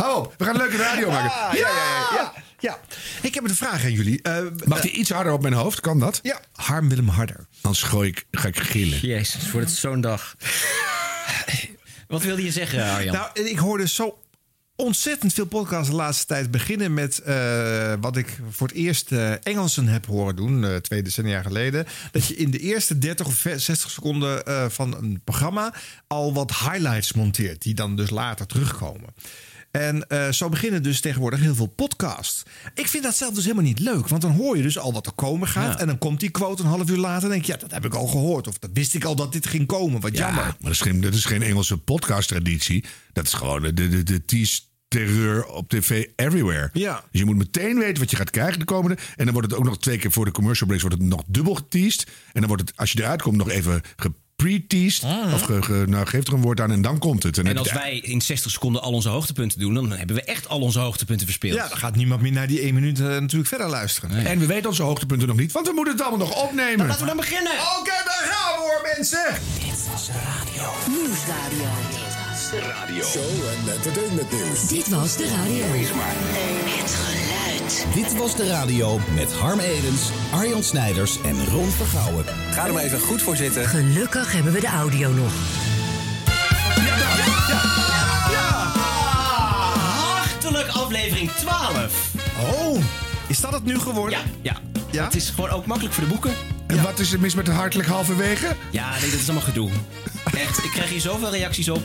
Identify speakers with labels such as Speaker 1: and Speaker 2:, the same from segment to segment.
Speaker 1: Hou op, we gaan een leuke radio maken.
Speaker 2: Ah, ja, ja, ja, ja, ja. Ik heb een vraag aan jullie. Eh,
Speaker 1: Mag die iets harder op mijn hoofd? Kan dat?
Speaker 2: ja, Harm Willem Harder.
Speaker 1: Anders gooi ik, ga ik gillen.
Speaker 3: Jezus, wordt het zo'n dag. Wat wilde je zeggen, Arjan?
Speaker 2: Nou, ik hoorde zo ontzettend veel podcasts de laatste tijd beginnen met eh, wat ik voor het eerst eh, Engelsen heb horen doen, eh, twee decennia geleden. Dat je in de eerste 30 of 60 seconden eh, van een programma al wat highlights monteert, die dan dus later terugkomen. En eh, zo beginnen dus tegenwoordig heel veel podcasts. Ik vind dat zelf dus helemaal niet leuk. Want dan hoor je dus al wat er komen gaat.
Speaker 3: Ja.
Speaker 2: En dan komt die quote een half uur later. En denk je, ja, dat heb ik al gehoord. Of dat wist ik al dat dit ging komen. Wat
Speaker 1: Ja,
Speaker 2: jammer.
Speaker 1: maar dat is geen, dat is geen Engelse podcast-traditie. Dat is gewoon de, de, de tease terreur op tv everywhere.
Speaker 2: Ja.
Speaker 1: Dus je moet meteen weten wat je gaat krijgen de komende. En dan wordt het ook nog twee keer voor de commercial breaks wordt het nog dubbel geteased. En dan wordt het, als je eruit komt, nog even gepre-teased. Of ge, ge- nou, geef er een woord aan en dan komt het.
Speaker 3: en
Speaker 1: heb
Speaker 3: als wij in 60 seconden al onze hoogtepunten doen, dan hebben we echt al onze hoogtepunten verspeeld.
Speaker 2: Ja, dan gaat niemand meer naar die één minuut eh, natuurlijk verder luisteren.
Speaker 1: En we weten onze hoogtepunten nog niet, want we moeten het allemaal nog opnemen.
Speaker 3: Laten we dan beginnen.
Speaker 2: Oké, daar gaan we hoor, mensen.
Speaker 4: Nieuwsradio.
Speaker 5: Show en entertainment nieuws.
Speaker 4: Dit was de radio. Het geluid.
Speaker 6: Dit was de radio met Harm Edens, Arjan Snijders en Ron Vergouwen.
Speaker 7: Ga er maar even goed voor zitten.
Speaker 4: Gelukkig hebben we de audio nog.
Speaker 3: Hartelijk aflevering 12.
Speaker 2: Oh, is dat het nu geworden?
Speaker 3: Ja, ja.
Speaker 2: Ja?
Speaker 3: Het is gewoon ook makkelijk voor de boeken.
Speaker 1: En wat is er mis met het hartelijk halverwege?
Speaker 3: Ja, nee, dat is allemaal gedoe. Echt, ik krijg hier zoveel reacties op.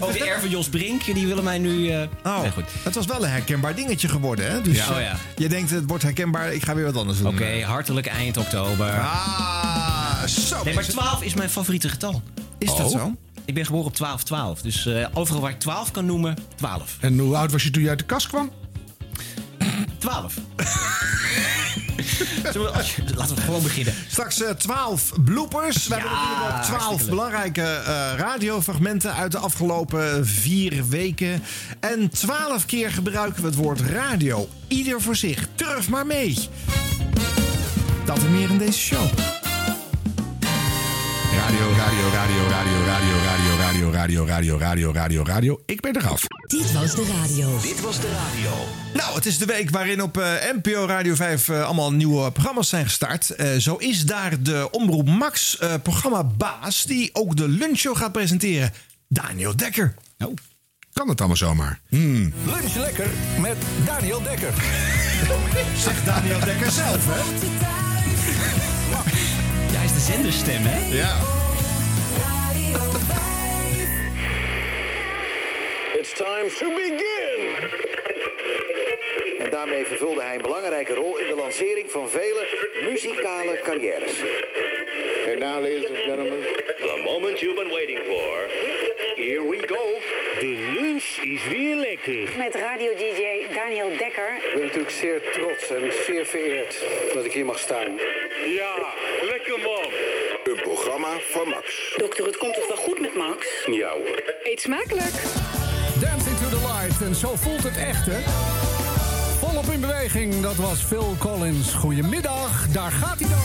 Speaker 3: Ook de R van Jos Brink, die willen mij nu... eh
Speaker 2: Oh,
Speaker 3: nee, goed.
Speaker 2: het was wel een herkenbaar dingetje geworden, hè? Dus
Speaker 3: Ja. Oh, ja.
Speaker 2: je denkt, het wordt herkenbaar, ik ga weer wat anders doen.
Speaker 3: Oké, hartelijk eind oktober.
Speaker 2: Ah, zo.
Speaker 3: Nee, maar
Speaker 2: mensen.
Speaker 3: 12 is mijn favoriete getal.
Speaker 2: Is dat
Speaker 1: Oh.
Speaker 2: zo?
Speaker 3: Ik ben geboren op 12-12. Dus eh, overal waar ik 12 kan noemen, 12.
Speaker 1: En hoe oud was je toen je uit de kast kwam?
Speaker 3: 12. We, laten we gewoon beginnen.
Speaker 2: Straks eh, 12 bloopers. We hebben natuurlijk ook 12
Speaker 3: hartstikke leuk.
Speaker 2: belangrijke eh, radiofragmenten uit de afgelopen vier weken. En 12 keer gebruiken we het woord radio. Ieder voor zich. Durf maar mee. Dat en meer in deze show.
Speaker 1: Radio, radio, radio, radio, radio, radio, radio, radio, radio, radio, radio, radio. Ik ben eraf.
Speaker 4: Dit was de radio.
Speaker 7: Dit was de radio.
Speaker 2: Nou, het is de week waarin op eh, NPO Radio 5 eh, allemaal nieuwe programma's zijn gestart. Eh, zo is daar de Omroep Max eh programmabaas die ook de lunchshow gaat presenteren. Daniel Dekker.
Speaker 1: Oh, kan het allemaal zomaar? Hmm.
Speaker 5: Lunch lekker met Daniel Dekker.
Speaker 2: Zegt Daniel Dekker zelf, hè?
Speaker 3: Ja, hij is de zenderstem, hè?
Speaker 2: Ja.
Speaker 8: It's time to begin! En daarmee vervulde hij een belangrijke rol in de lancering van vele muzikale carrières. And now, ladies and gentlemen, the moment you've been waiting for. Here we go. De lunch is weer lekker.
Speaker 9: Met radio-dj Daniel Dekker.
Speaker 8: Ik ben natuurlijk zeer trots en zeer vereerd dat ik hier mag staan. Ja, lekker man.
Speaker 5: Een programma van Max.
Speaker 9: Dokter, het komt toch wel goed met Max?
Speaker 8: Ja hoor.
Speaker 9: Eet smakelijk.
Speaker 10: Dancing to the light. En zo voelt het echt, hè? Volop in beweging, dat was Phil Collins. Goedemiddag, daar gaat hij dan.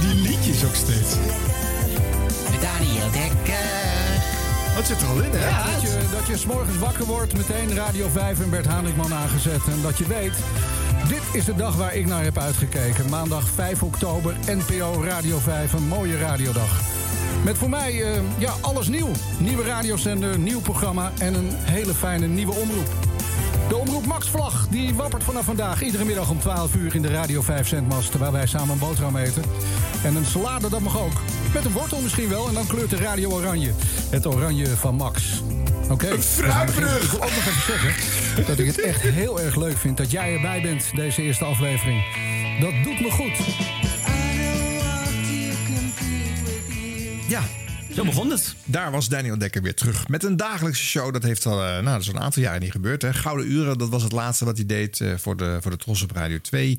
Speaker 2: Die liedjes ook steeds.
Speaker 3: Daniel Dekker.
Speaker 2: Wat zit er al in, hè?
Speaker 10: Dat je, dat je 's morgens wakker wordt, meteen Radio 5 en Bert Hanikman aangezet. En dat je weet, dit is de dag waar ik naar heb uitgekeken. Maandag 5 oktober, NPO Radio 5, een mooie radiodag. Met voor mij eh, ja, alles nieuw. Nieuwe radiozender, nieuw programma en een hele fijne nieuwe omroep. De Omroep Max Vlag, die wappert vanaf vandaag iedere middag om 12 uur in de Radio 5 zendmast... waar wij samen een boterham eten. En een salade, dat mag ook. Met een wortel misschien wel en dan kleurt de radio oranje. Het oranje van Max. Oké. Een
Speaker 1: fruitbrug.
Speaker 10: Ik wil ook nog even zeggen dat ik het echt heel erg leuk vind... dat jij erbij bent, deze eerste aflevering. Dat doet me goed.
Speaker 2: Ja,
Speaker 3: Zo begon het.
Speaker 2: daar was Daniel Dekker weer terug. Met een dagelijkse show. Dat heeft al, eh, nou, dat is al een aantal jaren niet gebeurd. Hè. Gouden Uren, dat was het laatste wat hij deed eh, voor de, voor de Tros op Radio 2.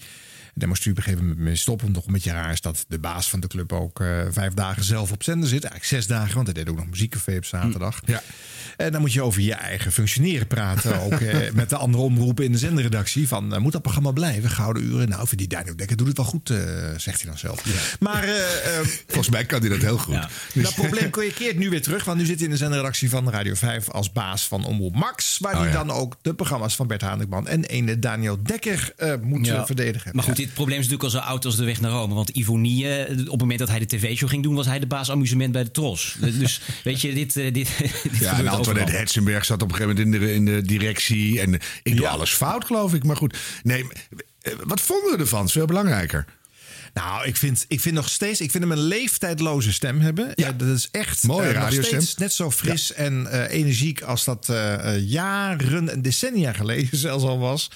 Speaker 2: Daar moest op een gegeven moment stoppen. Nog een beetje raar is dat de baas van de club ook eh, vijf dagen zelf op zender zit. Eigenlijk zes dagen, want hij deed ook nog muziekcafé op zaterdag.
Speaker 1: Ja.
Speaker 2: En dan moet je over je eigen functioneren praten. Ook eh, met de andere omroepen in de zendredactie. Van, eh, moet dat programma blijven? Gouden uren. Nou, voor die Daniel Dekker doet het wel goed, zegt hij dan zelf. Maar eh, eh,
Speaker 1: Volgens mij kan hij dat heel goed.
Speaker 3: Ja.
Speaker 1: Dus-
Speaker 2: dat probleem keert nu weer terug. Want nu zit hij in de zendredactie van Radio 5 als baas van Omroep Max. Waar
Speaker 1: Oh,
Speaker 2: hij
Speaker 1: ja.
Speaker 2: dan ook de programma's van Bert Hanekman en ene Daniel Dekker moet
Speaker 3: Ja.
Speaker 2: verdedigen.
Speaker 3: Maar goed, Dit probleem is natuurlijk al zo oud als de weg naar Rome. Want Ivonie, eh, op het moment dat hij de tv-show ging doen, was hij de baas amusement bij de Tros. Dus weet je, dit, eh, dit, dit
Speaker 1: Ja, en Antoinette. Hetzenberg zat op een gegeven moment in de, in de directie. En ik doe alles fout, geloof ik. Maar goed, nee, eh, wat vonden we ervan? Dat is veel belangrijker.
Speaker 2: Nou, ik vind, ik vind nog steeds, ik vind hem een leeftijdloze stem hebben. Ja, dat is echt
Speaker 1: Mooie
Speaker 2: eh, nog steeds net zo fris en eh, energiek als dat eh, jaren en decennia geleden zelfs al was.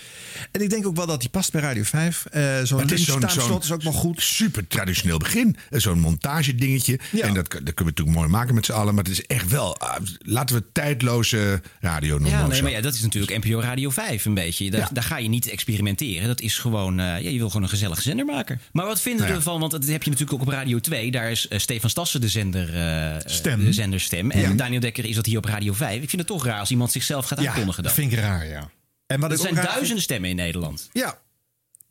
Speaker 2: En ik denk ook wel dat hij past bij Radio 5. Eh zo'n
Speaker 1: het is
Speaker 2: ook wel goed.
Speaker 1: super traditioneel begin. Zo'n montage dingetje.
Speaker 2: Ja.
Speaker 1: En dat, dat kunnen we natuurlijk mooi maken met z'n allen. Maar het is echt wel, ah, laten we tijdloze radio noemen.
Speaker 3: Ja, nee, maar ja, dat is natuurlijk NPO Radio 5 een beetje. Daar,
Speaker 1: Ja.
Speaker 3: daar ga je niet experimenteren. Dat is gewoon, eh, ja, je wil gewoon een gezellige zender maken. Maar wat vinden
Speaker 1: Nou
Speaker 3: we
Speaker 1: ja.
Speaker 3: ervan? Want dat heb je natuurlijk ook op Radio 2. Daar is eh, Stefan Stassen de zender, eh,
Speaker 2: Stem.
Speaker 3: de zenderstem. En Daniel Dekker is dat hier op Radio 5. Ik vind het toch raar als iemand zichzelf gaat
Speaker 2: Ja,
Speaker 3: aankondigen
Speaker 2: dat
Speaker 3: dan.
Speaker 2: vind ik raar, ja. En wat
Speaker 3: Er zijn
Speaker 2: vind-
Speaker 3: duizenden stemmen in Nederland.
Speaker 2: Ja.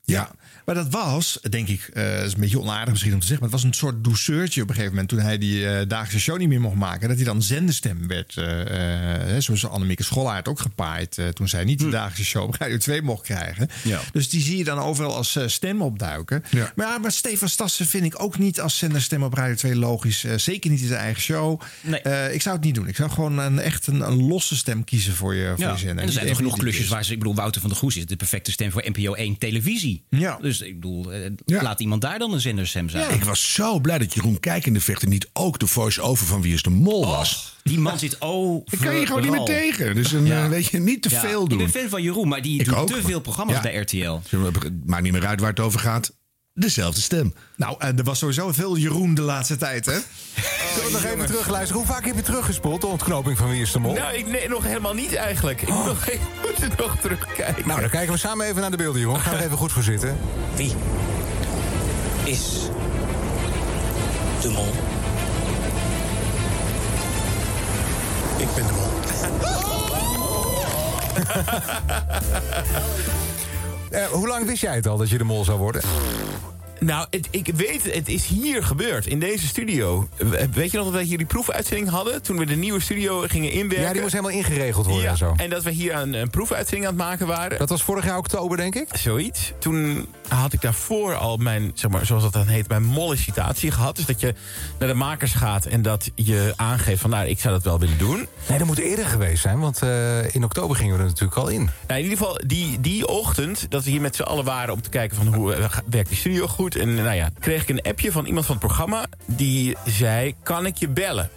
Speaker 2: Ja, maar dat was, denk ik, eh is een beetje onaardig misschien om te zeggen, maar het was een soort douceurtje op een gegeven moment toen hij die eh dagelijkse show niet meer mocht maken, dat hij dan zendestem werd, eh, zoals Annemieke Schollaert ook gepaaid toen zij niet de dagelijkse show op Radio 2 mocht krijgen.
Speaker 3: Ja.
Speaker 2: Dus die zie je dan overal als stem opduiken.
Speaker 1: Ja.
Speaker 2: Maar, ja, maar Stefan Stassen vind ik ook niet als zenderstem op Radio 2 logisch. Zeker niet in zijn eigen show.
Speaker 3: Nee.
Speaker 2: Ik zou het niet doen. Ik zou gewoon een, echt een, een losse stem kiezen voor je, voor
Speaker 3: Ja.
Speaker 2: je zender.
Speaker 3: En er zijn genoeg klusjes
Speaker 2: is.
Speaker 3: waar ze... Ik bedoel, Wouter van der Goes is de perfecte stem voor NPO 1 televisie.
Speaker 2: Ja.
Speaker 3: Dus ik bedoel, eh,
Speaker 1: Ja.
Speaker 3: laat iemand daar dan een zenderstem zijn.
Speaker 1: Ik was zo blij dat Jeroen Kijkende vechten niet ook de voice-over van Wie is de Mol was.
Speaker 3: Die man zit oh.
Speaker 1: Ik kan je gewoon niet meer tegen. Dus een, eh, weet je, niet te
Speaker 3: Ja,
Speaker 1: veel
Speaker 3: Ik
Speaker 1: doen.
Speaker 3: ben fan van Jeroen, maar die
Speaker 1: Ik
Speaker 3: doet
Speaker 1: ook,
Speaker 3: te
Speaker 1: maar-
Speaker 3: veel programma's
Speaker 1: Ja.
Speaker 3: bij RTL.
Speaker 1: Maakt niet meer uit waar het over gaat. Dezelfde stem.
Speaker 2: Nou, en er was sowieso veel Jeroen de laatste tijd, hè?
Speaker 10: Zullen we nog even terugluisteren? Hoe vaak heb je teruggespoeld, de ontknoping van Wie is de Mol?
Speaker 11: Nou, ik, nee, nog helemaal niet eigenlijk. Ik moet, nog, ik moet nog terugkijken.
Speaker 10: Nou, dan kijken we samen even naar de beelden, Jeroen. Ga er even goed voor zitten.
Speaker 7: Wie is de mol?
Speaker 5: Ik ben de mol.
Speaker 10: Eh, hoe lang wist jij het al dat je de mol zou worden?
Speaker 11: Nou, het, ik weet, het is hier gebeurd, in deze studio. We- Weet je nog dat wij hier die proefuitzending hadden? Toen we de nieuwe studio gingen inwerken.
Speaker 10: Ja, die moest helemaal ingeregeld worden
Speaker 11: Ja,
Speaker 10: en zo.
Speaker 11: en dat we hier een, een proefuitzending aan het maken waren.
Speaker 10: Dat was vorig jaar oktober, denk ik?
Speaker 11: Zoiets. Toen had ik daarvoor al mijn, zeg maar, zoals dat dan heet, mijn mollicitatie gehad. Dus dat je naar de makers gaat en dat je aangeeft van, nou, ik zou dat wel willen doen.
Speaker 10: Nee, dat moet eerder geweest zijn, want eh, in oktober gingen we er natuurlijk al in.
Speaker 11: Nou, in ieder geval, die, die ochtend dat we hier met z'n allen waren... om te kijken van hoe eh, werkt die studio goed... en nou ja, kreeg ik een appje van iemand van het programma... die zei, kan ik je bellen?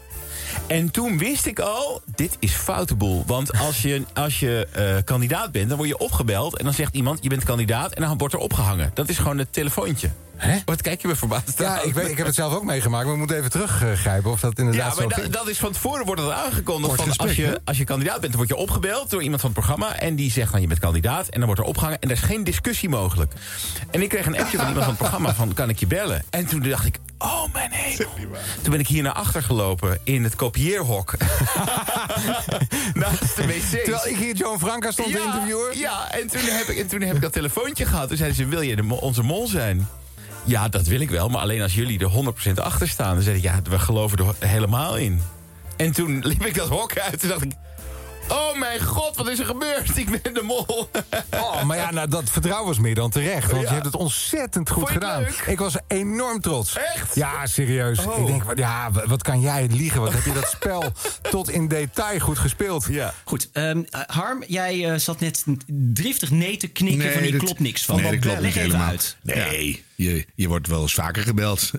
Speaker 11: En toen wist ik al, dit is foute boel. Want als je, als je eh, kandidaat bent, dan word je opgebeld... en dan zegt iemand, je bent kandidaat... en dan wordt er opgehangen. Dat is gewoon het telefoontje.
Speaker 10: Hè?
Speaker 11: Wat kijk je me verbaasd
Speaker 10: Ja, ik, weet, ik heb het zelf ook meegemaakt, maar we moeten even teruggrijpen of dat inderdaad
Speaker 11: Ja, maar
Speaker 10: zo
Speaker 11: da-
Speaker 10: ging.
Speaker 11: dat is van tevoren wordt het aangekondigd. Van
Speaker 1: gesprek,
Speaker 11: als, je, als je kandidaat bent, dan word je opgebeld door iemand van het programma. En die zegt dan je bent kandidaat. En dan wordt er opgehangen. En er is geen discussie mogelijk. En ik kreeg een appje van iemand van het programma van kan ik je bellen? En toen dacht ik, oh mijn hemel. Toen ben ik hier naar achter gelopen in het kopieerhok. Naast de wc's.
Speaker 10: Terwijl ik hier Joan Franka stond te interviewen.
Speaker 11: Ja, en toen, heb ik, en toen heb ik dat telefoontje gehad. Toen zeiden ze, wil je de, onze mol zijn? Ja, dat wil ik wel, maar alleen als jullie er 100% achter staan. Dan zei ik, ja, we geloven er helemaal in. En toen liep ik dat hok uit en dacht ik... Oh mijn god, wat is er gebeurd? Ik ben de mol.
Speaker 10: Oh, maar ja, nou, dat vertrouwen was meer dan terecht. Want
Speaker 11: Ja.
Speaker 10: je hebt het ontzettend goed
Speaker 11: Vond je het
Speaker 10: gedaan.
Speaker 11: leuk?
Speaker 10: Ik was enorm trots.
Speaker 11: Echt?
Speaker 10: Ja, serieus.
Speaker 11: Oh.
Speaker 10: Ik denk, wat- ja, wat- kan jij liegen? Wat heb je dat spel tot in detail goed gespeeld?
Speaker 11: Ja.
Speaker 3: Goed, ehm, eh, Harm, jij eh, zat net driftig nee te knikken van die klopt niks van.
Speaker 1: Nee, dat klopt
Speaker 3: Leg
Speaker 1: niet helemaal.
Speaker 3: uit.
Speaker 1: Nee, je, je wordt wel eens vaker gebeld.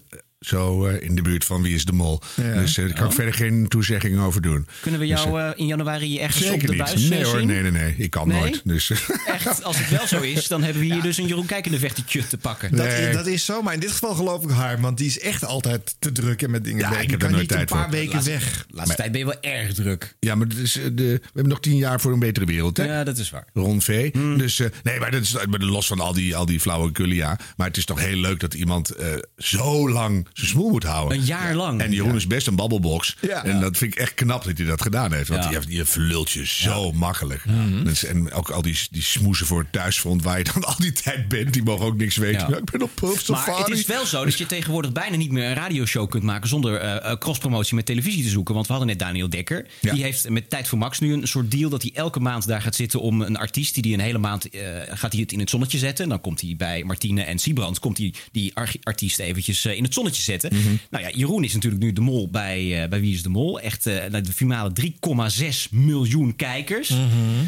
Speaker 1: Zo eh, in de buurt van Wie is de Mol.
Speaker 2: Ja.
Speaker 1: Dus daar kan ik
Speaker 3: Oh.
Speaker 1: verder geen toezegging over doen.
Speaker 3: Kunnen we
Speaker 1: Dus,
Speaker 3: jou
Speaker 1: eh,
Speaker 3: in januari ergens op de
Speaker 1: niet.
Speaker 3: buis
Speaker 1: Nee hoor,
Speaker 3: zien?
Speaker 1: nee, nee, nee. Ik kan
Speaker 3: Nee?
Speaker 1: nooit. Dus,
Speaker 3: Echt, als het wel zo is, dan hebben we hier dus een Jeroen Kijkende vechtertje te pakken.
Speaker 2: Dat, is, dat is zo, maar in dit geval geloof ik haar. Want die is echt altijd te druk en met dingen
Speaker 1: Ja,
Speaker 2: bezig.
Speaker 1: ik heb
Speaker 2: kan
Speaker 1: nooit
Speaker 2: niet
Speaker 1: tijd
Speaker 2: een paar
Speaker 1: voor.
Speaker 2: weken
Speaker 3: Laatste-
Speaker 2: weg.
Speaker 3: laatste tijd ben je wel erg druk.
Speaker 1: Ja, maar het is, eh, de, we hebben nog tien jaar voor een betere wereld. Hè?
Speaker 3: Ja, dat is waar.
Speaker 1: Ron V. Dus eh, nee, maar dat is maar los van al die, al die flauwekul, ja. Maar het is toch heel leuk dat iemand eh, zo lang zijn smoel moet houden.
Speaker 3: Een jaar lang.
Speaker 1: En Jeroen is best een babbelbox.
Speaker 2: Ja.
Speaker 1: En dat vind ik echt knap dat hij dat gedaan heeft. Want
Speaker 3: Ja.
Speaker 1: die, heeft, die verlult je zo makkelijk.
Speaker 2: Mhm.
Speaker 1: Dus, en ook al die, die smoezen voor het thuisfront waar je dan al die tijd bent. Die mogen ook niks weten.
Speaker 3: Ja.
Speaker 1: Ja, ik ben op Puff
Speaker 3: Maar
Speaker 1: Safari.
Speaker 3: het is wel zo dat je tegenwoordig bijna niet meer een radioshow kunt maken zonder eh, eh, crosspromotie met televisie te zoeken. Want we hadden net Daniel Dekker.
Speaker 1: Ja.
Speaker 3: Die heeft met Tijd voor Max nu een soort deal dat hij elke maand daar gaat zitten om een artiest die die een hele maand eh, gaat hij het in het zonnetje zetten. En dan komt hij bij Martine en Siebrand komt hij die ar- artiest eventjes in het zonnetje zetten.
Speaker 1: Mhm.
Speaker 3: Nou ja, Jeroen is natuurlijk nu de mol bij, eh, bij Wie is de Mol. Echt naar de finale 3,6 miljoen kijkers.
Speaker 1: Mhm.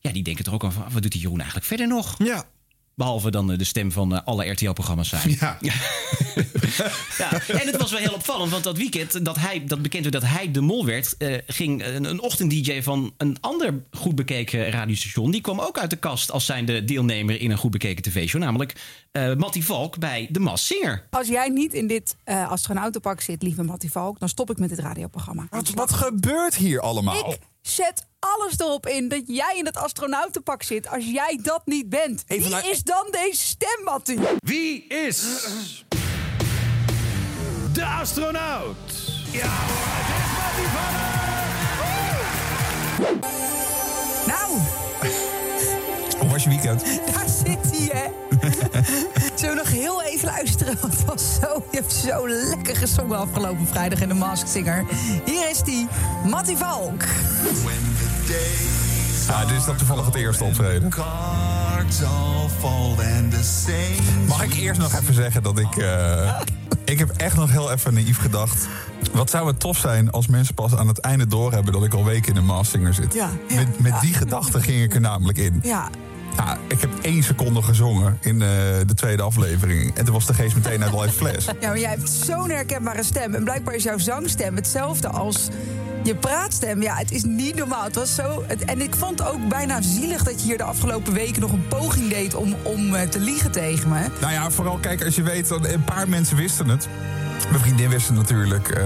Speaker 3: Ja, die denken er ook aan van, wat doet die Jeroen eigenlijk verder nog?
Speaker 2: Ja.
Speaker 3: Behalve dan eh, de stem van eh, alle RTL-programma's zijn.
Speaker 1: Ja.
Speaker 3: Ja, en het was wel heel opvallend, want dat weekend dat, hij, dat bekend werd dat hij de mol werd, eh, ging een, een ochtend-DJ van een ander goed bekeken radiostation. Die kwam ook uit de kast als zijnde deelnemer in een goed bekeken tv-show, namelijk eh Mattie Valk bij The Masked Singer.
Speaker 12: Als jij niet in dit eh astronautenpak zit, lieve Mattie Valk, dan stop ik met dit radioprogramma.
Speaker 13: Wat, wat gebeurt hier allemaal?
Speaker 12: Ik zet alles erop in dat jij in het astronautenpak zit. Als jij dat niet bent, wie is dan deze stem, Mattie?
Speaker 14: Wie is de astronaut? Ja,
Speaker 12: Nou,
Speaker 13: Hoe was je weekend?
Speaker 12: daar zit hij, hè? Heel even luisteren? Want het was zo, je hebt zo lekker gezongen afgelopen vrijdag in de Masked Singer. Hier is die, Mattie Valk.
Speaker 13: Ja, dit is dan toevallig het eerste optreden. Mag ik eerst nog even zeggen dat ik... eh, ik heb echt nog heel even naïef gedacht. Wat zou het tof zijn als mensen pas aan het einde doorhebben... dat ik al weken in de Massinger zit.
Speaker 12: Ja, ja,
Speaker 13: met met
Speaker 12: ja.
Speaker 13: die gedachte ging ik er namelijk in.
Speaker 12: Ja,
Speaker 13: Ja, ik heb één seconde gezongen in eh, de tweede aflevering. En toen was de geest meteen uit live fles.
Speaker 12: Ja, maar jij hebt zo'n herkenbare stem. En blijkbaar is jouw zangstem hetzelfde als je praatstem. Ja, het is niet normaal. Het was zo, het, en ik vond ook bijna zielig dat je hier de afgelopen weken nog een poging deed om, om eh, te liegen tegen me.
Speaker 13: Nou ja, vooral kijk, als je weet dat een paar mensen wisten het. Mijn vriendin wist het natuurlijk. eh,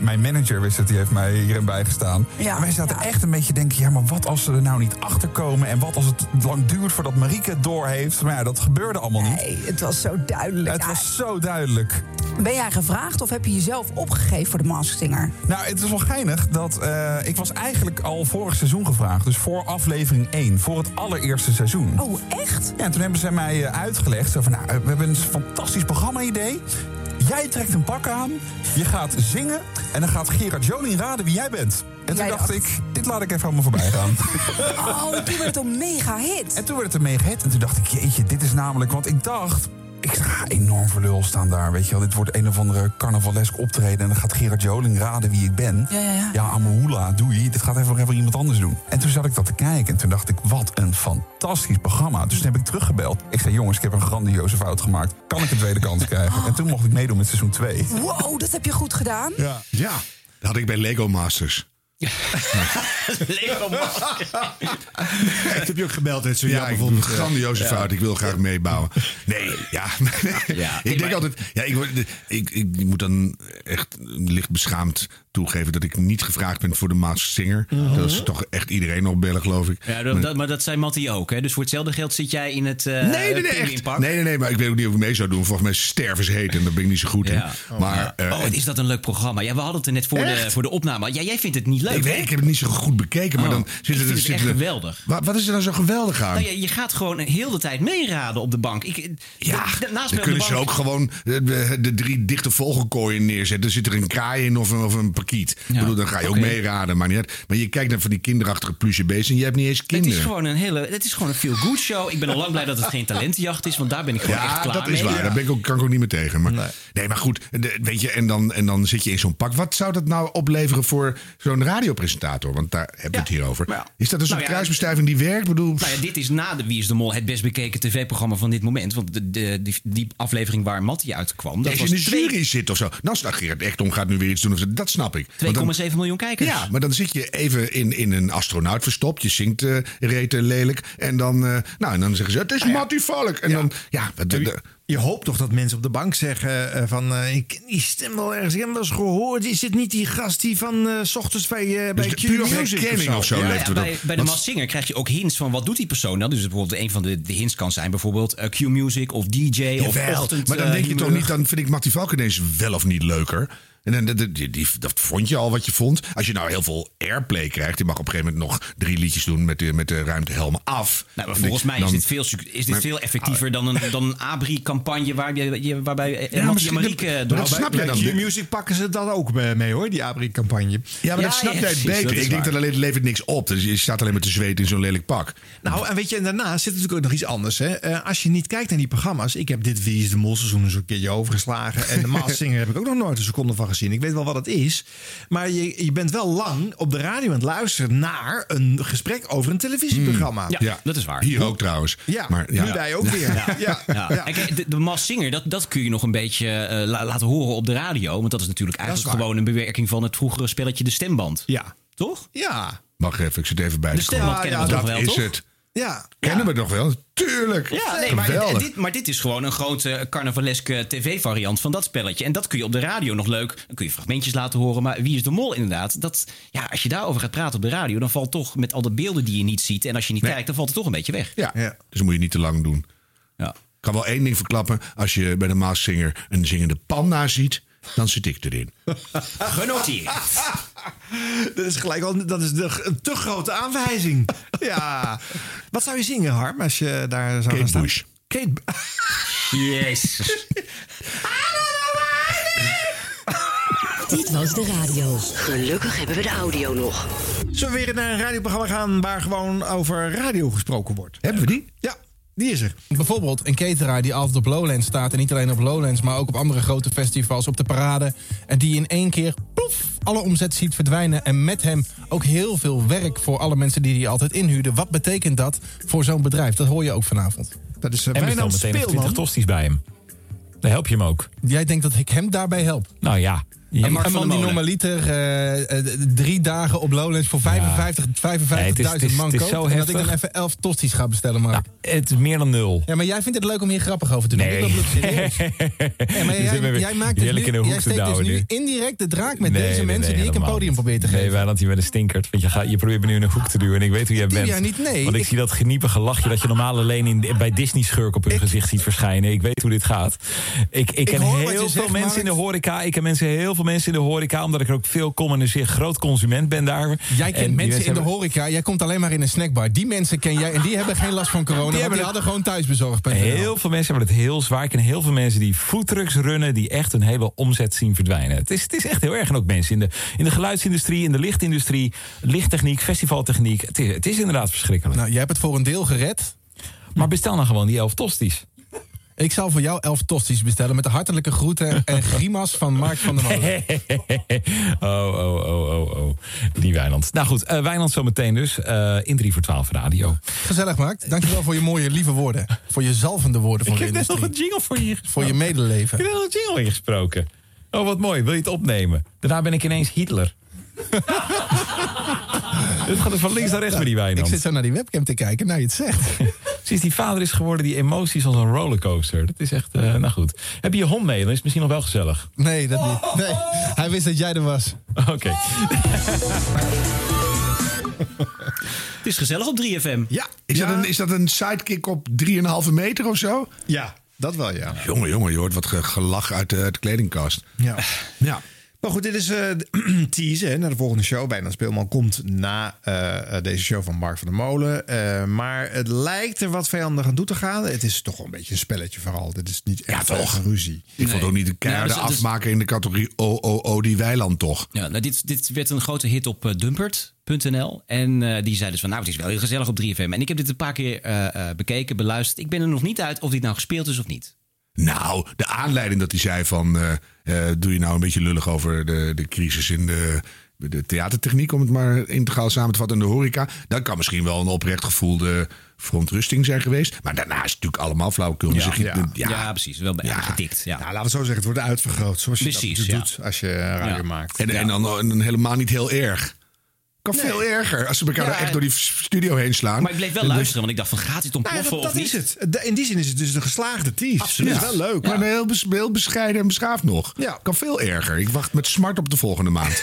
Speaker 13: mijn- manager wist het, die heeft mij hierin bijgestaan.
Speaker 12: Ja,
Speaker 13: En wij zaten echt een beetje denken... ja, maar wat als ze er nou niet achter komen... en wat als het lang duurt voordat Marieke het door heeft? Maar ja, dat gebeurde allemaal niet.
Speaker 12: Nee, het was zo duidelijk.
Speaker 13: Het
Speaker 12: Ja,
Speaker 13: was zo duidelijk.
Speaker 12: Ben jij gevraagd of heb je jezelf opgegeven voor de Masked Singer?
Speaker 13: Nou, het is wel geinig dat eh, ik was eigenlijk al vorig seizoen gevraagd. Dus voor aflevering 1, voor het allereerste seizoen.
Speaker 12: Oh, echt?
Speaker 13: Ja, en toen hebben ze mij eh, uitgelegd. Zo van, nou, we hebben een fantastisch programma-idee. Jij trekt een pak aan, je gaat zingen... en dan gaat Gerard Joling raden wie jij bent. En toen dacht
Speaker 12: dacht-
Speaker 13: ik, dit laat ik even me voorbij gaan.
Speaker 12: Oh, toen werd het een mega hit.
Speaker 13: en toen werd het een mega hit. En toen dacht ik, jeetje, dit is namelijk... want ik dacht, ik ga enorm voor lul staan daar, weet je wel. Dit wordt een of andere carnavalesk optreden... en dan gaat Gerard Joling raden wie ik ben.
Speaker 12: Ja, ja, ja.
Speaker 13: Ja, Amahula, doei. Dit gaat even, even iemand anders doen. En toen zat ik dat te kijken en toen dacht ik, wat een fantastisch programma. Dus toen heb ik teruggebeld. Ik zei, jongens, ik heb een grandioze fout gemaakt. Kan ik een tweede kans krijgen? En toen mocht ik meedoen met seizoen 2.
Speaker 12: Wow, dat heb je goed gedaan.
Speaker 13: Ja.
Speaker 1: Ja, dat had ik bij Lego Masters.
Speaker 3: Lego
Speaker 2: Ik heb je ook gebeld. Het zo
Speaker 1: Ja, het een grandioze
Speaker 2: Ja.
Speaker 1: fout. Ik wil graag meebouwen. Nee, ja.
Speaker 3: Ja,
Speaker 1: ik denk altijd... Ja, ik, ik, ik moet dan echt licht beschaamd toegeven... dat ik niet gevraagd ben voor de Masked Singer. Dat is toch echt iedereen nog bellen, geloof ik.
Speaker 3: Ja, dat, dat- maar dat zei Mattie ook. Hè? Dus voor hetzelfde geld zit jij in het uh,
Speaker 1: nee, nee, nee, echt. nee, nee, nee, maar ik weet ook niet of ik mee zou doen. Volgens mij is stervens heet en daar ben ik niet zo goed
Speaker 3: Ja.
Speaker 1: in. Maar, eh,
Speaker 3: oh, is dat een leuk programma. Ja, we hadden het er net voor, de, voor de opname. Ja, jij vindt het niet leuk,
Speaker 1: ik, weet, ik heb het niet zo goed bekeken, maar
Speaker 3: Oh,
Speaker 1: dan er...
Speaker 3: het echt
Speaker 1: er-
Speaker 3: geweldig.
Speaker 1: Wat, wat is er nou zo geweldig aan?
Speaker 3: Nou ja, je gaat gewoon heel de tijd meeraden op de bank. Ik,
Speaker 1: Ja,
Speaker 3: d- naast
Speaker 1: dan kunnen ze
Speaker 3: bank-
Speaker 1: ook gewoon de, de- de drie dichte vogelkooien neerzetten. Er zit er een kraai in of een, of een kiet. Ik
Speaker 3: Ja,
Speaker 1: bedoel, dan ga je ook meeraden, maar niet uit. Maar je kijkt naar van die kinderachtige plusje beesten en je hebt niet eens
Speaker 3: Het
Speaker 1: kinderen.
Speaker 3: is gewoon een hele, het is gewoon een feel-good show. Ik ben al lang blij dat het geen talentenjacht is, want daar ben ik gewoon echt
Speaker 1: Ja,
Speaker 3: klaar
Speaker 1: dat is waar. Daar ben ik ook, kan ik ook niet meer tegen. Maar, nee. maar goed. de- weet je, en, dan, en dan zit je in zo'n pak. Wat zou dat nou opleveren voor zo'n radiopresentator? Want daar hebben we het hier over. Is dat een soort
Speaker 3: Nou ja,
Speaker 1: kruisbestuiving die werkt? Bedoel,
Speaker 3: Nou ja, dit is na de Wie is de Mol het best bekeken tv-programma van dit moment. Want de, de, die, die aflevering waar Mattie uitkwam, dat
Speaker 1: als je in de jury zit of zo. Dan staat Gerard Ekdom gaat nu weer iets doen. Of zo. Dat snap ik. Dan-
Speaker 3: 2,7 miljoen kijkers.
Speaker 1: Ja, maar dan zit je even in, in een astronaut verstopt. Je zingt eh rete lelijk. En dan, eh, nou, en dan zeggen ze, het is Mattie Valk. En dan, ja, wat- de- de-
Speaker 2: Je hoopt toch dat mensen op de bank zeggen eh, van... ik ken die stem wel ergens, ik heb hem wel eens gehoord. Is dit niet die gast die van s ochtends bij, bij
Speaker 1: de
Speaker 2: Q
Speaker 1: pure
Speaker 2: Music
Speaker 1: herkenning of zo
Speaker 3: Ja,
Speaker 1: leeft
Speaker 3: ja, bij, de
Speaker 1: Want-
Speaker 3: Mas Singer krijg je ook hints van wat doet die persoon dan. Dus bijvoorbeeld een van de, de hints kan zijn bijvoorbeeld Q-music of DJ of ochtend.
Speaker 1: maar dan denk je toch niet, dan vind ik Mattie Valk ineens wel of niet leuker. En dan, die, die, die- dat vond je al wat je vond. Als je nou heel veel airplay krijgt, je mag op een gegeven moment nog drie liedjes doen met de, met de ruimtehelmen af.
Speaker 3: Nou, maar volgens
Speaker 1: ik-
Speaker 3: mij is
Speaker 1: dan-
Speaker 3: dit veel, is dit
Speaker 1: Maar-
Speaker 3: veel effectiever dan een, dan een Abri-campagne waar je, je, waarbij eh,
Speaker 1: Ja,
Speaker 3: Mattie en Marieke
Speaker 1: dat snap
Speaker 2: bij
Speaker 1: jij dan.
Speaker 2: Q Music pakken ze dat ook mee, hoor, die Abri-campagne.
Speaker 1: Ja, maar dat snap jij
Speaker 3: precies,
Speaker 1: beter.
Speaker 3: dat
Speaker 1: ik denk dat alleen levert niks op. Dus je staat alleen maar te zweten in zo'n lelijk pak.
Speaker 2: Nou, en weet je, en daarna zit natuurlijk ook nog iets anders. Hè? Eh, als je niet kijkt naar die programma's. Ik heb dit Wie is de Mol seizoen eens een keertje overgeslagen. En de Maas Singer heb ik ook nog nooit een seconde van gezien. Ik weet wel wat het is. Maar je, je bent wel lang op de radio aan het luisteren naar een gesprek over een televisieprogramma.
Speaker 3: Ja, dat is waar.
Speaker 1: Hier ook trouwens.
Speaker 2: Ja,
Speaker 1: maar,
Speaker 2: nu wij ook weer. Ja. Ja.
Speaker 3: Ja. En kijk, de, de Mas Singer, dat, dat kun je nog een beetje eh, la- laten horen op de radio. Want dat is natuurlijk eigenlijk gewoon een bewerking van het vroegere spelletje De Stemband.
Speaker 2: Ja.
Speaker 3: Toch?
Speaker 2: Ja.
Speaker 1: Wacht even, ik zit even bij
Speaker 3: De
Speaker 1: de
Speaker 3: Stemband
Speaker 2: Ja,
Speaker 1: Dat
Speaker 3: wel,
Speaker 1: is
Speaker 3: toch?
Speaker 1: het.
Speaker 2: Ja.
Speaker 1: Kennen we nog wel? Tuurlijk.
Speaker 3: Ja, nee, maar dit, maar dit is gewoon een grote carnavaleske tv-variant van dat spelletje. En dat kun je op de radio nog leuk. Dan kun je fragmentjes laten horen. Maar wie is de mol inderdaad? Dat, ja, als je daarover gaat praten op de radio, dan valt toch met al de beelden die je niet ziet. En als je niet kijkt, dan valt het toch een beetje weg.
Speaker 1: Ja,
Speaker 2: Ja.
Speaker 1: dus moet je niet te lang doen.
Speaker 3: Ja.
Speaker 1: Ik kan wel één ding verklappen. Als je bij de Maaszinger een zingende panda ziet, dan zit ik erin.
Speaker 3: Genoteerd.
Speaker 2: Dat is gelijk al dat is de, een te grote aanwijzing. Ja. Wat zou je zingen, Harm, als je daar zou
Speaker 1: Kate
Speaker 2: gaan staan?
Speaker 1: Bush.
Speaker 2: Kate Bu-
Speaker 3: Jezus.
Speaker 15: Dit was de radio.
Speaker 4: Gelukkig hebben we de audio nog.
Speaker 2: Zullen we weer naar een radioprogramma gaan waar gewoon over radio gesproken wordt?
Speaker 1: Hebben we die?
Speaker 2: Ja, die is er.
Speaker 16: Bijvoorbeeld een cateraar die altijd op Lowlands staat. En niet alleen op Lowlands, maar ook op andere grote festivals, op de parade. En die in één keer, ploef, alle omzet ziet verdwijnen. En met hem ook heel veel werk voor alle mensen die hij altijd inhuurden. Wat betekent dat voor zo'n bedrijf? Dat hoor je ook vanavond.
Speaker 2: Dat is uh,
Speaker 17: En meteen nog 20
Speaker 2: Speelman.
Speaker 17: tosties bij hem. Dan help je hem ook.
Speaker 16: Jij denkt dat ik hem daarbij help?
Speaker 17: Nou ja.
Speaker 16: Een,
Speaker 3: Mark van
Speaker 16: die normaliter eh, drie dagen op Lowlands voor 55 55.000
Speaker 17: Nee, het is- het is-
Speaker 16: man
Speaker 17: het is
Speaker 16: koopt. en dat ik dan even 11 tosties ga bestellen, Mark.
Speaker 17: Nou, het is meer dan nul.
Speaker 16: Ja, maar jij vindt het leuk om hier grappig over te doen.
Speaker 17: Nee.
Speaker 16: Ik bloedserieus. Ja, maar
Speaker 17: me
Speaker 16: jij, jij maakt dus nu,
Speaker 17: in de hoek
Speaker 16: jij
Speaker 17: te
Speaker 16: steekt dus nu indirect de draak met
Speaker 17: Nee,
Speaker 16: deze
Speaker 17: nee,
Speaker 16: mensen
Speaker 17: nee,
Speaker 16: die ik een podium probeer te
Speaker 17: Nee,
Speaker 16: geven.
Speaker 17: Wijnand, je bent een stinkert. Want je, gaat, je probeert me nu in een hoek te duwen. En ik weet hoe jij bent.
Speaker 16: jou niet, nee.
Speaker 17: Want ik,
Speaker 16: Ik-
Speaker 17: zie dat geniepige lachje dat je normaal alleen in, bij Disney-schurk op hun gezicht ziet verschijnen. Ik weet hoe dit gaat. Ik, ik, ken heel veel mensen in de horeca. Ik ken mensen, heel veel mensen in de horeca. Omdat ik er ook veel kom en een zeer groot consument ben daar.
Speaker 16: Jij
Speaker 17: En
Speaker 16: kent
Speaker 17: die
Speaker 16: mensen in de horeca. Jij komt alleen maar in een snackbar. Die mensen ken jij en die hebben geen last van corona. Die,
Speaker 17: hebben het-
Speaker 16: hadden gewoon thuisbezorgd.
Speaker 17: Heel veel mensen hebben het heel zwaar. Ik ken heel veel mensen die foodtrucks runnen... die echt een hele omzet zien verdwijnen. Het is, het is echt heel erg. En ook mensen in de, in de geluidsindustrie, in de lichtindustrie... lichttechniek, festivaltechniek. Het is, het is inderdaad verschrikkelijk.
Speaker 16: Nou, jij hebt het voor een deel gered.
Speaker 17: Maar bestel nou gewoon die elf tosties.
Speaker 16: Ik zal voor jou elf tosties bestellen met de hartelijke groeten en grimas van Mark van der Molen.
Speaker 17: oh, oh, oh, oh, oh. Die Wijnand. Nou goed, eh Wijnand zometeen dus. eh, in 3 voor 12 radio.
Speaker 16: Gezellig, Mark. Dankjewel voor je mooie, lieve woorden. Voor je zalvende woorden van
Speaker 17: Ik
Speaker 16: de
Speaker 17: heb net nog een jingle voor je gesproken.
Speaker 16: Voor je medeleven.
Speaker 17: Ik heb net nog een jingle ingesproken. Oh, wat mooi. Wil je het opnemen? Daarna ben ik ineens Hitler. Het gaat dus van links naar rechts met die
Speaker 16: Ik
Speaker 17: Wijnand.
Speaker 16: zit zo naar die webcam te kijken, nou je het zegt.
Speaker 17: Sinds die vader is geworden, die emoties als een rollercoaster. Dat is echt, eh, nou goed. Heb je je hond mee? Dan is het misschien nog wel gezellig.
Speaker 16: Nee, dat niet. Nee, hij wist dat jij er was.
Speaker 17: Oké.
Speaker 3: Het is gezellig op 3FM.
Speaker 2: Ja.
Speaker 1: Is,
Speaker 2: ja.
Speaker 1: dat een, is dat een sidekick op 3,5 meter of zo?
Speaker 2: Ja, dat wel, ja.
Speaker 1: Jongen, jongen, je hoort wat ge- gelach uit de, uit de kledingkast.
Speaker 2: ja.
Speaker 1: Ja.
Speaker 2: Maar goed, dit is eh teasen hè, naar de volgende show. Bijna Speelman komt na eh, eh, deze show van Mark van der Molen. Eh, maar het lijkt er wat vijandig aan toe te gaan. Het is toch wel een beetje een spelletje vooral. Dit is niet echt
Speaker 1: toch?
Speaker 2: een ruzie.
Speaker 1: Ik vond ook niet de keiharde
Speaker 3: Ja, dus- dus-
Speaker 1: afmaken in de categorie OOO die Weiland toch.
Speaker 3: Ja, nou, dit, dit werd een grote hit op eh, Dumpert.nl. En eh, die zei dus van, nou, het is wel heel gezellig op 3FM. En ik heb dit een paar keer eh, eh, bekeken, beluisterd. Ik ben er nog niet uit of dit nou gespeeld is of niet.
Speaker 1: Nou, de aanleiding dat hij zei van... eh, doe je nou een beetje lullig over de, de crisis in de, de theatertechniek... om het maar integraal samen te vatten in de horeca... dat kan misschien wel een oprecht gevoelde verontrusting zijn geweest. Maar daarna is het natuurlijk allemaal flauwekul. Dus
Speaker 2: ja.
Speaker 3: Ja, precies. Wel bij gedikt. Ja.
Speaker 2: Nou, laten we zo zeggen, het wordt uitvergroot. Zoals je
Speaker 3: Precies,
Speaker 2: dat
Speaker 3: ja.
Speaker 2: doet als je radio
Speaker 3: Ja.
Speaker 2: maakt.
Speaker 1: En, en dan en dan helemaal niet heel erg. Kan
Speaker 2: Nee.
Speaker 1: veel erger als ze elkaar
Speaker 3: Ja,
Speaker 1: er echt door die studio heen slaan.
Speaker 3: Maar ik bleef wel
Speaker 1: En dus-
Speaker 3: luisteren, want ik dacht van, gaat dit
Speaker 2: Nou ja,
Speaker 3: ontploffen
Speaker 2: dat,
Speaker 3: of
Speaker 2: dat
Speaker 3: niet?
Speaker 2: is het. In die zin is het dus een geslaagde tease.
Speaker 3: Absoluut.
Speaker 2: Dat is wel leuk.
Speaker 1: Maar heel, bes- heel bescheiden en beschaafd nog.
Speaker 2: Ja.
Speaker 1: Kan veel erger. Ik wacht met smart op de volgende maand.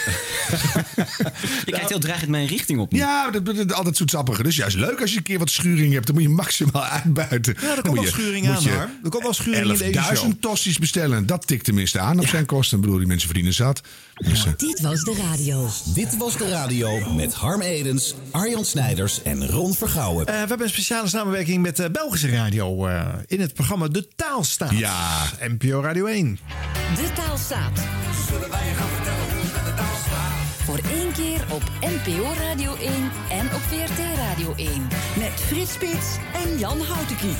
Speaker 3: Je kijkt heel dreigend mijn richting op. nu.
Speaker 1: ja, dat is altijd zoetsappige. Dus juist leuk als je een keer wat schuring hebt. Dan moet je maximaal uitbuiten.
Speaker 2: Ja, er
Speaker 1: Dan
Speaker 2: komt wel schuring aan, hoor. Er komt wel schuring in deze
Speaker 1: 11.000
Speaker 2: show.
Speaker 1: tossies bestellen. Dat tikt tenminste aan op zijn kosten. Ik bedoel, die mensen verdienen zat. Dus,
Speaker 18: Dit was de radio.
Speaker 6: Dit was de radio met Harm Edens, Arjan Snijders en Ron Vergouwen.
Speaker 2: Eh, we hebben een speciale samenwerking met de Belgische radio eh, in het programma De Taalstaat.
Speaker 1: Ja.
Speaker 2: NPO Radio 1.
Speaker 18: De taalstaat.
Speaker 5: Zullen wij je gaan vertellen hoe het de taal staat?
Speaker 18: Voor één keer op NPO Radio 1 en op VRT Radio 1. Met Frits Spits en Jan Houtenkiet.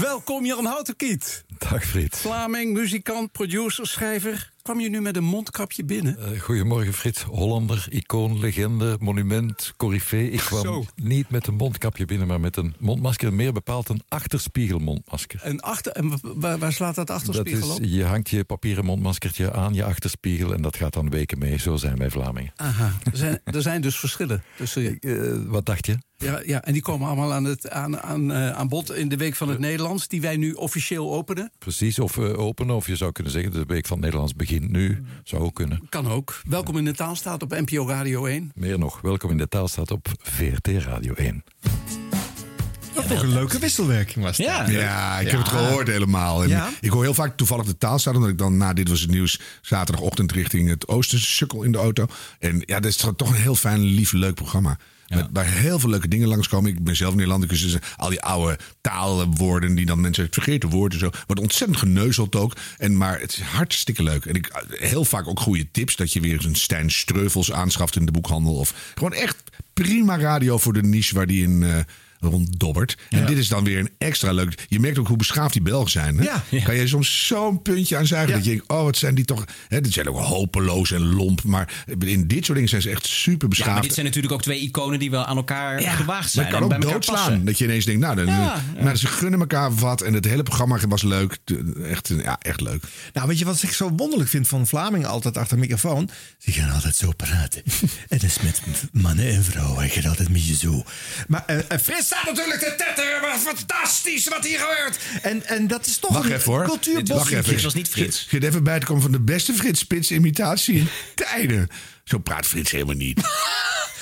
Speaker 10: Welkom Jan Houtenkiet.
Speaker 19: Dag Frits.
Speaker 10: Vlaming, muzikant, producer, schrijver. Kwam je nu met een mondkapje binnen?
Speaker 19: Eh, goedemorgen Frits. Hollander, icoon, legende, monument, coryfee. Ik kwam
Speaker 10: Zo.
Speaker 19: niet met een mondkapje binnen, maar met een mondmasker. Meer bepaald een achterspiegelmondmasker.
Speaker 10: En, achter, en waar, waar slaat dat
Speaker 19: Dat
Speaker 10: achterspiegel
Speaker 19: is,
Speaker 10: op?
Speaker 19: je hangt je papieren mondmaskertje aan je achterspiegel en dat gaat dan weken mee. Zo zijn wij Vlamingen.
Speaker 10: Aha, er zijn, er zijn dus verschillen tussen je.
Speaker 19: Eh, wat dacht je?
Speaker 10: Ja, ja, en die komen allemaal aan, het, aan, aan, eh, aan bod in de Week van het Nederlands, die wij nu officieel openen.
Speaker 19: Precies, of openen, of je zou kunnen zeggen... de Week van het Nederlands begint nu. Zou ook kunnen.
Speaker 10: Kan ook. Welkom in de taalstaat op NPO Radio 1.
Speaker 19: Meer nog, welkom in de taalstaat op VRT Radio 1.
Speaker 2: Dat toch een leuke wisselwerking was dat.
Speaker 3: Ja.
Speaker 1: Ja, ik heb het gehoord helemaal. En
Speaker 2: Ja?
Speaker 1: Ik hoor heel vaak toevallig de taal staan, omdat ik dan na dit was het nieuws zaterdagochtend richting het oosten sukkel in de auto. En ja, dat is toch een heel fijn, lief, leuk programma. Met, waar heel veel leuke dingen langskomen. Ik ben zelf Nederlandicus, dus al die oude taalwoorden die dan mensen vergeten woorden zo. Wordt ontzettend geneuzeld ook. En, maar het is hartstikke leuk. En ik, heel vaak ook goede tips. Dat je weer eens een Stijn Streuvels aanschaft in de boekhandel. Of gewoon echt prima radio voor de niche waar die in... eh ronddobbert. En dit is dan weer een extra leuk. Je merkt ook hoe beschaafd die Belgen zijn. Hè?
Speaker 2: Ja.
Speaker 1: Kan je soms zo'n puntje aan zuigen
Speaker 2: Ja.
Speaker 1: dat je denkt, oh, wat zijn die toch... Hè, die zijn ook hopeloos en lomp. Maar in dit soort dingen zijn ze echt super
Speaker 3: Ja,
Speaker 1: beschaafd.
Speaker 3: maar dit zijn natuurlijk ook twee iconen die wel aan elkaar gewaagd
Speaker 1: Maar
Speaker 3: zijn.
Speaker 1: het kan
Speaker 3: en
Speaker 1: ook doodslaan. Dat je ineens denkt, nou, dan,
Speaker 3: Ja,
Speaker 1: nou, ze gunnen elkaar wat. En het hele programma was leuk. Echt, ja, echt leuk.
Speaker 2: Nou, weet je wat ik zo wonderlijk vind van Vlamingen altijd achter de microfoon? Ze gaan altijd zo praten. en dat is met mannen en vrouwen. Ik ga altijd met je zo. Maar eh, eh, Frits staat natuurlijk te tetteren. Wat fantastisch wat hier gebeurt. En, en dat is toch
Speaker 1: Wacht
Speaker 2: een
Speaker 1: even hoor.
Speaker 3: Dit was niet Frits.
Speaker 1: Zit even bij te komen van de beste Frits Spits imitatie in tijden. Zo praat Frits helemaal niet.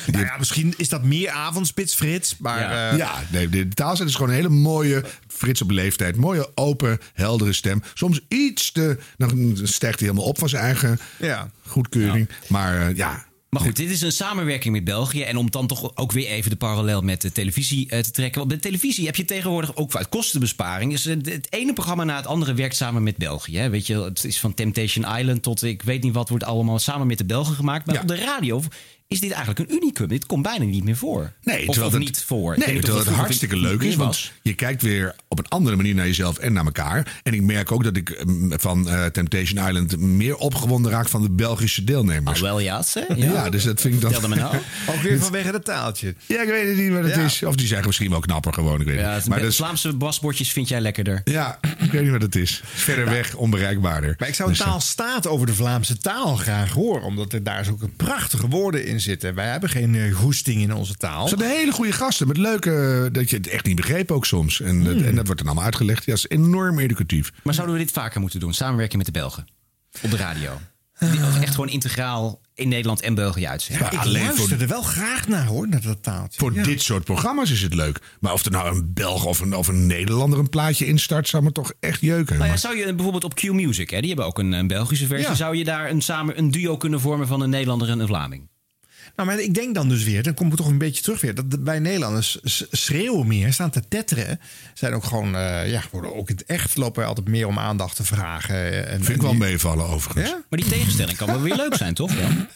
Speaker 2: Nou ja, misschien is dat meer avondspits, Frits. Maar
Speaker 3: Ja.
Speaker 2: eh,
Speaker 1: ja, nee, de taalzet is gewoon een hele mooie Frits op leeftijd. Mooie, open, heldere stem. Soms iets te... Dan stijgt hij helemaal op van zijn eigen
Speaker 2: Ja.
Speaker 1: goedkeuring. Maar eh, ja,
Speaker 3: Maar goed, dit is een samenwerking met België. En om dan toch ook weer even de parallel met de televisie eh, te trekken. Want bij de televisie heb je tegenwoordig ook uit kostenbesparing. Dus het het ene programma na het andere werkt samen met België. Hè. Weet je, het is van Temptation Island tot ik weet niet wat wordt allemaal samen met de Belgen gemaakt. Maar
Speaker 1: Ja.
Speaker 3: op de radio is dit eigenlijk een unicum. Dit komt bijna niet meer voor.
Speaker 1: Nee,
Speaker 3: of,
Speaker 1: terwijl
Speaker 3: of
Speaker 1: het,
Speaker 3: niet voor.
Speaker 1: Nee, terwijl het
Speaker 3: vroeger
Speaker 1: hartstikke leuk is.
Speaker 3: was.
Speaker 1: Want je kijkt weer op een andere manier naar jezelf en naar elkaar. En ik merk ook dat ik mm, van eh, Temptation Island meer opgewonden raak van de Belgische deelnemers.
Speaker 3: Ah, wel ja, hè?
Speaker 1: Ja, dus dat vind ik dan...
Speaker 3: Vertelde me nou.
Speaker 2: ook weer vanwege het taaltje.
Speaker 1: Ja, ik weet het niet wat het
Speaker 2: Ja.
Speaker 1: is. Of die zijn misschien wel knapper gewoon, ik weet
Speaker 3: Ja,
Speaker 1: het
Speaker 3: het
Speaker 1: niet. Maar is,
Speaker 3: Vlaamse wasbordjes vind jij lekkerder.
Speaker 1: ja, ik weet niet wat het is. Verder weg, onbereikbaarder.
Speaker 2: Maar ik zou een
Speaker 1: Dus, eh,
Speaker 2: taalstaat over de Vlaamse taal graag horen. Omdat er daar zulke prachtige woorden in zitten. Wij hebben geen eh, goesting in onze taal.
Speaker 1: Ze hadden hele goede gasten met leuke... Dat je het echt niet begreep ook soms. En,
Speaker 3: Hmm.
Speaker 1: en dat wordt dan allemaal uitgelegd. Ja, dat is enorm educatief.
Speaker 3: Maar zouden we dit vaker moeten doen? Samenwerken met de Belgen. Op de radio. Die ook echt gewoon integraal in Nederland en België uitzenden.
Speaker 2: ik luister er wel graag naar hoor, naar dat taaltje.
Speaker 1: Voor
Speaker 2: Ja.
Speaker 1: dit soort programma's is het leuk. Maar of er nou een Belg of een, of een Nederlander een plaatje instart, zou me toch echt jeuken.
Speaker 3: Nou ja,
Speaker 1: Maar-
Speaker 3: zou je bijvoorbeeld op Q Music, hè, die hebben ook een, een Belgische versie,
Speaker 2: Ja.
Speaker 3: zou je daar een, samen een duo kunnen vormen van een Nederlander en een Vlaming?
Speaker 2: Nou, maar ik denk dan dus weer, dan kom ik toch een beetje terug weer. Dat wij Nederlanders schreeuwen meer, staan te tetteren. Zijn ook gewoon, eh, ja, worden ook in het echt lopen wij altijd meer om aandacht te vragen. eh, En,
Speaker 1: Vind ik wel meevallen overigens.
Speaker 2: Ja?
Speaker 3: Maar die tegenstelling kan wel weer leuk zijn, toch? Ja?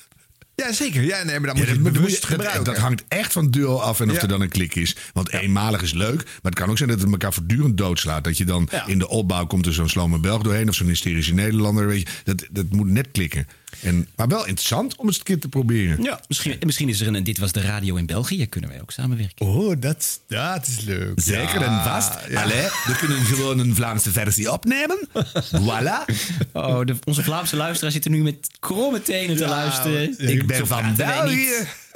Speaker 2: Ja, zeker. Ja, nee, maar dan
Speaker 1: Ja,
Speaker 2: moet je
Speaker 1: dat,
Speaker 2: het
Speaker 1: moet
Speaker 2: bewust
Speaker 1: je-
Speaker 2: gebruiken.
Speaker 1: dat hangt echt van het duo af en of
Speaker 2: Ja.
Speaker 1: er dan een klik is. Want eenmalig is leuk, maar het kan ook zijn dat het elkaar voortdurend doodslaat. Dat je dan in de opbouw komt er zo'n slome Belg doorheen of zo'n hysterische Nederlander. Weet je. Dat, dat moet net klikken. En, maar wel interessant om eens een keer te proberen.
Speaker 3: Ja, misschien, misschien is er een Dit was de radio in België, kunnen wij ook samenwerken.
Speaker 2: Oh, dat, dat is leuk.
Speaker 1: Zeker
Speaker 2: Ja,
Speaker 1: en vast.
Speaker 2: ja.
Speaker 1: Allee, we kunnen gewoon een Vlaamse versie opnemen. Voilà.
Speaker 3: Oh, de, onze Vlaamse luisteraar zit er nu met kromme tenen te
Speaker 2: Ja,
Speaker 3: luisteren.
Speaker 1: Ik ben van België.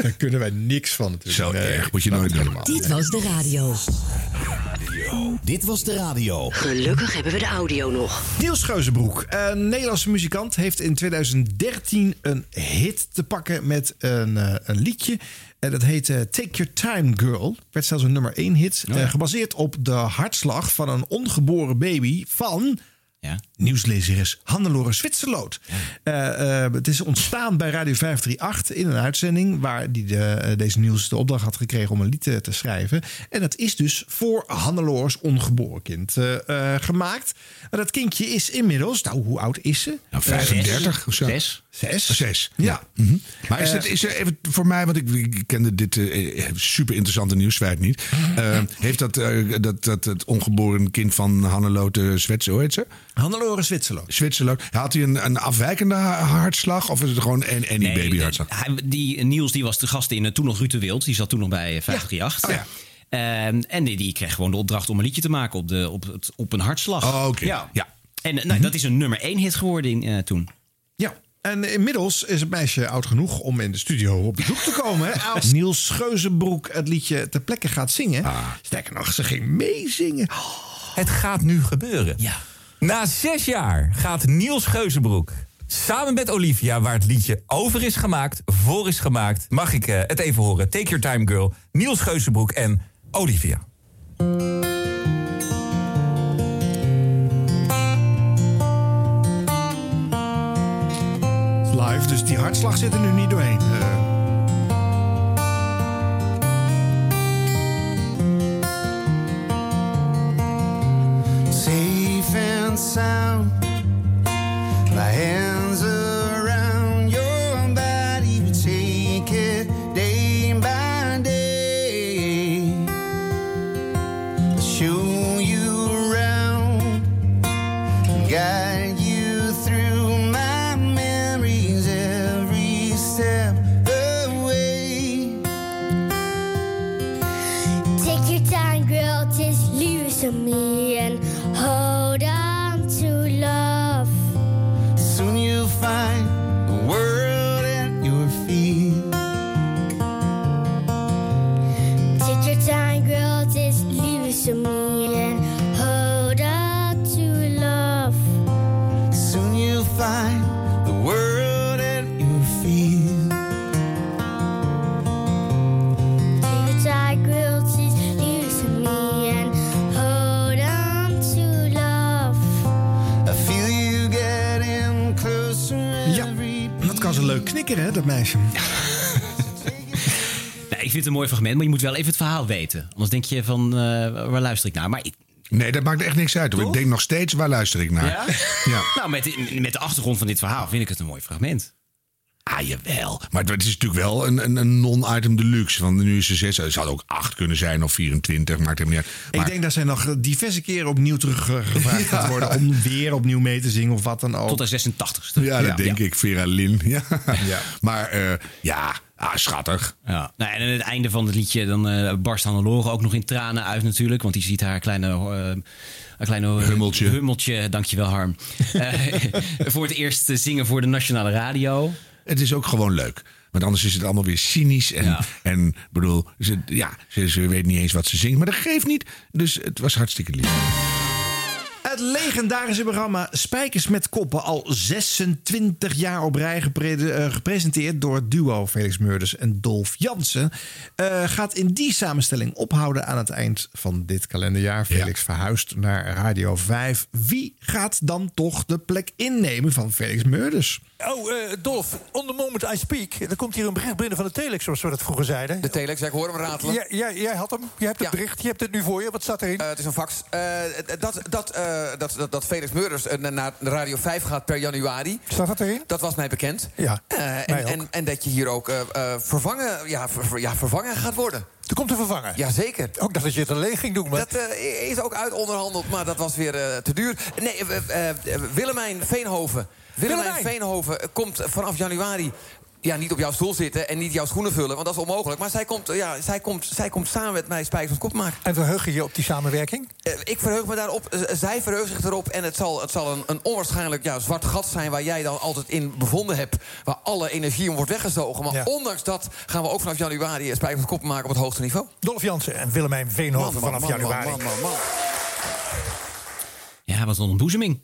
Speaker 2: Daar kunnen wij niks van natuurlijk.
Speaker 1: Zo
Speaker 2: Nee,
Speaker 1: erg moet je nooit doen.
Speaker 18: Dit was de radio.
Speaker 6: Dit was de radio.
Speaker 4: Gelukkig hebben we de audio nog.
Speaker 2: Niels Geuzenbroek, een Nederlandse muzikant, heeft in 2013 een hit te pakken met een, eh, een liedje. En dat heet eh, Take Your Time Girl. Werd zelfs een nummer 1 hit. eh, gebaseerd op de hartslag van een ongeboren baby van
Speaker 3: Ja.
Speaker 2: nieuwslezeres Hannelore Zwitserloot. Eh, eh, het is ontstaan bij Radio 538 in een uitzending... waar die de, eh, deze nieuws de opdracht had gekregen om een lied te schrijven. En dat is dus voor Hannelores ongeboren kind gemaakt. Maar dat kindje is inmiddels... Nou, hoe oud is ze?
Speaker 1: Nou, 35 of zo.
Speaker 3: Zes.
Speaker 2: Zes.
Speaker 1: Zes. Ja. Mhm. Maar is, het, is er even voor mij, want ik, ik kende dit super interessante nieuwsfeit niet. Heeft dat, dat, dat het ongeboren kind van Hannelore Zwitser, hoe heet ze?
Speaker 2: Hannelore Zwitserloot.
Speaker 1: Zwitserloot. Had hij een, een afwijkende ha- hartslag of is het gewoon een, any baby
Speaker 3: Nee,
Speaker 1: hartslag?
Speaker 3: hij- die, Niels die was de gast in eh, toen nog Ruud de Wild. Die zat toen nog bij eh, 538.
Speaker 1: Oh ja.
Speaker 3: Ehm, en die, die kreeg gewoon de opdracht om een liedje te maken op, de, op, het, op een hartslag.
Speaker 1: Oh, oké.
Speaker 3: Ja.
Speaker 1: Ja.
Speaker 3: En eh, nou, dat is een nummer 1 hit geworden in, eh, toen.
Speaker 2: Ja. En inmiddels is het meisje oud genoeg om in de studio op bezoek te komen. Als Niels Scheuzenbroek het liedje ter plekke gaat zingen. Sterker nog, ze ging meezingen.
Speaker 20: Het gaat nu gebeuren.
Speaker 3: Ja.
Speaker 20: Na zes jaar gaat Niels Geuzenbroek samen met Olivia, waar het liedje over is gemaakt, voor is gemaakt, mag ik eh, het even horen. Take Your Time Girl, Niels Geuzenbroek en Olivia.
Speaker 2: Live, dus die hartslag zit er nu niet doorheen. Eh,
Speaker 5: And sound. My hands around your body. We take it day by day. Show you around. Guide you through my memories every step of the way.
Speaker 21: Take your time, girl, just listen me
Speaker 2: meisje.
Speaker 3: Nou, ik vind het een mooi fragment, maar je moet wel even het verhaal weten. Anders denk je van, eh, waar luister ik naar? Maar
Speaker 1: Nee, dat maakt echt niks uit. hoor. Ik denk nog steeds, waar luister ik naar?
Speaker 3: Ja?
Speaker 1: Ja.
Speaker 3: Nou, met, met de achtergrond van dit verhaal vind ik het een mooi fragment.
Speaker 1: Ah, jawel. Maar het is natuurlijk wel een, een, een non-item deluxe. Want nu is ze zes. Het zou ook acht kunnen zijn of 24. Maakt helemaal niet uit. Maar
Speaker 2: Ik denk dat zij nog diverse keren opnieuw teruggevraagd gaat worden... om weer opnieuw mee te zingen of wat dan ook.
Speaker 3: Tot de 86ste.
Speaker 1: ja, dat
Speaker 2: Ja.
Speaker 1: denk
Speaker 2: Ja.
Speaker 1: ik. Vera Lynn. Ja.
Speaker 2: Ja.
Speaker 1: Maar eh, ja, ah, schattig.
Speaker 3: Ja. Nou, en aan het einde van het liedje dan eh, barst Hannelore ook nog in tranen uit natuurlijk. Want die ziet haar kleine, eh, haar kleine
Speaker 1: Hummeltje.
Speaker 3: hummeltje dankjewel Harm. Eh, voor het eerst zingen voor de nationale radio.
Speaker 1: Het is ook gewoon leuk. Want anders is het allemaal weer cynisch. En,
Speaker 3: Ja.
Speaker 1: en bedoel, ze, ja, ze, ze weet niet eens wat ze zingt. Maar dat geeft niet. Dus het was hartstikke lief.
Speaker 2: Het legendarische programma Spijkers met Koppen, al 26 jaar op rij gepre- eh, gepresenteerd door het duo Felix Meurders en Dolf Jansen, eh, gaat in die samenstelling ophouden aan het eind van dit kalenderjaar. Felix verhuist naar Radio 5. Wie gaat dan toch de plek innemen van Felix Meurders?
Speaker 22: Oh, eh, Dolf, on the moment I speak. Er komt hier een bericht binnen van de telex, zoals we dat vroeger zeiden.
Speaker 11: De telex, ja, ik hoor hem ratelen.
Speaker 22: Ja, jij, jij had hem, je hebt het bericht, je hebt het nu voor je. Wat staat erin?
Speaker 11: Eh, het is een fax. Eh, dat, dat, eh, dat, dat, dat Felix Meurders eh, naar Radio 5 gaat per januari.
Speaker 22: Staat dat erin?
Speaker 11: Dat was mij bekend.
Speaker 22: Ja,
Speaker 11: Eh,
Speaker 22: mij
Speaker 11: en, en, en dat je hier ook eh, eh, vervangen, ja, ver- ja, vervangen gaat worden.
Speaker 22: Er komt een vervanger.
Speaker 11: Jazeker.
Speaker 22: Ook dat je het alleen ging doen. Maar...
Speaker 11: Dat eh, is ook uit onderhandeld, maar dat was weer eh, te duur. Nee, eh, eh, eh, Willemijn Veenhoven. Willemijn,
Speaker 22: Willemijn.
Speaker 11: Veenhoven komt vanaf januari ja, niet op jouw stoel zitten en niet jouw schoenen vullen, want dat is onmogelijk. Maar zij komt, eh, ja, zij komt, zij komt samen met mij Spijkers met Kop maken.
Speaker 22: En verheug je je op die samenwerking?
Speaker 11: Eh, ik verheug me daarop, eh, zij verheugt zich erop. En het zal, het zal een, een onwaarschijnlijk ja, zwart gat zijn... waar jij dan altijd in bevonden hebt. Waar alle energie om wordt weggezogen. Maar
Speaker 22: Ja.
Speaker 11: ondanks dat gaan we ook vanaf januari... Spijkers met Kop maken op het hoogste niveau.
Speaker 22: Dolf Jansen en Willemijn Veenhoven
Speaker 11: Man, man,
Speaker 22: vanaf
Speaker 11: man,
Speaker 22: januari.
Speaker 11: man, man, man.
Speaker 3: Ja, wat een ontboezeming.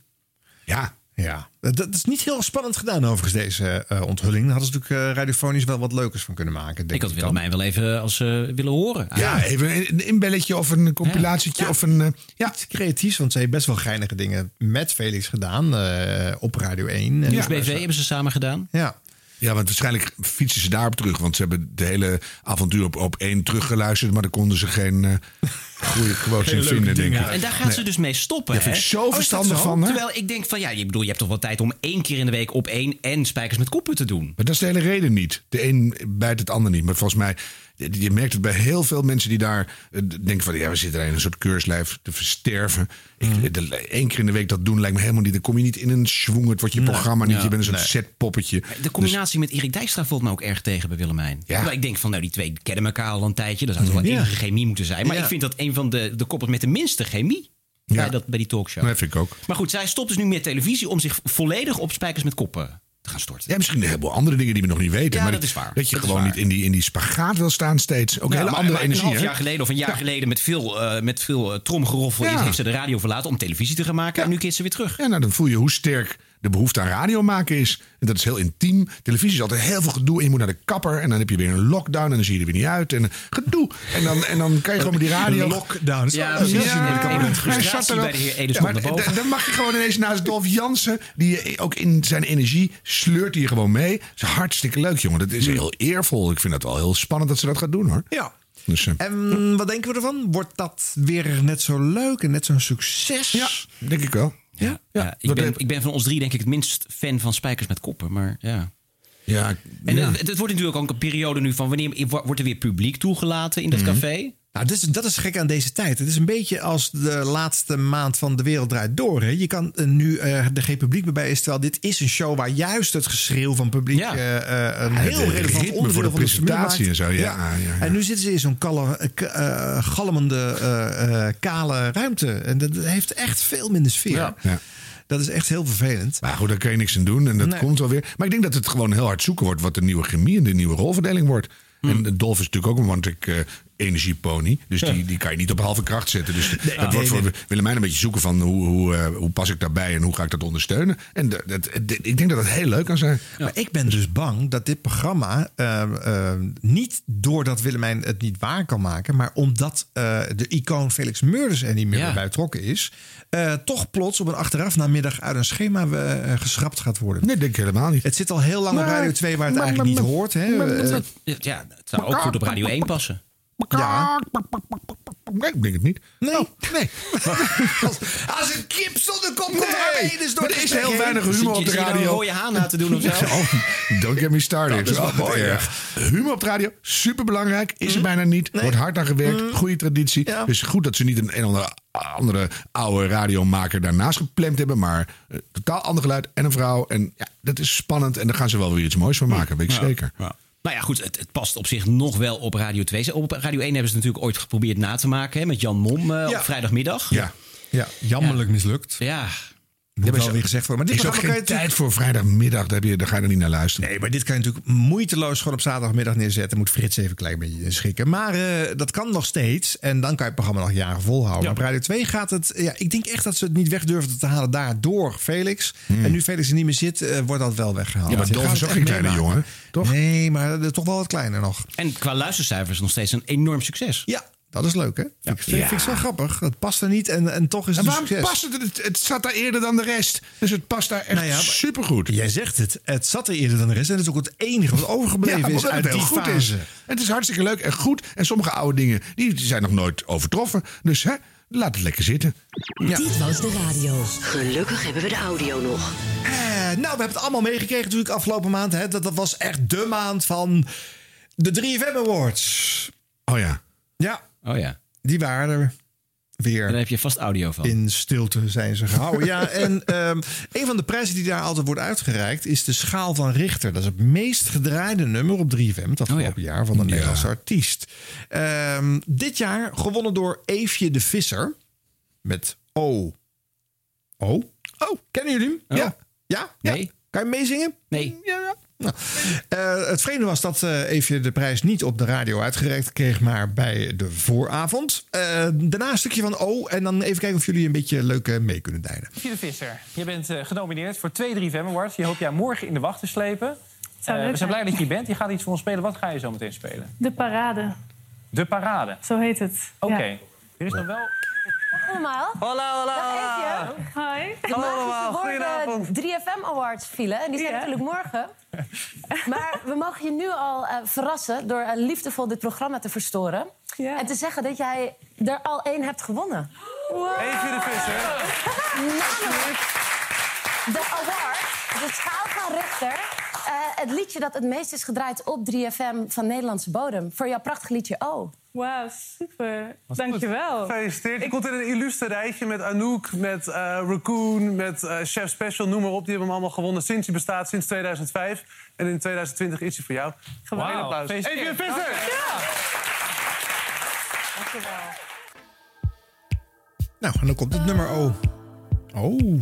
Speaker 1: Ja.
Speaker 2: Ja, dat is niet heel spannend gedaan overigens, deze eh, onthulling. Daar hadden ze natuurlijk eh, radiofonisch wel wat leukers van kunnen maken. Denk
Speaker 3: Ik had
Speaker 2: dan.
Speaker 3: Willemijn wel even als ze willen horen.
Speaker 1: Ja, even een inbelletje of een compilatietje of een... eh,
Speaker 2: Ja, iets creatiefs, want ze heeft best wel geinige dingen met Felix gedaan eh, op Radio 1. En
Speaker 3: Nieuws BV hebben ze samen gedaan.
Speaker 2: Ja.
Speaker 1: Ja, want waarschijnlijk fietsen ze daarop terug. Want ze hebben de hele avontuur op, op één teruggeluisterd. Maar daar konden ze geen eh, goede quotes in vinden, denk ik.
Speaker 3: En daar gaat
Speaker 1: Nee.
Speaker 3: ze dus mee stoppen.
Speaker 1: Ja, vind
Speaker 3: hè?
Speaker 1: ik zo
Speaker 3: Oh,
Speaker 1: verstandig
Speaker 3: zo?
Speaker 1: van haar.
Speaker 3: Terwijl ik denk van ja, je bedoel, je hebt toch wel tijd om één keer in de week op één en spijkers met koppen te doen.
Speaker 1: Maar dat is de hele reden niet. De een bijt het ander niet. Maar volgens mij, je merkt het bij heel veel mensen die daar eh, denken van... ja, we zitten er in een soort keurslijf te versterven.
Speaker 3: Mhm.
Speaker 1: Één keer in de week dat doen lijkt me helemaal niet. Dan kom je niet in een schwung. Het wordt je
Speaker 3: Nee.
Speaker 1: programma niet.
Speaker 3: Ja,
Speaker 1: je bent een soort
Speaker 3: nee.
Speaker 1: setpoppetje.
Speaker 3: De combinatie met Erik Dijkstra valt me ook erg tegen bij Willemijn.
Speaker 1: Ja.
Speaker 3: Ik denk van, nou, die twee kennen elkaar al een tijdje. Dat zou toch wel
Speaker 1: Ja.
Speaker 3: enige chemie moeten zijn. Maar
Speaker 1: Ja.
Speaker 3: ik vind dat een van de, de koppels met de minste chemie bij, dat, bij die talkshow.
Speaker 1: Dat vind ik ook.
Speaker 3: Maar goed, zij stopt dus nu met televisie om zich volledig op spijkers met koppen te gaan storten.
Speaker 1: Ja, misschien een heleboel andere dingen die we nog niet weten.
Speaker 3: Ja,
Speaker 1: maar
Speaker 3: dat is waar.
Speaker 1: Dat je
Speaker 3: Dat
Speaker 1: gewoon niet in die, in die spagaat wil staan steeds. Ook
Speaker 3: Ja,
Speaker 1: hele
Speaker 3: maar-
Speaker 1: andere
Speaker 3: maar
Speaker 1: energie.
Speaker 3: Een half jaar geleden of een jaar geleden met veel, eh, met veel eh, tromgeroffel
Speaker 1: Ja.
Speaker 3: heeft ze de radio verlaten om televisie te gaan maken. En nu keert ze weer terug.
Speaker 1: Ja, nou, dan voel je hoe sterk de behoefte aan radio maken is. En dat is heel intiem. Televisie is altijd heel veel gedoe. En je moet naar de kapper. En dan heb je weer een lockdown. En dan zie je er weer niet uit. En gedoe. En dan, en dan kan je gewoon met die radio...
Speaker 2: Lockdown.
Speaker 3: Ja, precies.
Speaker 1: Ja,
Speaker 3: komt een
Speaker 1: hij
Speaker 3: frustratie
Speaker 1: zat er wel.
Speaker 3: bij de heer Edens
Speaker 1: Ja, maar Dan mag je gewoon ineens naast Dolf Jansen... die ook in zijn energie sleurt hij gewoon mee. Dat is hartstikke leuk, jongen. Dat is heel eervol. Ik vind het wel heel spannend dat ze dat gaat doen, hoor.
Speaker 2: Ja.
Speaker 1: Dus, eh,
Speaker 2: En wat denken we ervan? Wordt dat weer net zo leuk en net zo'n succes? Ja,
Speaker 1: denk ik wel.
Speaker 3: Ja, ja, ik, ben, ik ben van ons drie denk ik het minst fan van spijkers met koppen. Maar ja.
Speaker 1: Ja,
Speaker 3: En
Speaker 1: ja.
Speaker 3: het, het wordt natuurlijk ook een periode nu van wanneer wordt er weer publiek toegelaten in dat
Speaker 1: Mhm.
Speaker 3: café?
Speaker 2: Nou, dat is, dat is gek aan deze tijd. Het is een beetje als de laatste maand van De Wereld Draait Door. Hè. Je kan eh, nu eh, er geen publiek meer bij is. Terwijl dit is een show waar juist het geschreeuw van publiek... eh, een
Speaker 1: Ja,
Speaker 2: heel relevant onderdeel
Speaker 1: voor de
Speaker 2: van
Speaker 1: presentatie en zo, ja, ja, ja.
Speaker 2: En nu zitten ze in zo'n galmende, kale ruimte. En dat heeft echt veel minder sfeer. Dat is echt heel vervelend.
Speaker 1: Maar goed, daar kun je niks aan doen. En dat
Speaker 2: Nee.
Speaker 1: komt wel weer. Maar ik denk dat het gewoon heel hard zoeken wordt... wat de nieuwe chemie en de nieuwe rolverdeling wordt.
Speaker 2: Hmm.
Speaker 1: En Dolf is natuurlijk ook een eh energiepony. Dus die, die kan je niet op halve kracht zetten. Dus dat
Speaker 2: nee,
Speaker 1: wordt voor
Speaker 2: nee.
Speaker 1: Willemijn een beetje zoeken van... hoe, hoe, eh, hoe pas ik daarbij en hoe ga ik dat ondersteunen. En dat, dat- dat- ik denk dat dat heel leuk kan zijn.
Speaker 2: Maar ik ben dus bang dat dit programma eh, eh, niet doordat Willemijn het niet waar kan maken, maar omdat eh, de icoon Felix Meurders er niet meer
Speaker 3: Ja.
Speaker 2: bij betrokken is, eh, toch plots op een achteraf namiddag uit een schema geschrapt gaat worden.
Speaker 1: Nee, denk ik helemaal niet.
Speaker 2: Het zit al heel lang op
Speaker 1: Nee,
Speaker 2: Radio 2 waar het
Speaker 1: maar-
Speaker 2: eigenlijk
Speaker 1: maar-
Speaker 2: niet hoort. Hè?
Speaker 1: maar- maar-
Speaker 3: Ja, het zou ook goed op Radio 1 passen.
Speaker 2: Ja.
Speaker 1: Nee, ik denk het niet.
Speaker 2: Nee.
Speaker 1: Oh, nee.
Speaker 2: als, als een kip zonder kop komt
Speaker 1: Nee,
Speaker 2: er dus door het
Speaker 1: er is heel
Speaker 2: heen.
Speaker 1: weinig humor op de
Speaker 3: Zit je nou een
Speaker 1: radio.
Speaker 3: rode haan na te doen of zo?
Speaker 1: Oh, don't get me started.
Speaker 2: Dat is wel
Speaker 1: wat
Speaker 2: mooi, ja.
Speaker 1: erg. Humor op de radio, superbelangrijk. Is er bijna niet. Wordt hard aan gewerkt. Goede traditie.
Speaker 2: Ja.
Speaker 1: Dus goed dat ze niet een, een of andere, andere oude radiomaker daarnaast gepland hebben. Maar eh, totaal ander geluid en een vrouw. En ja, dat is spannend. En daar gaan ze wel weer iets moois van maken. Weet ik zeker.
Speaker 3: Nou ja, goed, het, het past op zich nog wel op Radio 2. Op Radio 1 hebben ze natuurlijk ooit geprobeerd na te maken hè, met Jan Mom eh,
Speaker 2: Ja.
Speaker 3: op vrijdagmiddag.
Speaker 1: Ja.
Speaker 2: Ja, jammerlijk mislukt.
Speaker 3: Ja.
Speaker 2: Moet wel weer gezegd worden. Maar dit
Speaker 1: is ook geen tijd voor vrijdagmiddag. Daar, heb je, daar ga je er niet naar luisteren.
Speaker 2: Nee, maar dit kan je natuurlijk moeiteloos gewoon op zaterdagmiddag neerzetten. Moet Frits even een klein beetje schikken. Maar eh, dat kan nog steeds. En dan kan je het programma nog jaren volhouden. Maar op Radio 2 gaat het... Ja, ik denk echt dat ze het niet weg durven te halen daardoor Felix. En nu Felix er niet meer zit, eh, wordt dat wel weggehaald.
Speaker 1: Ja, maar Dolf is ook geen kleine jongen, toch?
Speaker 2: Nee, maar eh, toch wel wat kleiner nog.
Speaker 3: En qua luistercijfers nog steeds een enorm succes.
Speaker 2: Ja, dat is leuk, hè? Vind, ik- vind, vind ik wel grappig. Het past er niet en, en toch is
Speaker 1: En
Speaker 2: het een
Speaker 1: waarom
Speaker 2: succes.
Speaker 1: past het? het? Het zat daar eerder dan de rest. Dus het past daar echt
Speaker 2: Nou ja,
Speaker 1: supergoed.
Speaker 2: Jij zegt het. Het zat er eerder dan de rest. En het is ook het enige wat overgebleven
Speaker 1: Ja,
Speaker 2: is uit die
Speaker 1: goed
Speaker 2: fase.
Speaker 1: is. Het is hartstikke leuk en goed. En sommige oude dingen die zijn nog nooit overtroffen. Dus hè, laat het lekker zitten.
Speaker 4: Dit was de radio. Gelukkig hebben we de audio nog.
Speaker 2: Eh, nou, we hebben het allemaal meegekregen natuurlijk afgelopen maand. Hè. Dat, dat was echt de maand van de 3FM Awards.
Speaker 1: Oh ja.
Speaker 2: Ja,
Speaker 3: Oh ja.
Speaker 2: die waren er weer.
Speaker 3: Daar heb je vast audio van.
Speaker 2: In stilte zijn ze gehouden. ja, en ehm, een van de prijzen die daar altijd wordt uitgereikt is de Schaal van Richter. Dat is het meest gedraaide nummer op 3FM het afgelopen jaar van een Nederlandse artiest. Ehm, dit jaar gewonnen door Eefje de Visser met O. O? Oh, kennen jullie hem? Ja. Ja?
Speaker 3: Nee.
Speaker 2: Ja. Kan je meezingen?
Speaker 3: Nee.
Speaker 2: Ja, ja. Nou, eh, het vreemde was dat eh Eefje de prijs niet op de radio uitgereikt kreeg, maar bij de vooravond. Eh, daarna een stukje van O. En dan even kijken of jullie een beetje leuk eh, mee kunnen dijden.
Speaker 23: Pieter Visser, je bent eh, genomineerd voor twee 3FM Awards. Je hoopt jou morgen in de wacht te slepen. Eh, we zijn blij dat je hier bent. Je gaat iets voor ons spelen. Wat ga je zo meteen spelen?
Speaker 24: De parade,
Speaker 23: De parade.
Speaker 24: zo heet het.
Speaker 23: Oké.
Speaker 24: Ja.
Speaker 23: Er is nog wel...
Speaker 25: allemaal.
Speaker 23: Hallo, hallo.
Speaker 25: Dag Eefje.
Speaker 24: Hi.
Speaker 25: De
Speaker 23: Hallo allemaal,
Speaker 25: magische
Speaker 23: goedenavond.
Speaker 25: woorden 3FM Awards vielen. En die zijn
Speaker 24: Ja.
Speaker 25: natuurlijk morgen. Maar we mogen je nu al eh, verrassen door eh, liefdevol dit programma te verstoren. En te zeggen dat jij er al één hebt gewonnen.
Speaker 23: Eefje de Visser.
Speaker 25: Namelijk de award, de schaal van Richter. eh, het liedje dat het meest is gedraaid op 3FM van Nederlandse bodem. Voor jouw prachtig liedje Oh.
Speaker 24: Wauw, super. Dankjewel.
Speaker 26: Gefeliciteerd. Je komt in een illustre rijtje met Anouk, met eh, Raccoon, met eh, Chef Special, noem maar op. Die hebben hem allemaal gewonnen sinds hij bestaat, sinds 2005. En in 2020 is hij voor jou.
Speaker 24: Geweldig.
Speaker 26: Een applaus. Even Visser!
Speaker 2: Nou, en dan komt het nummer O. Oh.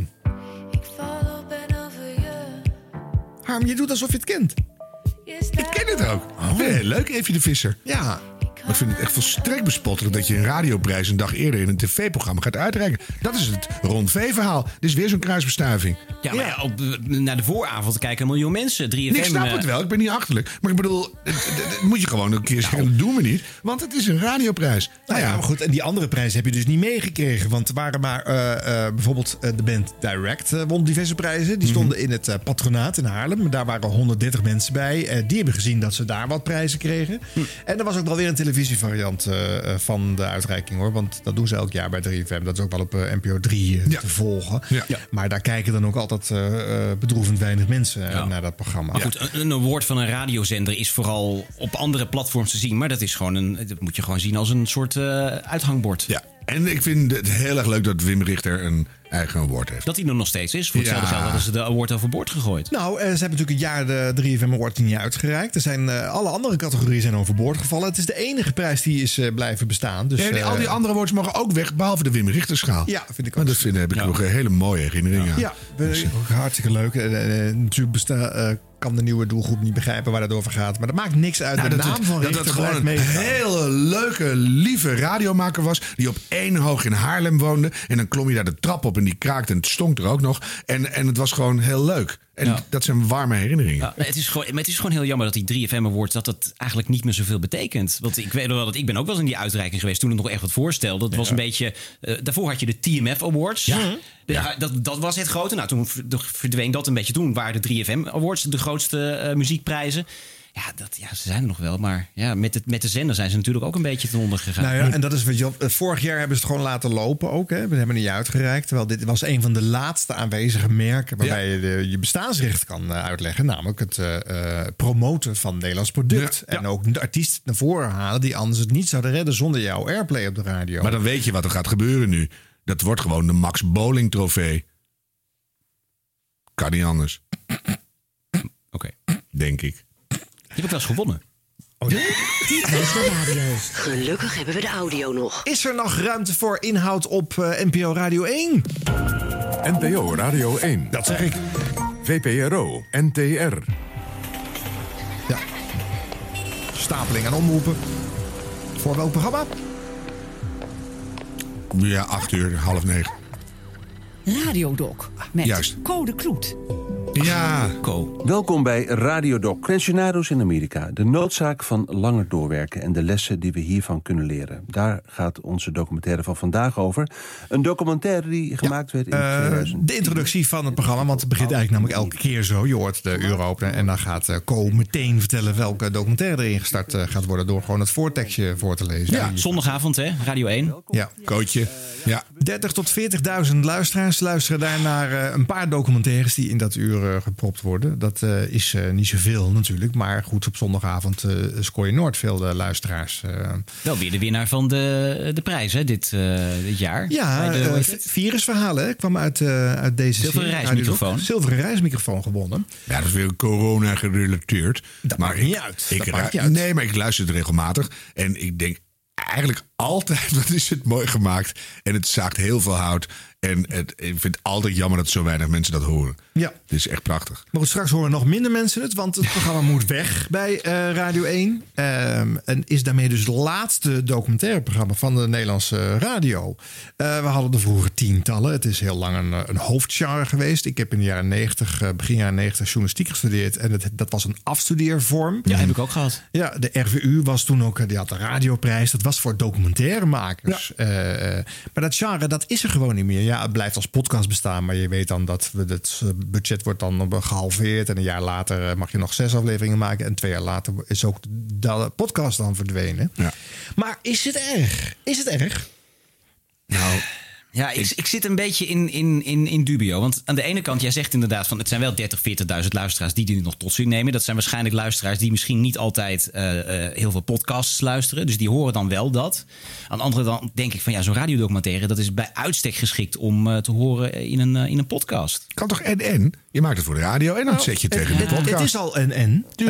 Speaker 2: Harm, je doet alsof je het kent.
Speaker 1: Ik ken het ook. Oh. Leuk, Evie de Visser.
Speaker 2: Ja.
Speaker 1: Maar ik vind het echt volstrekt bespottelijk dat je een radioprijs een dag eerder in een tv-programma gaat uitreiken. Dat is het rond V-verhaal. Dit is weer zo'n kruisbestuiving.
Speaker 3: Ja, maar ja, op, eh, naar de vooravond kijken een miljoen mensen. 3FM.
Speaker 1: ik snap
Speaker 3: eh,
Speaker 1: het wel, ik ben niet achterlijk. Maar ik bedoel, moet je gewoon een keer zeggen, dat doen we niet. Want het is een radioprijs.
Speaker 2: Nou ja, maar goed. En die andere prijs heb je dus niet meegekregen. Want er waren maar eh, eh, bijvoorbeeld eh, de band Direct eh, won diverse prijzen. Die stonden in het eh, patronaat in Haarlem. Daar waren 130 mensen bij. Eh, die hebben gezien dat ze daar wat prijzen kregen. En er was ook wel weer een televisievariant eh, eh, van de uitreiking hoor. Want dat doen ze elk jaar bij 3FM. Dat is ook wel op eh, NPO 3 eh, te volgen. Maar daar kijken dan ook altijd bedroevend weinig mensen naar dat programma.
Speaker 3: Maar goed, een, een award van een radiozender is vooral op andere platforms te zien. Maar dat, is gewoon een, dat moet je gewoon zien als een soort eh, uithangbord.
Speaker 1: Ja, en ik vind het heel erg leuk dat Wim Richter een eigen award heeft.
Speaker 3: Dat hij er nog steeds is. Voor hetzelfde
Speaker 1: Ja.
Speaker 3: geld hadden ze de award overboord gegooid.
Speaker 2: Nou, eh, ze hebben natuurlijk een jaar de 3FM Award niet uitgereikt. Er zijn, eh, alle andere categorieën zijn overboord gevallen. Het is de enige prijs die is eh, blijven bestaan. Dus,
Speaker 1: al die andere awards mogen ook weg, behalve de Wim Richterschaal.
Speaker 2: Ja, vind ik
Speaker 1: ook. dat vind, heb ik nog een hele mooie herinnering aan.
Speaker 2: Ja, ook hartstikke leuk. Natuurlijk besta- eh, kan de nieuwe doelgroep niet begrijpen waar het over gaat. Maar dat maakt niks uit.
Speaker 1: Nou,
Speaker 2: de
Speaker 1: dat,
Speaker 2: naam
Speaker 1: het,
Speaker 2: van
Speaker 1: dat
Speaker 2: Richter
Speaker 1: het gewoon een
Speaker 2: meegaan.
Speaker 1: hele leuke, lieve radiomaker was. Die op één hoog in Haarlem woonde. En dan klom je daar de trap op en die kraakte en het stonk er ook nog. En, en het was gewoon heel leuk. En
Speaker 3: Ja.
Speaker 1: dat zijn warme herinneringen.
Speaker 3: Ja, het, is gewoon, maar het is gewoon heel jammer dat die 3FM Awards... dat dat eigenlijk niet meer zoveel betekent. Want ik weet wel dat ik ben ook wel eens in die uitreiking geweest... toen het nog echt wat voorstelde. Dat was een beetje... eh, daarvoor had je de TMF Awards.
Speaker 1: Ja.
Speaker 3: De- dat, dat was het grote. Nou, toen verdween dat een beetje. Toen waren de 3FM Awards de grootste eh, muziekprijzen. Ja, dat, ja, ze zijn er nog wel. Maar ja, met, het, met de zender zijn ze natuurlijk ook een beetje ten onder gegaan.
Speaker 2: Nou ja, en dat is wat je op- vorig jaar hebben ze het gewoon laten lopen ook. Hè. We hebben niet uitgereikt. Terwijl dit was een van de laatste aanwezige merken waarbij je de, je bestaansrecht kan eh, uitleggen. Namelijk het eh, eh, promoten van Nederlands product. En ook de artiest naar voren halen die anders het niet zouden redden zonder jouw airplay op de radio.
Speaker 1: Maar dan weet je wat er gaat gebeuren nu. Dat wordt gewoon de Max Bowling trofee. Kan niet anders.
Speaker 3: Oké.
Speaker 1: Denk ik.
Speaker 3: Je hebt wel eens gewonnen.
Speaker 4: De radio. Gelukkig hebben we de audio nog.
Speaker 2: Is er nog ruimte voor inhoud op eh, NPO Radio 1?
Speaker 27: NPO Radio 1.
Speaker 2: Dat zeg ik.
Speaker 27: VPRO NTR.
Speaker 2: Ja. Stapeling aan omroepen. Voor welk programma?
Speaker 1: Ja, acht uur, half negen.
Speaker 18: Radiodoc met
Speaker 1: Juist.
Speaker 18: Code Kloet.
Speaker 1: Ja.
Speaker 3: Co.
Speaker 28: Welkom bij Radio Doc. Pensionado's in Amerika. De noodzaak van langer doorwerken en de lessen die we hiervan kunnen leren. Daar gaat onze documentaire van vandaag over. Een documentaire die gemaakt werd in
Speaker 2: Eh,
Speaker 28: 2000.
Speaker 2: de introductie van het programma, want het begint eigenlijk namelijk elke keer zo. Je hoort de uur openen en dan gaat eh, Co meteen vertellen welke documentaire erin gestart eh, gaat worden. Door gewoon het voortekstje voor te lezen.
Speaker 3: Ja, zondagavond hè, Radio 1.
Speaker 2: Ja.
Speaker 1: Kootje. Ja.
Speaker 2: 30 tot 40.000 luisteraars luisteren daar naar eh, een paar documentaires die in dat uur eh, gepropt worden. Dat eh, is eh, niet zoveel natuurlijk, maar goed, op zondagavond eh, scoor je nooit veel luisteraars.
Speaker 3: Wel weer de winnaar van de, de prijs hè, dit, eh, dit jaar.
Speaker 2: Ja,
Speaker 3: Bij de,
Speaker 2: virusverhalen hè, kwam uit, eh, uit deze
Speaker 3: Zilveren
Speaker 2: serie.
Speaker 3: reismicrofoon.
Speaker 2: Zilveren reismicrofoon gewonnen.
Speaker 1: Ja, dat is weer corona gerelateerd. Dat maar
Speaker 2: maakt niet uit.
Speaker 1: Ik,
Speaker 2: Dat
Speaker 1: ra-
Speaker 2: maakt niet uit.
Speaker 1: Nee, maar ik luister het regelmatig. En ik denk eigenlijk altijd, wat is het mooi gemaakt. En het zaagt heel veel hout. En het, ik vind het altijd jammer dat zo weinig mensen dat horen.
Speaker 2: Ja.
Speaker 1: Het is echt prachtig.
Speaker 2: Maar goed, straks horen nog minder mensen het, want het programma moet weg bij eh, Radio 1. Ehm, en is daarmee dus het laatste documentaire-programma van de Nederlandse radio. Eh, we hadden er vroeger tientallen. Het is heel lang een, eh, een hoofdgenre geweest. Ik heb in de jaren 90, eh, begin jaren 90 journalistiek gestudeerd. En het, dat was een afstudeervorm.
Speaker 3: Ja, heb ik ook gehad.
Speaker 2: Ja, de RVU was toen ook, die had de radioprijs. Dat was voor documentairemakers. Eh, eh, maar dat genre, dat is er gewoon niet meer. Ja, het blijft als podcast bestaan, maar je weet dan dat we het eh, budget wordt dan gehalveerd. En een jaar later eh, mag je nog zes afleveringen maken. En twee jaar later is ook de podcast dan verdwenen.
Speaker 1: Ja.
Speaker 2: Maar is het erg? Is het erg?
Speaker 1: Nou,
Speaker 3: Ja, ik, ik zit een beetje in, in, in, in dubio. Want aan de ene kant, jij zegt inderdaad van het zijn wel 30, 40.000 luisteraars die dit nog tot zich nemen. Dat zijn waarschijnlijk luisteraars die misschien niet altijd eh, eh, heel veel podcasts luisteren. Dus die horen dan wel dat. Aan de andere kant denk ik van ja, zo'n radiodocumentaire, dat is bij uitstek geschikt om eh, te horen in een, in een podcast.
Speaker 1: Kan toch en en? Je maakt het voor de radio en dan zet je het tegen de podcast.
Speaker 2: het is al een en. Eh,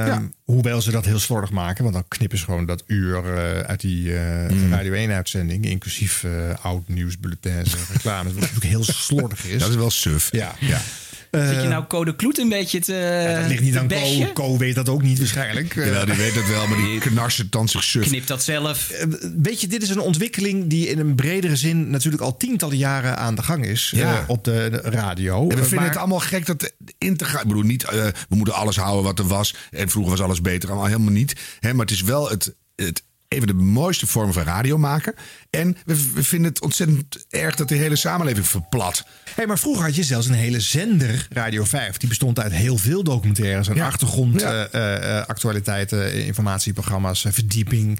Speaker 2: eh,
Speaker 1: Ja.
Speaker 2: Hoewel ze dat heel slordig maken. Want dan knippen ze gewoon dat uur eh, uit die eh,
Speaker 1: Mm.
Speaker 2: Radio 1-uitzending. Inclusief eh, oud nieuwsbulletins en reclames. Wat natuurlijk heel slordig is.
Speaker 1: Dat is wel suf.
Speaker 2: Ja.
Speaker 1: ja.
Speaker 3: Zit je nou Code Kloet een beetje te
Speaker 2: dat ligt niet aan Co. Co weet dat ook niet waarschijnlijk. Eh,
Speaker 1: Jawel, die weet het wel, maar die knarsen dan zich suf.
Speaker 3: Knipt dat zelf.
Speaker 2: Eh, Weet je, dit is een ontwikkeling die in een bredere zin natuurlijk al tientallen jaren aan de gang is
Speaker 1: Ja.
Speaker 2: eh, op de, de radio.
Speaker 1: En we
Speaker 2: Eh,
Speaker 1: vinden
Speaker 2: maar-
Speaker 1: het allemaal gek dat integraal. Ik bedoel, niet, eh, we moeten alles houden wat er was. En vroeger was alles beter, allemaal helemaal niet. Hè, maar het is wel het, het, even de mooiste vorm van radio maken. En we, we vinden het ontzettend erg dat de hele samenleving verplat.
Speaker 2: Hey, maar vroeger had je zelfs een hele zender, Radio 5. Die bestond uit heel veel documentaires en achtergrond,
Speaker 1: Ja.
Speaker 2: eh, eh, actualiteiten, informatieprogramma's, eh, verdieping.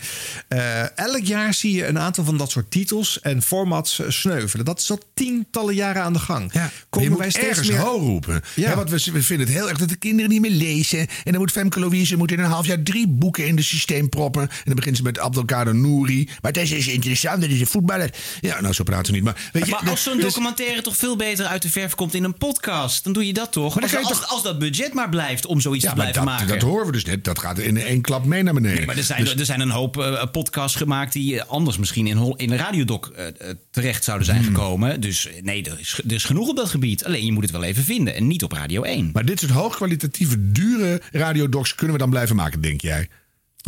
Speaker 2: Elk jaar zie je een aantal van dat soort titels en formats sneuvelen. Dat is al tientallen jaren aan de gang.
Speaker 1: Ja,
Speaker 2: Komen
Speaker 1: je moet
Speaker 2: wij steeds
Speaker 1: ergens
Speaker 2: meer...
Speaker 1: ho roepen.
Speaker 2: Ja.
Speaker 1: Ja. want we, we vinden het heel erg dat de kinderen niet meer lezen. En dan moet Femke Louise moet in een half jaar drie boeken in het systeem proppen. En dan begint ze met Abdelkader Nouri. Maar het is, is interessant, dat is een voetballer. Ja, nou zo praten ze niet. Maar, weet je,
Speaker 3: Maar als zo'n
Speaker 1: dus-
Speaker 3: documentaire toch veel beter uit de verf komt in een podcast, dan doe je dat toch?
Speaker 1: Maar
Speaker 3: als, als,
Speaker 1: toch-
Speaker 3: als dat budget maar blijft om zoiets
Speaker 1: ja,
Speaker 3: te blijven
Speaker 1: dat,
Speaker 3: maken.
Speaker 1: dat horen we dus net. Dat gaat in één klap mee naar beneden.
Speaker 3: Nee, maar er zijn,
Speaker 1: Dus-
Speaker 3: er zijn een hoop eh, podcasts gemaakt die eh, anders misschien in, in de radiodoc eh, terecht zouden zijn
Speaker 1: Hmm.
Speaker 3: gekomen. Dus nee, er is, er is genoeg op dat gebied. Alleen je moet het wel even vinden en niet op Radio 1.
Speaker 1: Maar dit soort hoogkwalitatieve, dure radiodocs kunnen we dan blijven maken, denk jij?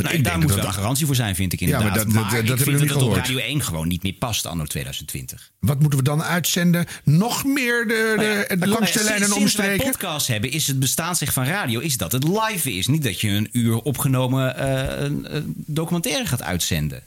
Speaker 3: Nou,
Speaker 1: ik
Speaker 3: daar moet
Speaker 1: dat
Speaker 3: wel een
Speaker 1: dat-
Speaker 3: garantie voor zijn, vind ik
Speaker 1: Ja,
Speaker 3: inderdaad.
Speaker 1: maar dat- dat- dat
Speaker 3: ik
Speaker 1: hebben we
Speaker 3: dat
Speaker 1: niet
Speaker 3: op
Speaker 1: gehoord.
Speaker 3: Radio 1 gewoon niet meer past anno 2020.
Speaker 1: Wat moeten we dan uitzenden? Nog meer de, de,
Speaker 3: Nou ja,
Speaker 1: de
Speaker 3: maar
Speaker 1: langs de
Speaker 3: sinds- wij
Speaker 1: omstreken?
Speaker 3: podcast hebben, is het bestaansrecht van radio is dat het live is. Niet dat je een uur opgenomen eh, een, een documentaire gaat uitzenden.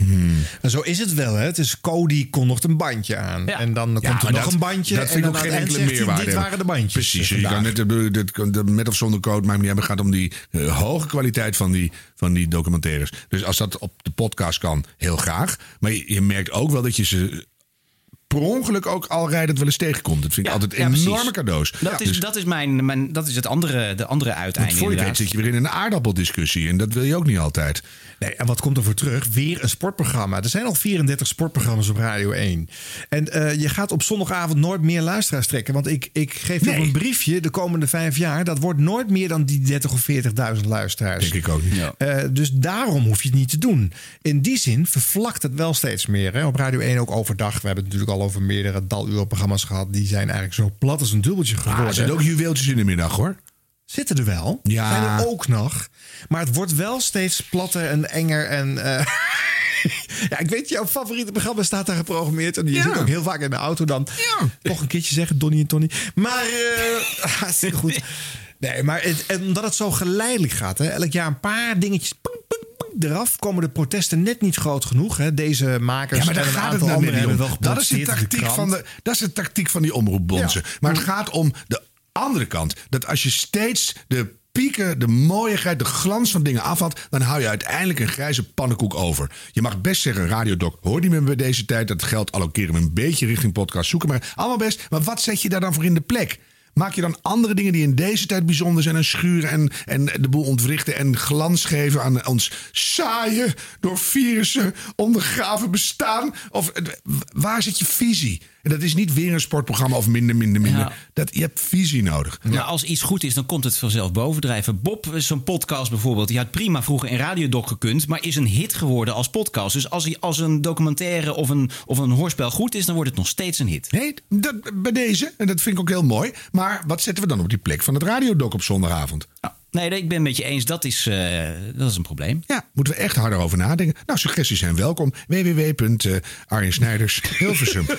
Speaker 2: En zo is het wel. Hè? Het is Cody kondigt een bandje aan. En dan komt er
Speaker 1: maar
Speaker 2: nog
Speaker 1: dat-
Speaker 2: een bandje.
Speaker 1: Dat
Speaker 2: en
Speaker 1: vind ik
Speaker 2: dan
Speaker 1: ook geen enkele meerwaarde.
Speaker 2: Dit
Speaker 1: hebben.
Speaker 2: waren de bandjes.
Speaker 1: Precies.
Speaker 2: eh,
Speaker 1: Je kan net, de- met of zonder code, maakt niet. Maar het gaat om die eh, hoge kwaliteit van die, van die documentaires. Dus als dat op de podcast kan, heel graag. Maar je, je merkt ook wel dat je ze per ongeluk ook al rijdend wel eens tegenkomt. Dat vind ik altijd
Speaker 3: ja, precies.
Speaker 1: enorme cadeaus.
Speaker 3: Dat,
Speaker 1: Ja,
Speaker 3: is,
Speaker 1: dus-
Speaker 3: dat is, mijn, mijn, dat is het andere, de andere uiteinde.
Speaker 1: voor je weet zit je weer in een aardappeldiscussie. En dat wil je ook niet altijd.
Speaker 2: Nee, en wat komt er voor terug? Weer een sportprogramma. Er zijn al 34 sportprogramma's op Radio 1. En eh, je gaat op zondagavond nooit meer luisteraars trekken. Want ik, ik geef je op een briefje de komende vijf jaar. Dat wordt nooit meer dan die 30 of 40.000 luisteraars.
Speaker 1: Denk ik ook niet.
Speaker 2: Eh, dus daarom hoef je het niet te doen. In die zin vervlakt het wel steeds meer. Hè? Op Radio 1 ook overdag. We hebben het natuurlijk al over meerdere dalurenprogramma's gehad. Die zijn eigenlijk zo plat als een dubbeltje geworden.
Speaker 1: Ah, er zitten ook juweeltjes in de middag hoor.
Speaker 2: Zitten er wel.
Speaker 1: Ja.
Speaker 2: Zijn er ook nog. Maar het wordt wel steeds platter en enger. En, eh, ja, ik weet, jouw favoriete programma staat daar geprogrammeerd. En je
Speaker 1: Ja.
Speaker 2: zit ook heel vaak in de auto dan. Toch een keertje zeggen, Donnie en Tony. Maar eh hartstikke goed. Nee, maar het, en omdat het zo geleidelijk gaat. Hè, elk jaar een paar dingetjes ping, ping, ping, eraf. Komen de protesten net niet groot genoeg. Hè. Deze makers
Speaker 1: Ja, maar daar
Speaker 2: en een
Speaker 1: gaat het
Speaker 2: aantal
Speaker 1: nou
Speaker 2: anderen hebben wel
Speaker 1: Dat is, de tactiek van de, dat is de tactiek van die omroepbonzen. Maar het gaat om de andere kant. Dat als je steeds de pieken, de mooiigheid, de glans van dingen afhaalt... dan hou je uiteindelijk een grijze pannenkoek over. Je mag best zeggen, radiodoc hoort niet meer bij deze tijd. Dat geld allokeren we een beetje richting podcast. Zoeken maar allemaal best. Maar wat zet je daar dan voor in de plek? Maak je dan andere dingen die in deze tijd bijzonder zijn... en schuren en, en de boel ontwrichten en glans geven aan ons saaie... door virussen ondergraven bestaan? Of eh, waar zit je visie? En dat is niet weer een sportprogramma of minder, minder, minder.
Speaker 3: Ja.
Speaker 1: Dat, je hebt visie nodig.
Speaker 3: Maar als iets goed is, dan komt het vanzelf bovendrijven. Bob, zo'n podcast bijvoorbeeld, die had prima vroeger in Radiodoc gekund... maar is een hit geworden als podcast. Dus als, hij, als een documentaire of een, of een hoorspel goed is... dan wordt het nog steeds een hit.
Speaker 1: Nee, dat, bij deze, en dat vind ik ook heel mooi. Maar wat zetten we dan op die plek van het radiodoc op zondagavond?
Speaker 3: Nee, ik ben het met je eens. Dat is, eh, dat is een probleem.
Speaker 1: Ja, moeten we echt harder over nadenken. Nou, suggesties zijn welkom. www.arjensnijders Hilversum.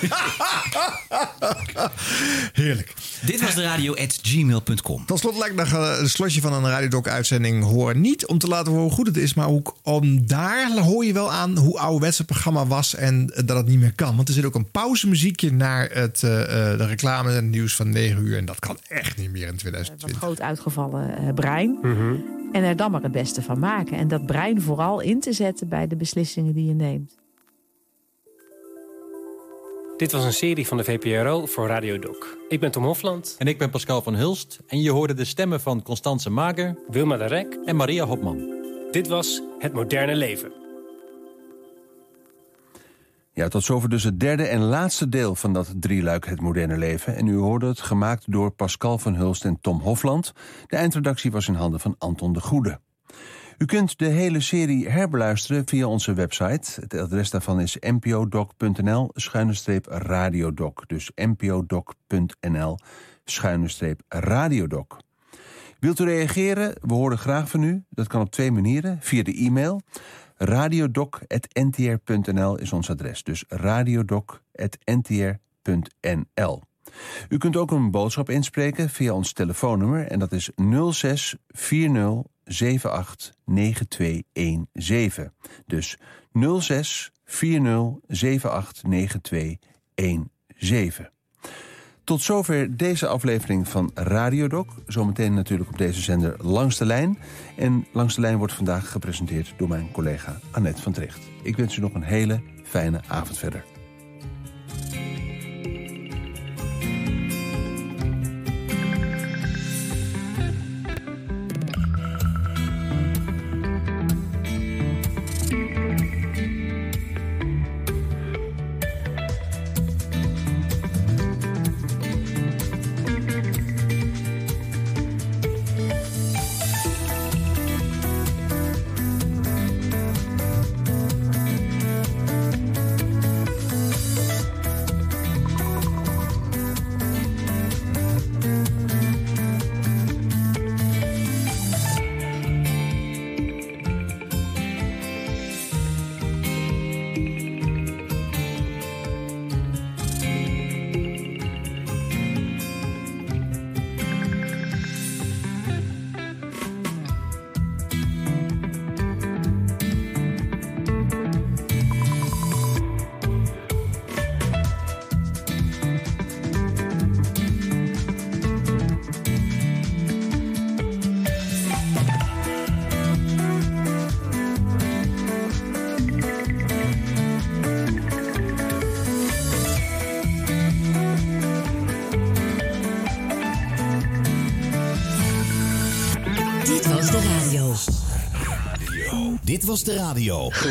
Speaker 2: Heerlijk.
Speaker 3: Dit was de radio at gmail.com.
Speaker 2: Tot slot lijkt nog eh, een slotje van een Radiodoc-uitzending horen. Niet om te laten horen hoe goed het is, maar ook om daar hoor je wel aan hoe ouderwets het programma was en eh, dat het niet meer kan. Want er zit ook een pauzemuziekje naar het, eh, eh, de reclame en het nieuws van 9 uur. En dat kan echt niet meer in
Speaker 29: wat
Speaker 2: 2020.
Speaker 29: groot uitgevallen eh, brein. En er dan maar het beste van maken. En dat brein vooral in te zetten bij de beslissingen die je neemt.
Speaker 30: Dit was een serie van de VPRO voor Radio Doc. Ik ben Tom Hofland.
Speaker 31: En ik ben Pascal van Hulst. En je hoorde de stemmen van Constance Mager,
Speaker 30: Wilma de Rek
Speaker 31: en Maria Hopman.
Speaker 30: Dit was Het Moderne Leven.
Speaker 28: Ja, tot zover dus het derde en laatste deel van dat drieluik Het Moderne Leven. En u hoorde het gemaakt door Pascal van Hulst en Tom Hofland. De eindredactie was in handen van Anton de Goede. U kunt de hele serie herbeluisteren via onze website. Het adres daarvan is npodoc.nl schuine-radiodoc. Dus npodoc.nl schuine-radiodoc. Wilt u reageren? We horen graag van u. Dat kan op twee manieren. Via de e-mail radiodoc.ntr.nl is ons adres. Dus radiodoc.ntr.nl. U kunt ook een boodschap inspreken via ons telefoonnummer en dat is 06 40 78 9217. Dus 06 40 78 9217. Tot zover deze aflevering van Radiodoc. Zometeen natuurlijk op deze zender Langs de Lijn. En Langs de Lijn wordt vandaag gepresenteerd door mijn collega Annette van Tricht. Ik wens u nog een hele fijne avond verder.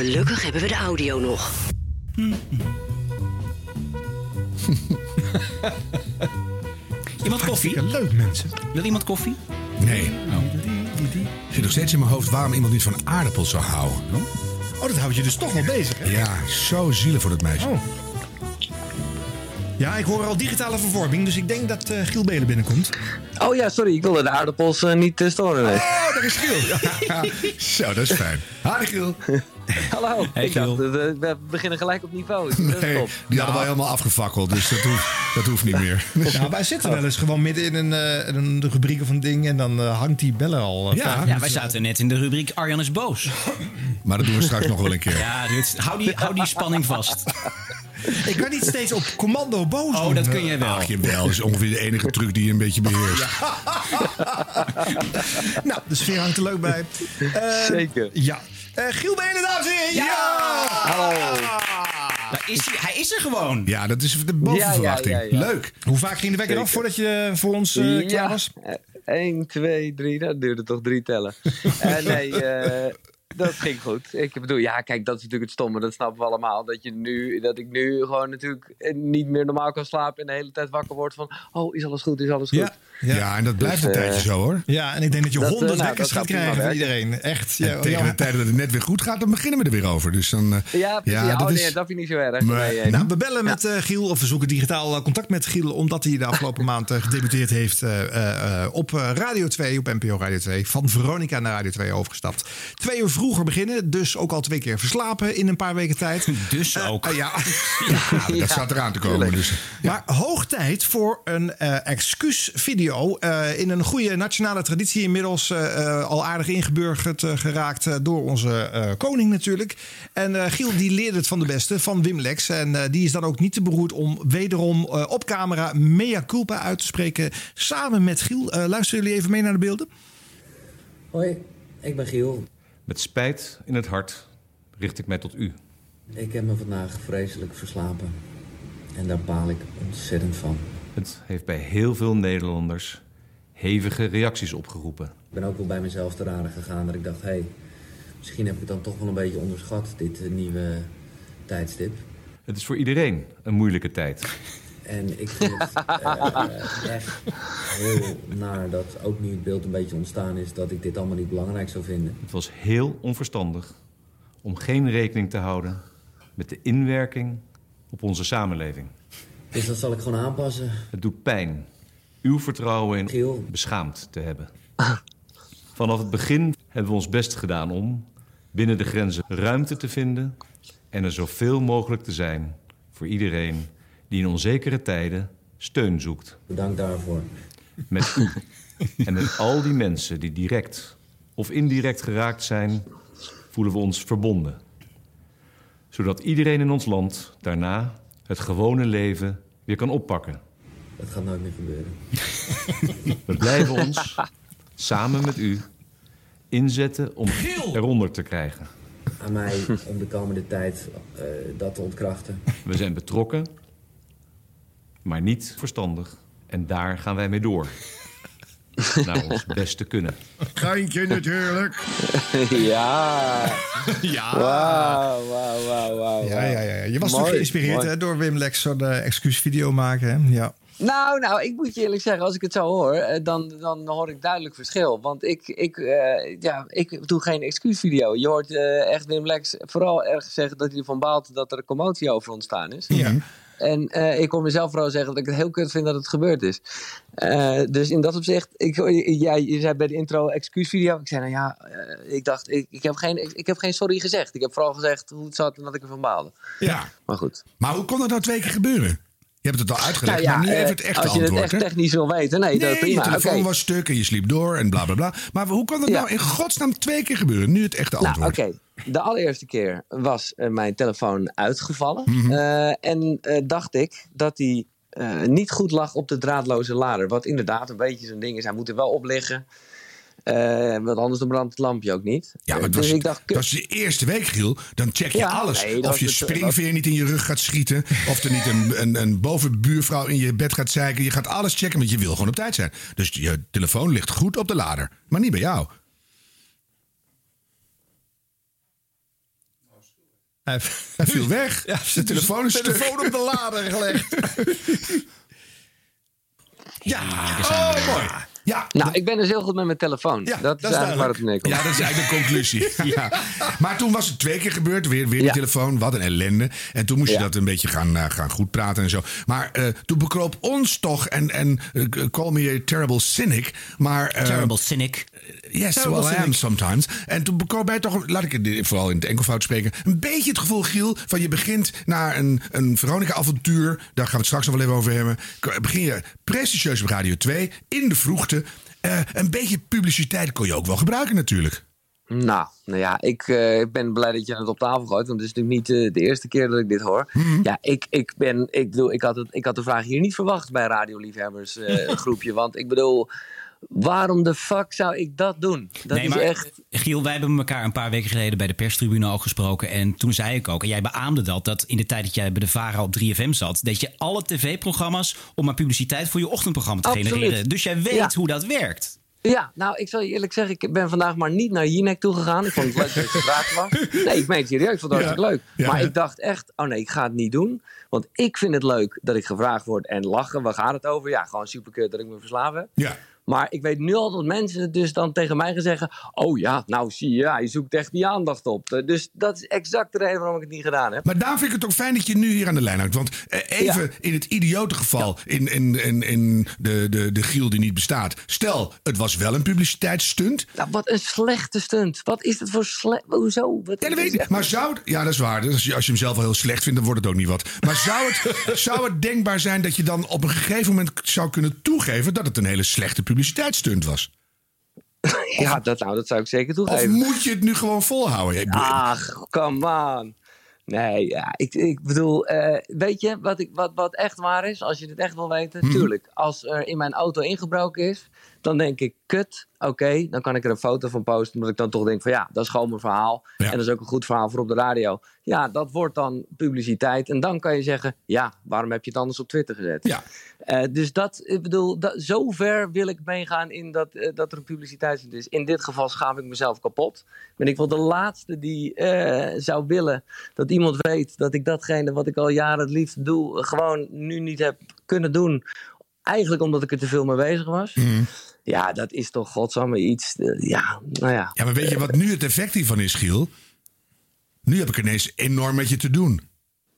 Speaker 4: Gelukkig hebben we de audio nog.
Speaker 3: Iemand koffie?
Speaker 2: Leuk mensen.
Speaker 3: Wil iemand koffie?
Speaker 1: Nee. Ik zit nog steeds in mijn hoofd waarom iemand niet van aardappels zou houden.
Speaker 2: Oh, dat houdt je dus toch wel bezig, hè?
Speaker 1: Ja, zo zielig voor dat meisje.
Speaker 2: Oh. Ja, ik hoor al digitale vervorming, dus ik denk dat eh, Giel Belen binnenkomt.
Speaker 32: Oh ja, sorry, ik wilde de aardappels eh, niet eh, storen. Nee.
Speaker 2: Oh, daar is Giel.
Speaker 1: Zo, dat is fijn. Harde Giel.
Speaker 32: Hallo.
Speaker 1: Hey,
Speaker 32: ik dacht,
Speaker 1: Giel.
Speaker 32: eh, we beginnen gelijk op niveau.
Speaker 1: Nee,
Speaker 32: top.
Speaker 1: die hadden we helemaal afgefakkeld, dus dat hoeft, dat hoeft niet meer.
Speaker 2: Nou, wij zitten wel eens gewoon midden in een, eh, in een rubriek of een ding en dan eh, hangt die bellen al. eh,
Speaker 3: Ja, wij zaten net in de rubriek Arjan is boos.
Speaker 1: Maar dat doen we straks nog wel een keer.
Speaker 3: Ja, dit- hou die, hou die spanning vast.
Speaker 2: Ik kan niet steeds op commando boos
Speaker 3: Oh,
Speaker 2: doen.
Speaker 3: dat kun je wel.
Speaker 1: Ach, dat is ongeveer de enige truc die je een beetje beheerst.
Speaker 2: nou, de sfeer hangt er leuk bij. Eh,
Speaker 32: Zeker.
Speaker 2: Ja. Eh, Giel Belen, dames en heren. Ja!
Speaker 32: Hallo.
Speaker 3: Daar is hij, hij is er gewoon.
Speaker 1: Ja, dat is de boven
Speaker 32: Ja, ja,
Speaker 1: verwachting.
Speaker 32: ja, ja.
Speaker 1: Leuk.
Speaker 2: Hoe vaak ging de wekker af voordat je eh, voor ons eh, klaar was?
Speaker 32: 1, 2, 3, dat duurde toch drie tellen. Eh, nee, eh, dat ging goed. Ik bedoel, ja, kijk, dat is natuurlijk het stomme. Dat snappen we allemaal. Dat, je nu, dat ik nu gewoon natuurlijk niet meer normaal kan slapen... en de hele tijd wakker word van... oh, is alles goed, is alles goed.
Speaker 2: Ja.
Speaker 1: Ja, en dat blijft
Speaker 32: Dus,
Speaker 1: een
Speaker 32: eh,
Speaker 1: tijdje zo hoor.
Speaker 2: Ja, en ik denk dat je
Speaker 32: eh,
Speaker 2: honderd
Speaker 32: nou,
Speaker 2: wekkers gaat krijgen van iedereen. Echt.
Speaker 1: En tegen de tijd dat het net weer goed gaat, dan beginnen we er weer over. Dus dan, eh,
Speaker 32: Ja.
Speaker 1: Ja,
Speaker 32: oh
Speaker 1: dat
Speaker 32: nee,
Speaker 1: is-
Speaker 32: dat vind ik niet zo erg.
Speaker 1: Maar-
Speaker 32: Nee,
Speaker 2: Nou, we bellen met eh, Giel, of we zoeken digitaal contact met Giel, omdat hij de afgelopen maand gedebuteerd heeft eh, eh, eh, op eh, Radio 2, op NPO Radio 2. Van Veronica naar Radio 2 overgestapt. Twee uur vroeger beginnen, dus ook al twee keer verslapen in een paar weken tijd.
Speaker 3: Dus ook.
Speaker 2: Ja.
Speaker 1: ja, dat staat eraan te komen. Dus,
Speaker 2: Maar hoog tijd voor een eh excuusvideo. Eh, in een goede nationale traditie inmiddels eh, eh, al aardig ingeburgerd geraakt eh, door onze eh, koning natuurlijk. En eh, Giel die leerde het van de beste, van Wim Lex. En eh, die is dan ook niet te beroerd om wederom eh, op camera mea culpa uit te spreken. Samen met Giel. Eh, luisteren jullie even mee naar de beelden?
Speaker 33: Hoi, ik ben Giel.
Speaker 34: Met spijt in het hart richt ik mij tot u.
Speaker 33: Ik heb me vandaag vreselijk verslapen. En daar baal ik ontzettend van.
Speaker 34: Het heeft bij heel veel Nederlanders hevige reacties opgeroepen.
Speaker 33: Ik ben ook wel bij mezelf te raden gegaan dat ik dacht... hé, hey, misschien heb ik het dan toch wel een beetje onderschat, dit nieuwe tijdstip.
Speaker 34: Het is voor iedereen een moeilijke tijd.
Speaker 33: En ik vind het eh, echt heel naar dat ook nu het beeld een beetje ontstaan is... dat ik dit allemaal niet belangrijk zou vinden.
Speaker 34: Het was heel onverstandig om geen rekening te houden met de inwerking op onze samenleving.
Speaker 33: Dus dat zal ik gewoon aanpassen.
Speaker 34: Het doet pijn uw vertrouwen in beschaamd te hebben. Vanaf het begin hebben we ons best gedaan om binnen de grenzen ruimte te vinden en er zoveel mogelijk te zijn voor iedereen die in onzekere tijden steun zoekt.
Speaker 33: Bedankt daarvoor.
Speaker 34: Met u en met al die mensen die direct of indirect geraakt zijn, voelen we ons verbonden. Zodat iedereen in ons land daarna het gewone leven weer kan oppakken.
Speaker 33: Dat gaat nooit meer gebeuren.
Speaker 34: We blijven ons samen met u inzetten om eronder te krijgen.
Speaker 33: Aan mij om de komende tijd eh, dat te ontkrachten.
Speaker 34: We zijn betrokken, maar niet verstandig. En daar gaan wij mee door. Naar ons beste kunnen.
Speaker 1: Geintje natuurlijk.
Speaker 32: ja.
Speaker 2: Ja.
Speaker 32: Wauw, wauw, wauw, wauw.
Speaker 2: Ja, ja, ja. Je was toch
Speaker 32: Mooi,
Speaker 2: geïnspireerd
Speaker 32: mooi.
Speaker 2: hè, door Wim Lex zo'n eh, excuusvideo maken. Hè? Ja.
Speaker 32: Nou, nou, ik moet je eerlijk zeggen, als ik het zo hoor, eh, dan, dan hoor ik duidelijk verschil. Want ik, ik, eh, ja, ik doe geen excuusvideo. Je hoort eh, echt Wim Lex vooral erg zeggen dat hij ervan baalt dat er een commotie over ontstaan is.
Speaker 2: Ja.
Speaker 32: En eh, ik hoor mezelf vooral zeggen dat ik het heel kut vind dat het gebeurd is. Eh, dus in dat opzicht, ik, ja, je zei bij de intro excuusvideo. Ik zei nou ja, eh, ik dacht, ik, ik, heb geen, ik heb geen sorry gezegd. Ik heb vooral gezegd hoe het zat en dat ik ervan baalde.
Speaker 1: Ja.
Speaker 32: Maar goed.
Speaker 1: Maar hoe kon dat nou twee keer gebeuren? Je hebt het al uitgelegd,
Speaker 32: Nou ja,
Speaker 1: maar nu
Speaker 32: eh,
Speaker 1: even het echte
Speaker 32: als je
Speaker 1: antwoord.
Speaker 32: het echt technisch wil weten, nee, dat
Speaker 1: Nee,
Speaker 32: prima.
Speaker 1: je telefoon was stuk en je sliep door en bla bla bla. Maar hoe kan dat
Speaker 32: Ja.
Speaker 1: nou in godsnaam twee keer gebeuren? Nu het echte
Speaker 32: Nou,
Speaker 1: antwoord.
Speaker 32: oké. De allereerste keer was eh, mijn telefoon uitgevallen.
Speaker 1: Mhm.
Speaker 32: Eh, en eh, dacht ik dat die eh, niet goed lag op de draadloze lader. Wat inderdaad een beetje zo'n ding is. Hij moet er wel op liggen. Eh, want anders dan brandt het lampje ook niet.
Speaker 1: Ja, maar het
Speaker 32: dus
Speaker 1: was,
Speaker 32: ik dacht,
Speaker 1: dat was de eerste week, Giel. Dan check je
Speaker 32: Ja,
Speaker 1: alles.
Speaker 32: nee,
Speaker 1: of je
Speaker 32: het-
Speaker 1: springveer niet in je rug gaat schieten. Of er niet een, een, een bovenbuurvrouw in je bed gaat zeiken. Je gaat alles checken, want je wil gewoon op tijd zijn. Dus je telefoon ligt goed op de lader. Maar niet bij jou.
Speaker 2: Hij,
Speaker 1: Hij viel weg.
Speaker 2: Ja,
Speaker 1: de telefoon is
Speaker 2: telefoon op de lader gelegd.
Speaker 1: Ja, oh, mooi. Ja,
Speaker 32: Nou, ik ben dus heel goed met mijn telefoon.
Speaker 1: Ja,
Speaker 32: dat, is eigenlijk waar het op neerkomt.
Speaker 1: Ja, dat is eigenlijk de conclusie. ja. Maar toen was het twee keer gebeurd, weer, weer die
Speaker 32: Ja.
Speaker 1: telefoon. Wat een ellende. En toen moest je dat een beetje gaan, eh, gaan goed praten en zo. Maar eh, toen bekroop ons toch, en, en eh, call me a terrible cynic, maar...
Speaker 3: Terrible cynic.
Speaker 1: Yes,
Speaker 3: Terrible
Speaker 1: well I am sometimes. En toen bekroop mij toch, laat ik het vooral in het enkelvoud spreken... een beetje het gevoel, Giel, van je begint naar een, een Veronica-avontuur. Daar gaan we het straks nog wel even over hebben. Begin je prestigieus op Radio 2, in de vroegte. Eh, een beetje publiciteit kon je ook wel gebruiken natuurlijk.
Speaker 32: Nou, nou ja, ik eh, ben blij dat je het op tafel gooit. Want het is natuurlijk niet eh, de eerste keer dat ik dit hoor.
Speaker 1: Mhm.
Speaker 32: Ja, ik, ik ben. Ik, bedoel, ik, had het, ik had de vraag hier niet verwacht bij Radioliefhebbers eh groepje. Want ik bedoel, waarom de fuck zou ik dat doen? Dat
Speaker 3: nee,
Speaker 32: is
Speaker 3: maar
Speaker 32: echt.
Speaker 3: Giel, wij hebben elkaar een paar weken geleden bij de perstribune al gesproken. En toen zei ik ook, en jij beaamde dat, dat in de tijd dat jij bij de VARA op 3FM zat, deed je alle tv-programma's om maar publiciteit voor je ochtendprogramma te
Speaker 32: Absoluut.
Speaker 3: genereren. Dus jij weet
Speaker 32: Ja.
Speaker 3: hoe dat werkt.
Speaker 32: Ja, nou, ik zal je eerlijk zeggen, ik ben vandaag maar niet naar Jinek toegegaan. Ik vond het leuk dat je gevraagd was. Nee, ik meen het serieus, ik vond het hartstikke leuk.
Speaker 1: Ja,
Speaker 32: maar
Speaker 1: ja.
Speaker 32: ik dacht echt, oh nee, ik ga het niet doen. Want ik vind het leuk dat ik gevraagd word en lachen. Waar gaat het over? Ja, gewoon superkut dat ik me verslaafd heb.
Speaker 1: Ja.
Speaker 32: Maar ik weet nu al dat mensen het dus dan tegen mij gaan zeggen... oh ja, nou zie je, je zoekt echt die aandacht op. Eh, Dus dat is exact de reden waarom ik het niet gedaan heb.
Speaker 1: Maar daarom vind ik het ook fijn dat je nu hier aan de lijn hangt. Want eh, even in het idiote geval, in, in, in, in de, de, de Giel die niet bestaat. Stel, het was wel een publiciteitsstunt.
Speaker 32: Nou, wat een slechte stunt. Wat is het voor slecht... Hoezo? Wat
Speaker 1: Ja, dat weet ik. Maar zou het... Ja, dat is waar. Dus als, je, als je hem zelf wel heel slecht vindt, dan wordt het ook niet wat. Maar zou het, zou het denkbaar zijn dat je dan op een gegeven moment zou kunnen toegeven... dat het een hele slechte publiciteitsstunt was?
Speaker 32: Ja, dat, nou, dat zou ik zeker
Speaker 1: Of
Speaker 32: toegeven.
Speaker 1: moet je het nu gewoon volhouden?
Speaker 32: Ach, come on. Nee, ja, ik, ik bedoel, eh, weet je wat, ik, wat, wat echt waar is? Als je het echt wil weten,
Speaker 1: Mhm.
Speaker 32: tuurlijk. Als er in mijn auto ingebroken is, dan denk ik, kut, oké. dan kan ik er een foto van posten, omdat ik dan toch denk van ja, dat is gewoon mijn verhaal. En dat is ook een goed verhaal voor op de radio. Ja, dat wordt dan publiciteit. En dan kan je zeggen, ja, waarom heb je het anders op Twitter gezet?
Speaker 1: Ja.
Speaker 32: Eh, dus dat, ik bedoel, dat, zover wil ik meegaan in dat, eh, dat er een publiciteitsstunt is. In dit geval schaam ik mezelf kapot. Ben ik wel de laatste die eh, zou willen dat iemand weet dat ik datgene wat ik al jaren het liefst doe, gewoon nu niet heb kunnen doen. Eigenlijk omdat ik er te veel mee bezig was.
Speaker 1: Mhm.
Speaker 32: Ja, dat is toch godsamme iets. eh, ja, nou ja.
Speaker 1: Ja, maar weet je wat nu het effect hiervan is, Giel? Nu heb ik ineens enorm met je te doen.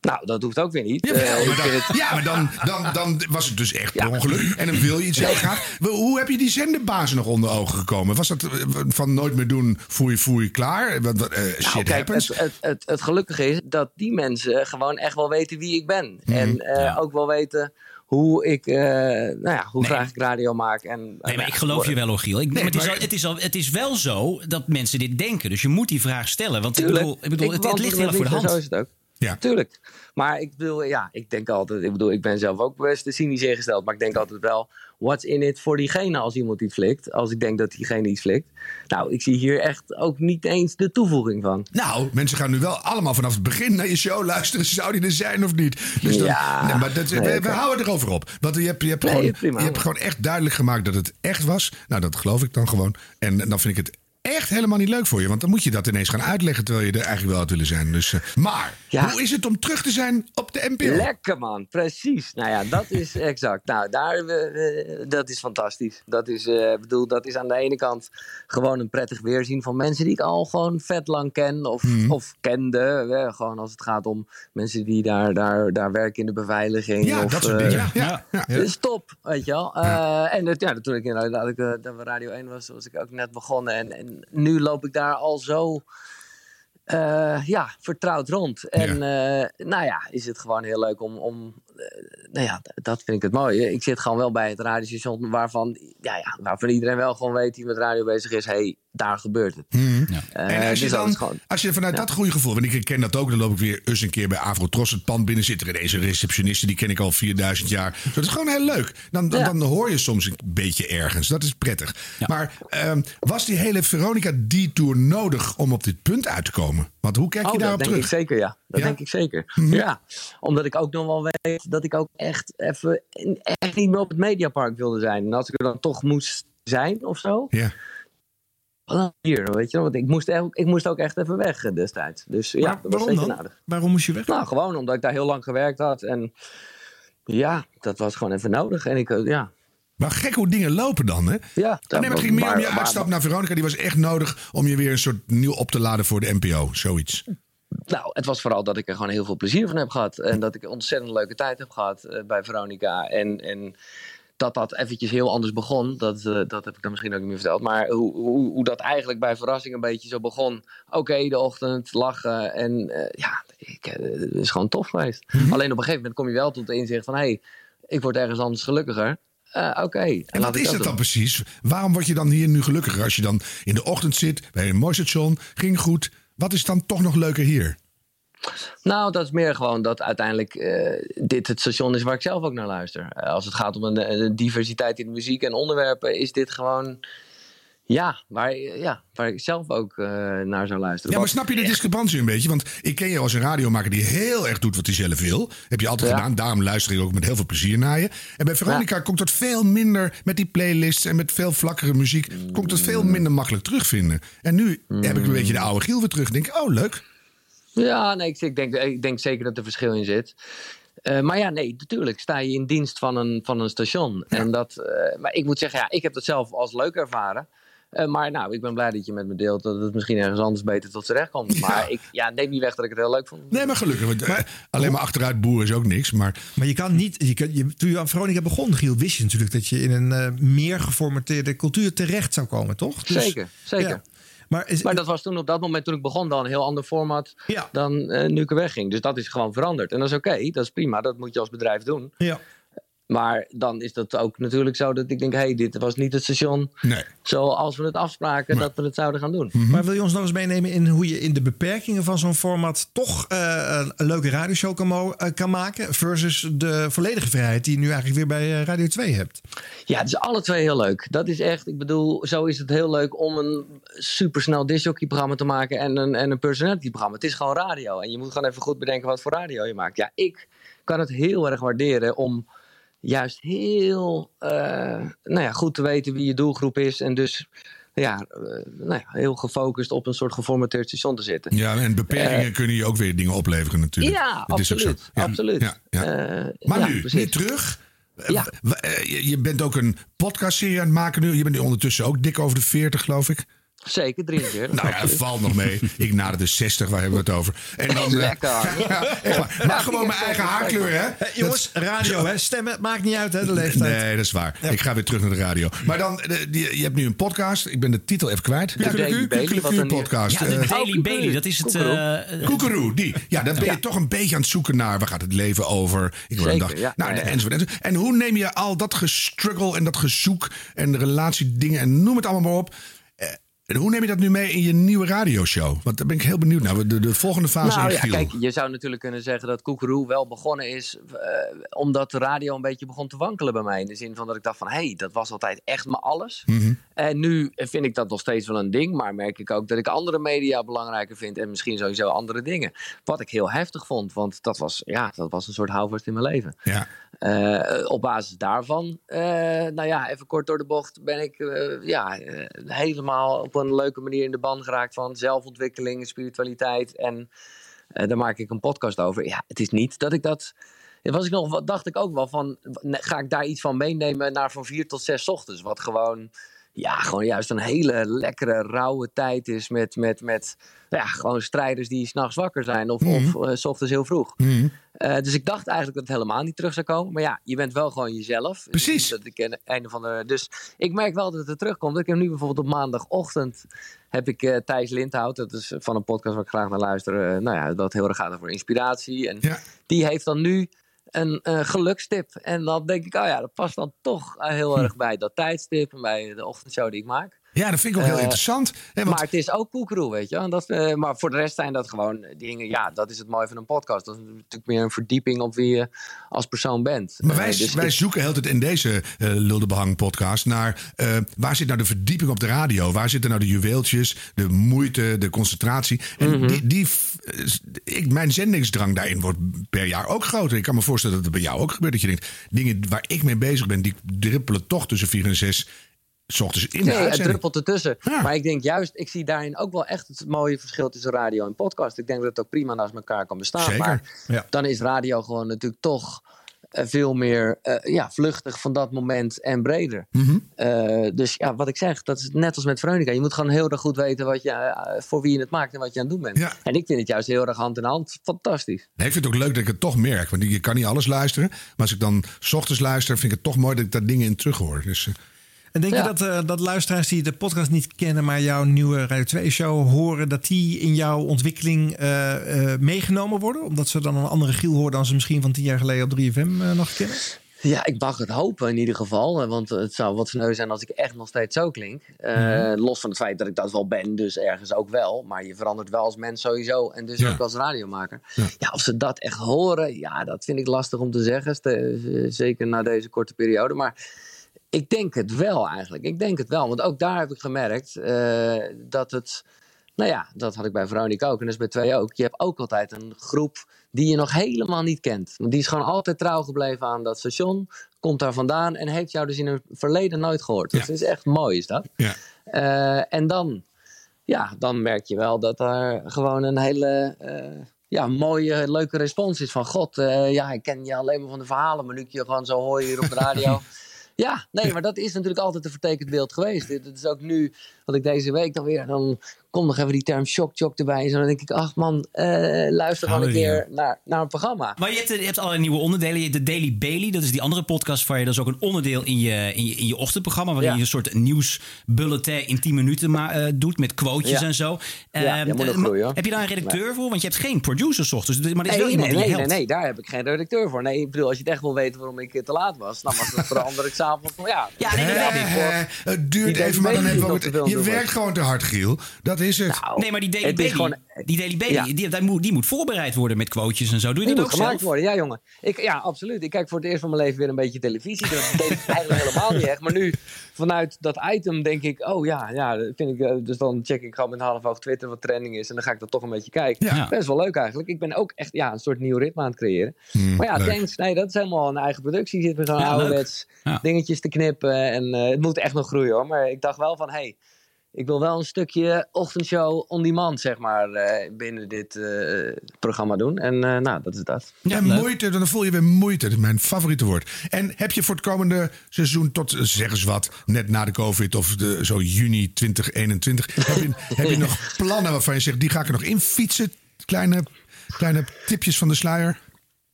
Speaker 32: Nou, dat hoeft ook weer niet.
Speaker 1: Jawel,
Speaker 32: Eh, ik
Speaker 1: maar dan,
Speaker 32: vind het-
Speaker 1: ja, maar dan, dan, dan was het dus echt per ongeluk. En dan wil je iets heel graag. Hoe heb je die zenderbazen nog onder ogen gekomen? Was dat eh, van nooit meer doen, foei, foei, klaar? Eh, shit
Speaker 32: Nou, kijk,
Speaker 1: happens.
Speaker 32: het, het, het, het gelukkige is dat die mensen gewoon echt wel weten wie ik ben.
Speaker 1: Mhm.
Speaker 32: En eh, ook wel weten hoe ik, eh, nou ja, hoe graag ik radio maak. En,
Speaker 3: Nee, maar ik geloof je wel hoor, Giel. Ik, maar het, is al, het, is al, het is wel zo dat mensen dit denken. Dus je moet die vraag stellen. Want ik bedoel, ik bedoel
Speaker 32: Ik
Speaker 3: het, ligt heel erg voor de hand.
Speaker 32: Zo is het ook.
Speaker 1: Ja.
Speaker 32: Tuurlijk. Maar ik bedoel, ja, ik denk altijd, ik bedoel, ik ben zelf ook best cynisch ingesteld. Maar ik denk altijd wel, what's in it voor diegene als iemand iets flikt? Als ik denk dat diegene iets flikt. Nou, ik zie hier echt ook niet eens de toevoeging van.
Speaker 1: Nou, mensen gaan nu wel allemaal vanaf het begin naar je show luisteren. Zou die er zijn of niet? Dus dan,
Speaker 32: Ja.
Speaker 1: nee, maar dat,
Speaker 32: Nee,
Speaker 1: we, houden erover op. Want je hebt, je, hebt
Speaker 32: Nee,
Speaker 1: gewoon,
Speaker 32: prima.
Speaker 1: je hebt gewoon echt duidelijk gemaakt dat het echt was. Nou, dat geloof ik dan gewoon. En dan vind ik het echt helemaal niet leuk voor je. Want dan moet je dat ineens gaan uitleggen terwijl je er eigenlijk wel had willen zijn. Dus, eh, maar,
Speaker 32: Ja.
Speaker 1: hoe is het om terug te zijn op de NPO?
Speaker 32: Lekker man, precies. Nou ja, dat is exact. Nou, daar, eh, dat is fantastisch. Dat is, eh, bedoel, dat is aan de ene kant gewoon een prettig weerzien van mensen die ik al gewoon vet lang ken of,
Speaker 1: Mhm.
Speaker 32: of kende. eh, gewoon als het gaat om mensen die daar, daar, daar werken in de beveiliging.
Speaker 1: Ja,
Speaker 32: of,
Speaker 1: dat soort
Speaker 32: eh,
Speaker 1: dingen. Ja, ja.
Speaker 32: Is top, weet je wel. Eh, en ja, toen ik inderdaad ik, eh, dat we Radio 1 was, was ik ook net begonnen. En, en nu loop ik daar al zo eh, ja, vertrouwd rond. En eh, nou ja, is het gewoon heel leuk om. om nou ja, dat vind ik het mooie. Ik zit gewoon wel bij het radiostation waarvan, ja, ja, waarvan iedereen wel gewoon weet die met radio bezig is. Hé, hey, daar gebeurt het.
Speaker 1: Mhm.
Speaker 32: Eh,
Speaker 1: En als je,
Speaker 32: dus
Speaker 1: dan,
Speaker 32: gewoon-
Speaker 1: als je vanuit dat goede gevoel, want ik ken dat ook, dan loop ik weer eens een keer bij Avrotros het pand binnen. Zit er ineens een receptioniste, die ken ik al 4000 jaar. Zo, dat is gewoon heel leuk. Dan, dan,
Speaker 32: Ja.
Speaker 1: dan hoor je soms een beetje ergens. Dat is prettig. Maar ehm, was die hele Veronica-detour nodig om op dit punt uit te komen? Want hoe kijk je
Speaker 32: Oh,
Speaker 1: daarop
Speaker 32: dat denk
Speaker 1: terug?
Speaker 32: ik zeker, ja. Dat
Speaker 1: Ja?
Speaker 32: denk ik zeker.
Speaker 1: Mhm.
Speaker 32: Ja, omdat ik ook nog wel weet dat ik ook echt even echt niet meer op het Mediapark wilde zijn. En als ik er dan toch moest zijn of zo.
Speaker 1: Ja.
Speaker 32: dan Hier, weet je wel. Want ik moest, ook, ik moest ook echt even weg eh, destijds. Dus ja, dat was
Speaker 2: waarom
Speaker 32: zeker
Speaker 2: dan?
Speaker 32: nodig.
Speaker 2: Waarom moest je weg?
Speaker 32: Nou, gewoon omdat ik daar heel lang gewerkt had. En ja, dat was gewoon even nodig. En ik, eh, ja.
Speaker 1: Maar gek hoe dingen lopen dan, hè?
Speaker 32: Ja,
Speaker 1: nee, maar het ging meer om je uitstap naar Veronica. Die was echt nodig om je weer een soort nieuw op te laden voor de NPO. Zoiets.
Speaker 32: Nou, het was vooral dat ik er gewoon heel veel plezier van heb gehad. En dat ik een ontzettend leuke tijd heb gehad eh, bij Veronica. En, en dat dat eventjes heel anders begon, dat, eh, dat heb ik dan misschien ook niet meer verteld. Maar hoe, hoe, hoe dat eigenlijk bij verrassing een beetje zo begon. Oké, de ochtend, lachen. En eh, ja, ik, het is gewoon tof geweest.
Speaker 1: Mhm.
Speaker 32: Alleen op een gegeven moment kom je wel tot de inzicht van... hé, hey, ik word ergens anders gelukkiger. Oké.
Speaker 1: En wat is het dan precies? Waarom word je dan hier nu gelukkiger als je dan in de ochtend zit bij een mooi station, ging goed. Wat is dan toch nog leuker hier?
Speaker 32: Nou, dat is meer gewoon dat uiteindelijk eh, dit het station is waar ik zelf ook naar luister. Eh, als het gaat om een, een diversiteit in muziek en onderwerpen, is dit gewoon. Ja, waar, ja, waar ik zelf ook eh, naar zou luisteren.
Speaker 1: Ja, maar snap je de discrepantie een beetje? Want ik ken je als een radiomaker die heel erg doet wat hij zelf wil. Heb je altijd
Speaker 32: Ja.
Speaker 1: gedaan. Daarom luister ik ook met heel veel plezier naar je. En bij Veronica komt dat veel minder met die playlists en met veel vlakkere muziek. Komt het veel minder makkelijk terugvinden. En nu heb ik een beetje de oude Giel weer terug. Denk ik, oh leuk.
Speaker 32: Ja, nee, ik, denk, ik denk zeker dat er verschil in zit. Eh, maar ja, nee, natuurlijk sta je in dienst van een, van een station. En dat, eh, maar ik moet zeggen, ja, ik heb dat zelf als leuk ervaren. Eh, maar nou, ik ben blij dat je met me deelt dat het misschien ergens anders beter tot z'n recht komt. Maar ik ja, neem niet weg dat ik het heel leuk vond.
Speaker 1: Nee, maar gelukkig. Want, eh, alleen maar achteruit boeren is ook niks. Maar
Speaker 2: Maar je kan niet. Je kan, je, toen je aan Veronica begon, Giel, wist je natuurlijk dat je in een eh, meer geformateerde cultuur terecht zou komen, toch? Dus-
Speaker 32: zeker, zeker.
Speaker 2: ja. Maar, is,
Speaker 32: Maar dat was toen op dat moment toen ik begon dan een heel ander format dan eh, nu ik er wegging. Dus dat is gewoon veranderd. En dat is oké, dat is prima. Dat moet je als bedrijf doen.
Speaker 2: Ja.
Speaker 32: Maar dan is dat ook natuurlijk zo dat ik denk... hé, hey, dit was niet het station
Speaker 1: Nee.
Speaker 32: zoals we het afspraken dat we het zouden gaan doen.
Speaker 2: Maar wil je ons nog eens meenemen in hoe je in de beperkingen van zo'n format toch eh, een, leuke radioshow kan, eh, kan maken versus de volledige vrijheid die je nu eigenlijk weer bij eh, Radio 2 hebt?
Speaker 32: Ja, het is alle twee heel leuk. Dat is echt, ik bedoel, zo is het heel leuk om een supersnel disjockey-programma te maken en een, en een personality-programma. Het is gewoon radio. En je moet gewoon even goed bedenken wat voor radio je maakt. Ja, ik kan het heel erg waarderen om juist heel eh, nou ja, goed te weten wie je doelgroep is. En dus ja, eh, nou ja, heel gefocust op een soort geformateerd station te zitten.
Speaker 1: ja, en beperkingen
Speaker 32: Eh,
Speaker 1: kunnen je ook weer dingen opleveren natuurlijk.
Speaker 32: Ja,
Speaker 1: Dat is ook zo.
Speaker 32: absoluut.
Speaker 1: Ja,
Speaker 32: absoluut.
Speaker 1: ja, ja. Maar nu, nu terug.
Speaker 32: Ja.
Speaker 1: Je bent ook een podcastserie aan het maken nu. Je bent nu ondertussen ook dik over de 40, geloof ik.
Speaker 32: Zeker, 43.
Speaker 1: Nou ja, valt nog mee. Ik nader de 60, waar hebben we het over? En dan, eh,
Speaker 32: Lekker.
Speaker 1: Ja, echt waar. Maar gewoon mijn eigen haarkleur, hè?
Speaker 2: Jongens, radio, hè? Stemmen maakt niet uit, hè? De leeftijd.
Speaker 1: Nee, dat is waar. Ik ga weer terug naar de radio. Maar dan, eh, die- je hebt nu een podcast. Ik ben de titel even kwijt.
Speaker 32: De Daily
Speaker 1: podcast.
Speaker 3: Ja, de
Speaker 1: Eh,
Speaker 3: Daily Bailey, dat is het... eh, eh,
Speaker 1: Koekeroe, die. Ja, dan ben je toch een beetje aan het zoeken naar waar gaat het leven over. Ik wil een
Speaker 32: Zeker,
Speaker 1: dag.
Speaker 32: ja.
Speaker 1: nou,
Speaker 32: Ja, ja.
Speaker 1: enzovoort, enzovoort. En hoe neem je al dat gestruggle en dat gezoek en de relatiedingen en noem het allemaal maar op. en hoe neem je dat nu mee in je nieuwe radioshow? Want daar ben ik heel benieuwd naar. De, de volgende fase
Speaker 32: Nou
Speaker 1: in
Speaker 32: ja, kijk, je zou natuurlijk kunnen zeggen dat Koekeroe wel begonnen is... eh, omdat de radio een beetje begon te wankelen bij mij. In de zin van dat ik dacht van, hé, hey, dat was altijd echt mijn alles.
Speaker 1: Mhm.
Speaker 32: En nu vind ik dat nog steeds wel een ding. Maar merk ik ook dat ik andere media belangrijker vind. En misschien sowieso andere dingen. Wat ik heel heftig vond. Want dat was, ja, dat was een soort houvast in mijn leven.
Speaker 1: Ja.
Speaker 32: Eh, op basis daarvan, eh, nou ja, even kort door de bocht, ben ik eh, ja, helemaal op een leuke manier in de ban geraakt van zelfontwikkeling, spiritualiteit. En daar maak ik een podcast over. Ja, het is niet dat ik dat. Was ik nog, dacht ik ook wel van, ga ik daar iets van meenemen naar van vier tot zes ochtends? Wat gewoon, ja, gewoon juist een hele lekkere, rauwe tijd is met, met, met ja, gewoon strijders die s'nachts wakker zijn of, of s ochtends heel vroeg.
Speaker 1: Mhm.
Speaker 32: Eh, dus ik dacht eigenlijk dat het helemaal niet terug zou komen. Maar ja, je bent wel gewoon jezelf.
Speaker 1: Precies.
Speaker 32: Dat ik een, een van de, dus ik merk wel dat het er terugkomt. Ik heb nu bijvoorbeeld op maandagochtend heb ik eh, Thijs Lindhout. Dat is van een podcast waar ik graag naar luister. nou ja, dat heel erg gaat over inspiratie. En die heeft dan nu een eh, gelukstip. En dan denk ik, oh ja, dat past dan toch eh, heel erg bij dat tijdstip. En bij de ochtendshow die ik maak.
Speaker 1: Ja, dat vind ik ook heel
Speaker 32: eh,
Speaker 1: interessant. Want...
Speaker 32: Maar het is ook koekeroe, weet je. Dat, eh, maar voor de rest zijn dat gewoon dingen. Ja, dat is het mooie van een podcast. Dat is natuurlijk meer een verdieping op wie je als persoon bent.
Speaker 1: Maar wij, eh,
Speaker 32: dus
Speaker 1: wij zoeken altijd in deze Lulde podcast naar waar zit nou de verdieping op de radio? Waar zitten nou de juweeltjes, de moeite, de concentratie? En
Speaker 32: mhm.
Speaker 1: die, die ik, mijn zendingsdrang daarin wordt per jaar ook groter. Ik kan me voorstellen dat het bij jou ook gebeurt. Dat je denkt, dingen waar ik mee bezig ben, die drippelen toch tussen 4 en 6 ochtends in de
Speaker 32: Nee, het druppelt ertussen. Maar ik denk juist, ik zie daarin ook wel echt het mooie verschil tussen radio en podcast. Ik denk dat het ook prima naast elkaar kan bestaan.
Speaker 1: Zeker,
Speaker 32: Maar
Speaker 1: ja.
Speaker 32: dan is radio gewoon natuurlijk toch eh, veel meer eh, ja, vluchtig van dat moment en breder.
Speaker 1: Mhm.
Speaker 32: Eh, dus ja, wat ik zeg, dat is net als met Veronica. Je moet gewoon heel erg goed weten wat je, voor wie je het maakt en wat je aan het doen bent.
Speaker 1: Ja.
Speaker 32: En ik vind het juist heel erg hand in hand. Fantastisch.
Speaker 1: Nee, ik vind het ook leuk dat ik het toch merk. Want je kan niet alles luisteren. Maar als ik dan 's ochtends luister, vind ik het toch mooi dat ik daar dingen in terug hoor. Dus,
Speaker 2: En denk je dat, eh, dat luisteraars die de podcast niet kennen, maar jouw nieuwe Radio 2-show horen, dat die in jouw ontwikkeling eh, eh, meegenomen worden? Omdat ze dan een andere Giel horen dan ze misschien van tien jaar geleden op 3FM eh, nog kennen?
Speaker 32: Ja, ik mag het hopen in ieder geval. Want het zou wat sneu zijn als ik echt nog steeds zo klink. Eh,
Speaker 2: Mhm.
Speaker 32: Los van het feit dat ik dat wel ben, dus ergens ook wel. Maar je verandert wel als mens sowieso. En dus
Speaker 1: Ja.
Speaker 32: ook als radiomaker. Ja. of ze dat echt horen, ja, dat vind ik lastig om te zeggen. Zeker na deze korte periode. Maar ik denk het wel eigenlijk. Ik denk het wel. Want ook daar heb ik gemerkt eh, dat het... Nou ja, dat had ik bij Veronica ook en dat is bij twee ook. Je hebt ook altijd een groep die je nog helemaal niet kent. Die is gewoon altijd trouw gebleven aan dat station, komt daar vandaan en heeft jou dus in het verleden nooit gehoord. Dus het is echt mooi, is dat.
Speaker 1: Ja.
Speaker 32: Eh, en dan, ja, dan merk je wel dat er gewoon een hele eh, ja, mooie, leuke respons is van... God, ja, ik ken je alleen maar van de verhalen, maar nu ik je gewoon zo hoor hier op de radio... Ja, nee, maar dat is natuurlijk altijd een vertekend beeld geweest. Dit dit is ook nu, wat ik deze week dan weer, dan komt nog even die term shock shock erbij. En zo dan denk ik, ach man, eh, luister gewoon een keer naar, naar een programma.
Speaker 3: Maar je hebt, je hebt allerlei nieuwe onderdelen. Je hebt De Daily Bailey, dat is die andere podcast van je. Dat is ook een onderdeel in je, in je, in je ochtendprogramma. Waarin
Speaker 32: Ja.
Speaker 3: je een soort nieuwsbulletin in 10 minuten ma- eh, doet. Met quotes
Speaker 32: Ja.
Speaker 3: en zo.
Speaker 32: Ja,
Speaker 3: Eh,
Speaker 32: je moet nog
Speaker 3: maar
Speaker 32: groeien, hoor.
Speaker 3: Heb je daar een redacteur
Speaker 32: Nee.
Speaker 3: voor? Want je hebt geen producer 's ochtends. Dus- Maar er is wel
Speaker 32: Nee,
Speaker 3: iemand
Speaker 32: nee,
Speaker 3: die
Speaker 32: nee,
Speaker 3: helpt.
Speaker 32: nee, nee, daar heb ik geen redacteur voor. Nee, ik bedoel, als je het echt wil weten waarom ik te laat was, dan was het verander ik s'avonds van ja.
Speaker 3: Ja, nee,
Speaker 32: voor-
Speaker 1: het duurt even, maar dan hebben we Je werkt gewoon te hard, Giel. Dat is het.
Speaker 3: Nee, maar die Daily
Speaker 32: gewoon-
Speaker 3: die, Daily
Speaker 32: Ja.
Speaker 3: die, die, moet, die moet voorbereid worden met quotejes en zo. Doe je
Speaker 32: Die
Speaker 3: dat
Speaker 32: moet
Speaker 3: ook
Speaker 32: gemaakt
Speaker 3: zelf?
Speaker 32: worden, ja jongen. Ik, ja, absoluut. Ik kijk voor het eerst van mijn leven weer een beetje televisie. Dat deed ik eigenlijk helemaal niet echt. Maar nu, vanuit dat item denk ik, oh ja, ja dat vind ik, eh, dus dan check ik gewoon met een half oog Twitter wat trending is. En dan ga ik dat toch een beetje kijken.
Speaker 3: Ja.
Speaker 32: Best wel leuk eigenlijk. Ik ben ook echt ja, een soort nieuw ritme aan het creëren.
Speaker 1: Hmm,
Speaker 32: maar ja,
Speaker 1: leuk.
Speaker 32: thanks. Nee, dat is helemaal een eigen productie. Zit weer zo'n
Speaker 3: Ja,
Speaker 32: ouderwets
Speaker 3: Ja.
Speaker 32: dingetjes te knippen. En eh, het moet echt nog groeien hoor. Maar ik dacht wel van, hey, ik wil wel een stukje ochtendshow on demand, zeg maar, eh, binnen dit eh, programma doen. En eh, nou, dat is dat.
Speaker 1: Ja, moeite, dan voel je weer moeite. Dat is mijn favoriete woord. En heb je voor het komende seizoen tot, zeg eens wat, net na de COVID of de, zo juni 2021, heb je, heb je nog plannen waarvan je zegt, die ga ik er nog in fietsen? Kleine, kleine tipjes van de sluier?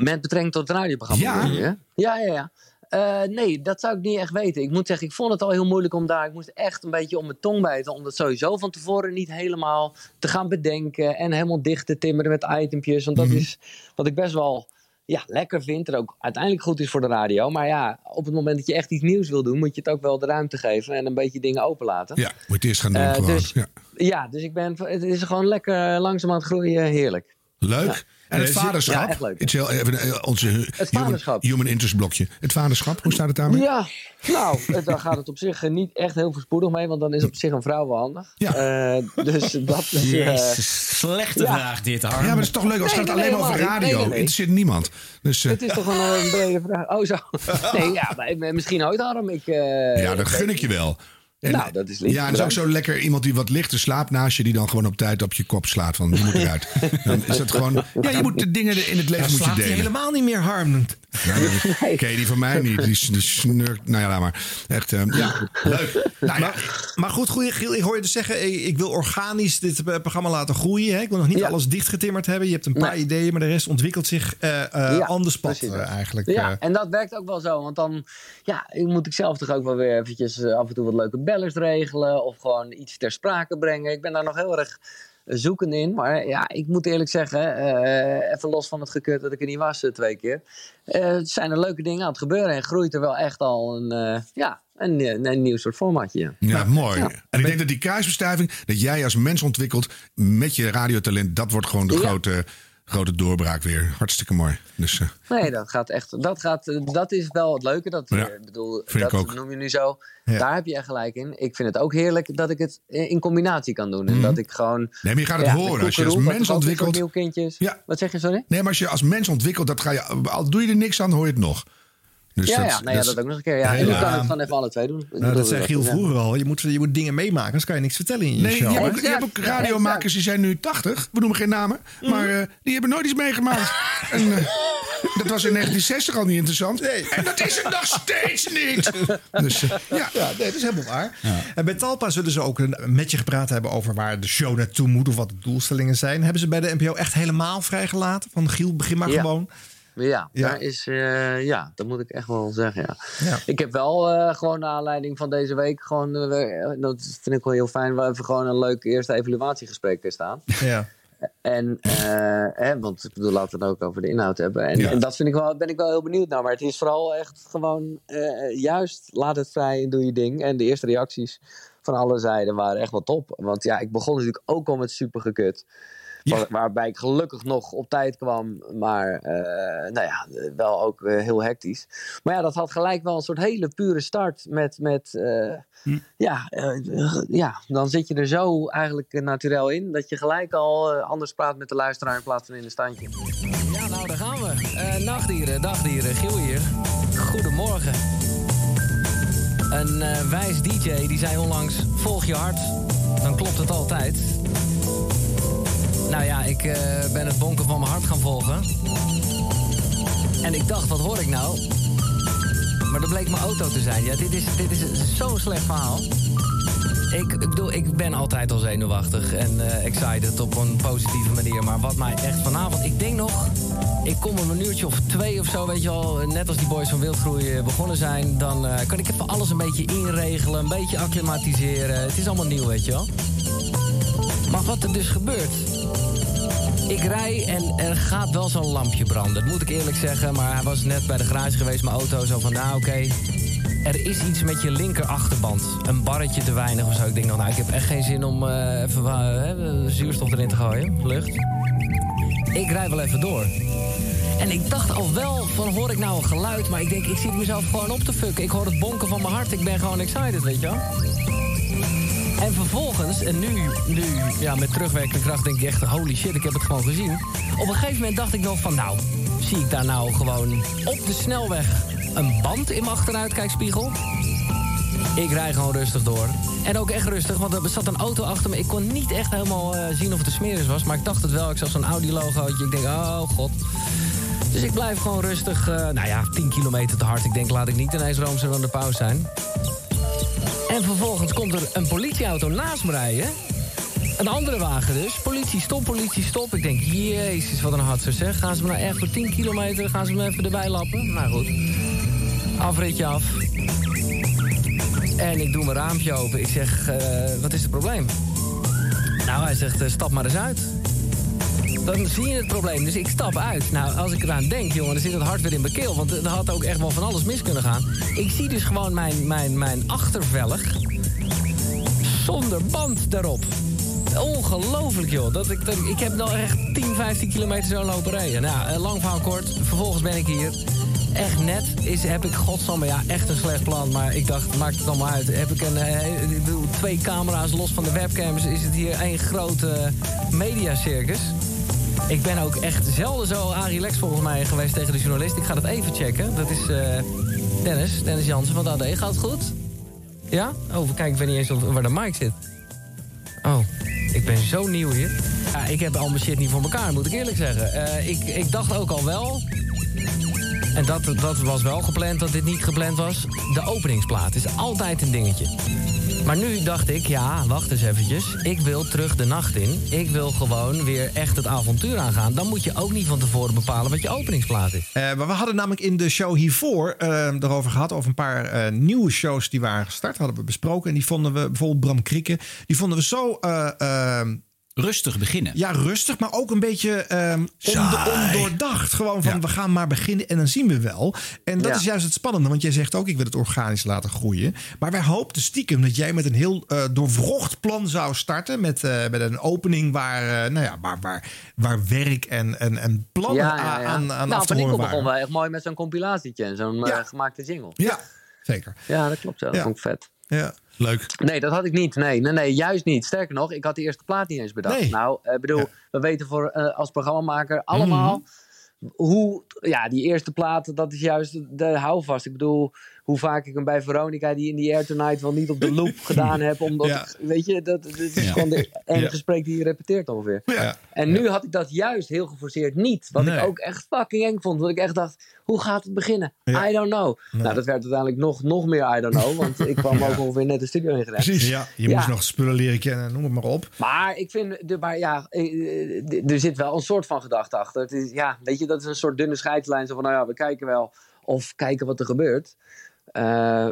Speaker 32: Met betrekking tot het radioprogramma.
Speaker 1: Ja,
Speaker 32: ja, ja. Eh, nee, dat zou ik niet echt weten. Ik moet zeggen, ik vond het al heel moeilijk om daar. Ik moest echt een beetje om mijn tong bijten. Om dat sowieso van tevoren niet helemaal te gaan bedenken. En helemaal dicht te timmeren met itempjes. Want dat
Speaker 1: Mhm.
Speaker 32: is wat ik best wel ja, lekker vind. En ook uiteindelijk goed is voor de radio. Maar ja, op het moment dat je echt iets nieuws wil doen. moet je het ook wel de ruimte geven. En een beetje dingen openlaten.
Speaker 1: Ja, moet je eerst gaan doen
Speaker 32: Eh, dus-
Speaker 1: ja.
Speaker 32: Ja, dus ik ben, het is gewoon lekker langzaam aan het groeien. Heerlijk.
Speaker 1: Leuk.
Speaker 32: Ja.
Speaker 1: En het
Speaker 32: Ja,
Speaker 1: vaderschap?
Speaker 32: echt leuk.
Speaker 1: Iets heel- even, eh, onze human,
Speaker 32: vaderschap.
Speaker 1: human interest blokje. Het vaderschap, hoe staat het daarmee?
Speaker 32: Ja, nou, eh, daar gaat het op zich eh, niet echt heel voorspoedig mee, want dan is op zich een vrouw wel handig.
Speaker 1: Ja.
Speaker 32: Eh, dus dat is. eh,
Speaker 3: Jezus, slechte
Speaker 32: ja.
Speaker 3: vraag dit, Harm.
Speaker 1: Ja, maar dat is toch leuk als
Speaker 32: Nee,
Speaker 1: het gaat
Speaker 32: nee,
Speaker 1: alleen maar over radio.
Speaker 32: Nee.
Speaker 1: Interesseert niemand. Dus, eh,
Speaker 32: het is toch een, eh, een brede vraag. Oh, zo. Nee, ja, maar, eh, misschien ooit, Harm. Ik, eh,
Speaker 1: ja, dat gun ik je wel. En,
Speaker 32: Nou, dat is lief.
Speaker 1: Ja, en is ook zo lekker iemand die wat lichter slaapt naast je, die dan gewoon op tijd op je kop slaat van die moet eruit. Dan is dat gewoon. Ja, je moet de dingen in het leven moet je delen.
Speaker 2: helemaal niet meer harm.
Speaker 1: Ja, Ken je die van mij niet? Die, snurkt. Nou ja, laat maar. Echt, eh, ja, leuk. Nou ja,
Speaker 2: Maar, maar goed, goeie, Giel, ik hoor je dus zeggen... eh, ik wil organisch dit eh, programma laten groeien. Hè? Ik wil nog niet
Speaker 32: Ja.
Speaker 2: alles dichtgetimmerd hebben. Je hebt een paar
Speaker 32: Nee.
Speaker 2: ideeën, maar de rest ontwikkelt zich eh eh
Speaker 32: Ja, precies.
Speaker 2: eh, eigenlijk.
Speaker 32: Ja, en dat werkt ook wel zo. Want dan ja, moet ik zelf toch ook wel weer eventjes af en toe wat leuke bellers regelen. Of gewoon iets ter sprake brengen. Ik ben daar nog heel erg zoekend in. Maar ja, ik moet eerlijk zeggen, eh, even los van het gekut dat ik er niet was eh, twee keer. eh, zijn er leuke dingen aan het gebeuren. En groeit er wel echt al een, eh, ja, een, een, een nieuw soort formatje.
Speaker 1: ja, mooi.
Speaker 32: Ja.
Speaker 1: En ik denk dat die kruisbestuiving, dat jij als mens ontwikkelt met je radiotalent, dat wordt gewoon de
Speaker 32: Ja.
Speaker 1: grote, grote doorbraak weer. Hartstikke mooi. Dus, eh,
Speaker 32: Nee, dat gaat echt. Dat, gaat, dat is wel het leuke. Dat,
Speaker 1: Ja,
Speaker 32: eh, ik bedoel,
Speaker 1: vind ik
Speaker 32: dat
Speaker 1: ook.
Speaker 32: noem je nu zo.
Speaker 1: Ja.
Speaker 32: Daar heb je echt gelijk in. Ik vind het ook heerlijk dat ik het in combinatie kan doen. En
Speaker 1: Mhm.
Speaker 32: dat ik gewoon.
Speaker 1: Nee, maar je gaat het
Speaker 32: ja,
Speaker 1: horen. Als je als mens ontwikkelt-
Speaker 32: nieuw kindje is.
Speaker 1: Ja.
Speaker 32: Wat zeg je, sorry?
Speaker 1: nee, maar als je als mens ontwikkelt, dat ga je, al doe je er niks aan, hoor je het nog. Dus
Speaker 35: ja,
Speaker 1: dat-
Speaker 35: ja, nou ja,
Speaker 1: dat
Speaker 35: ook nog een keer. Ja, en kan ik gewoon even alle twee doen.
Speaker 2: Nou, dat zei Giel vroeger al. Je moet, je moet dingen meemaken, anders kan je niks vertellen in je
Speaker 1: Nee, je
Speaker 2: show.
Speaker 1: hebt
Speaker 2: hè?
Speaker 1: ook, je hebt ook radiomakers die zijn nu 80. We noemen geen namen. Maar eh, die hebben nooit iets meegemaakt. en, eh, dat was in 1960 al niet interessant. En dat is het nog steeds niet. Dus, eh, ja.
Speaker 2: Ja, nee, dat is helemaal waar. En bij Talpa zullen ze ook een- met je gepraat hebben over waar de show naartoe moet of wat de doelstellingen zijn. Hebben ze bij de NPO echt helemaal vrijgelaten? Van Giel, begin maar
Speaker 35: Ja. Ja,
Speaker 2: Ja.
Speaker 35: Daar is, eh, ja, dat moet ik echt wel zeggen. Ja.
Speaker 2: Ja.
Speaker 35: Ik heb wel eh, gewoon naar aanleiding van deze week, gewoon, eh, dat vind ik wel heel fijn, we even gewoon een leuk eerste evaluatiegesprek staan.
Speaker 2: Ja.
Speaker 35: En, hè, want ik bedoel, laten we het ook over de inhoud hebben. En,
Speaker 1: Ja.
Speaker 35: en dat vind ik wel, ben ik wel heel benieuwd naar. Maar het is vooral echt gewoon, juist, laat het vrij en doe je ding. En de eerste reacties van alle zijden waren echt wel top. Want ja, ik begon natuurlijk ook al met super gekut. Waar- Waarbij ik gelukkig nog op tijd kwam, maar eh, nou ja, wel ook eh, heel hectisch. Maar ja, dat had gelijk wel een soort hele pure start met, met eh, ja, eh, ja, dan zit je er zo eigenlijk naturel in, dat je gelijk al anders praat met de luisteraar in plaats van in een standje.
Speaker 32: Ja, nou, daar gaan we. Eh, nachtdieren, dagdieren, Giel hier. Goedemorgen. Een eh, wijs DJ die zei onlangs: volg je hart, dan klopt het altijd. Nou ja, ik eh, ben het bonken van mijn hart gaan volgen. En ik dacht, wat hoor ik nou? Maar dat bleek mijn auto te zijn. Ja, dit is, dit is zo'n slecht verhaal. Ik, ik bedoel, ik ben altijd al zenuwachtig en eh, excited op een positieve manier. Maar wat mij echt vanavond... Ik denk nog, ik kom om een uurtje of twee of zo, weet je al... Net als die boys van Wildgroei eh, begonnen zijn... dan kan ik even alles een beetje inregelen, een beetje acclimatiseren. Het is allemaal nieuw, weet je wel. Maar wat er dus gebeurt... Ik rij en er gaat wel zo'n lampje branden. Dat moet ik eerlijk zeggen. Maar hij was net bij de garage geweest, mijn auto. Zo van, nou oké, er is iets met je linker achterband. Een barretje te weinig of zo. Ik denk nog, nou, ik heb echt geen zin om eh, even uh, zuurstof erin te gooien. Lucht. Ik rij wel even door. En ik dacht al wel van, hoor ik nou een geluid? Maar ik denk, ik zit mezelf gewoon op te fucken. Ik hoor het bonken van mijn hart. Ik ben gewoon excited, weet je wel? En vervolgens, en nu, nu ja, met terugwerkende kracht denk ik echt... holy shit, ik heb het gewoon gezien. Op een gegeven moment dacht ik nog van... nou, zie ik daar nou gewoon op de snelweg een band in mijn achteruitkijkspiegel? Ik rij gewoon rustig door. En ook echt rustig, want er zat een auto achter me. Ik kon niet echt helemaal uh, zien of het een smeris was... maar ik dacht het wel. Ik zag zo'n Audi-logootje. Ik denk, oh god... Dus ik blijf gewoon rustig, uh, nou ja, 10 kilometer te hard. Ik denk, laat ik niet ineens roomser aan de pauze zijn. En vervolgens komt er een politieauto naast me rijden. Een andere wagen dus. Politie, stop, politie, stop. Ik denk, jezus, wat een hartser zeg. Gaan ze me nou echt voor 10 kilometer, gaan ze me even erbij lappen? Nou goed. Afritje af. En ik doe mijn raampje open. Ik zeg, uh, wat is het probleem? Nou, hij zegt, uh, stap maar eens uit. Dan zie je het probleem. Dus ik stap uit. Nou, als ik eraan denk, jongen, dan zit het hart weer in mijn keel. Want er had ook echt wel van alles mis kunnen gaan. Ik zie dus gewoon mijn, mijn, mijn achtervelg zonder band daarop. Ongelooflijk, joh. Dat ik, dat, ik heb nou echt 10, 15 kilometer zo lopen rijden. Nou, lang verhaal kort. Vervolgens ben ik hier. Echt net is, heb ik, godsamme, ja, echt een slecht plan. Maar ik dacht, maakt het allemaal uit. Heb ik een, uh, ik bedoel, twee camera's los van de webcams. Is het hier één grote mediacircus. Ik ben ook echt zelden zo relaxed volgens mij geweest tegen de journalist. Ik ga dat even checken. Dat is uh, Dennis, Dennis Jansen van de AD. Gaat het goed? Ja? Oh, kijk, ik weet niet eens waar de mic zit. Oh, ik ben zo nieuw hier. Ja, ik heb al mijn shit niet voor elkaar, moet ik eerlijk zeggen. Uh, ik, ik dacht ook al wel... En dat, dat was wel gepland, dat dit niet gepland was. De openingsplaat is altijd een dingetje. Maar nu dacht ik, ja, wacht eens eventjes. Ik wil terug de nacht in. Ik wil gewoon weer echt het avontuur aangaan. Dan moet je ook niet van tevoren bepalen wat je openingsplaat is.
Speaker 2: Uh, maar we hadden namelijk in de show hiervoor uh, erover gehad. Over een paar uh, nieuwe shows die waren gestart. Hadden we besproken. En die vonden we, bijvoorbeeld Bram Krikke. Die vonden we zo...
Speaker 3: Rustig beginnen.
Speaker 2: Ja, rustig, maar ook een beetje um, ondoordacht. Gewoon van, ja. we gaan maar beginnen en dan zien we wel. En dat ja. is juist het spannende, want jij zegt ook... ik wil het organisch laten groeien. Maar wij hoopten stiekem dat jij met een heel uh, doorwrocht plan zou starten... met, uh, met een opening waar, uh, nou ja, waar, waar, waar werk en, en, en plannen
Speaker 35: ja, ja,
Speaker 2: aan, aan
Speaker 35: nou,
Speaker 2: af te horen waren.
Speaker 35: begon wel echt mooi met zo'n compilatietje en zo'n gemaakte jingle.
Speaker 2: Ja, zeker.
Speaker 35: Ja, dat klopt. Ja. Dat vond ik vet.
Speaker 2: Ja.
Speaker 1: Leuk.
Speaker 35: Nee, dat had ik niet. Nee, nee, nee, juist niet. Sterker nog, ik had die eerste plaat niet eens bedacht.
Speaker 2: Nee.
Speaker 35: Nou, ik bedoel, ja. we weten voor, uh, als programmamaker allemaal... Mm -hmm.
Speaker 32: hoe, ja, die eerste plaat, dat is juist de, de houvast. Ik bedoel, hoe vaak ik hem bij Veronica, die in die Air Tonight, wel niet op de loop gedaan heb. Omdat,
Speaker 2: Ja.
Speaker 32: ik- weet je, dat, dat is
Speaker 2: Ja.
Speaker 32: gewoon de enige
Speaker 2: Ja.
Speaker 32: gesprek die je repeteert ongeveer.
Speaker 2: Ja.
Speaker 32: En nu had ik dat juist heel geforceerd niet. Wat
Speaker 2: Nee.
Speaker 32: ik ook echt fucking eng vond. Want ik echt dacht, hoe gaat het beginnen?
Speaker 2: Ja.
Speaker 32: I don't know. Nou, dat werd uiteindelijk nog, nog meer I don't know. Want ik kwam ook ongeveer net de studio in gerend.
Speaker 2: Ja, je moest nog spullen leren kennen, noem het maar op.
Speaker 32: Maar ik vind, de, maar ja, eh, eh, er zit wel een soort van gedachte achter. Het is, ja, weet je, dat is een soort dunne scheidslijn. Zo van, nou ja, we kijken wel of kijken wat er gebeurt. Eh,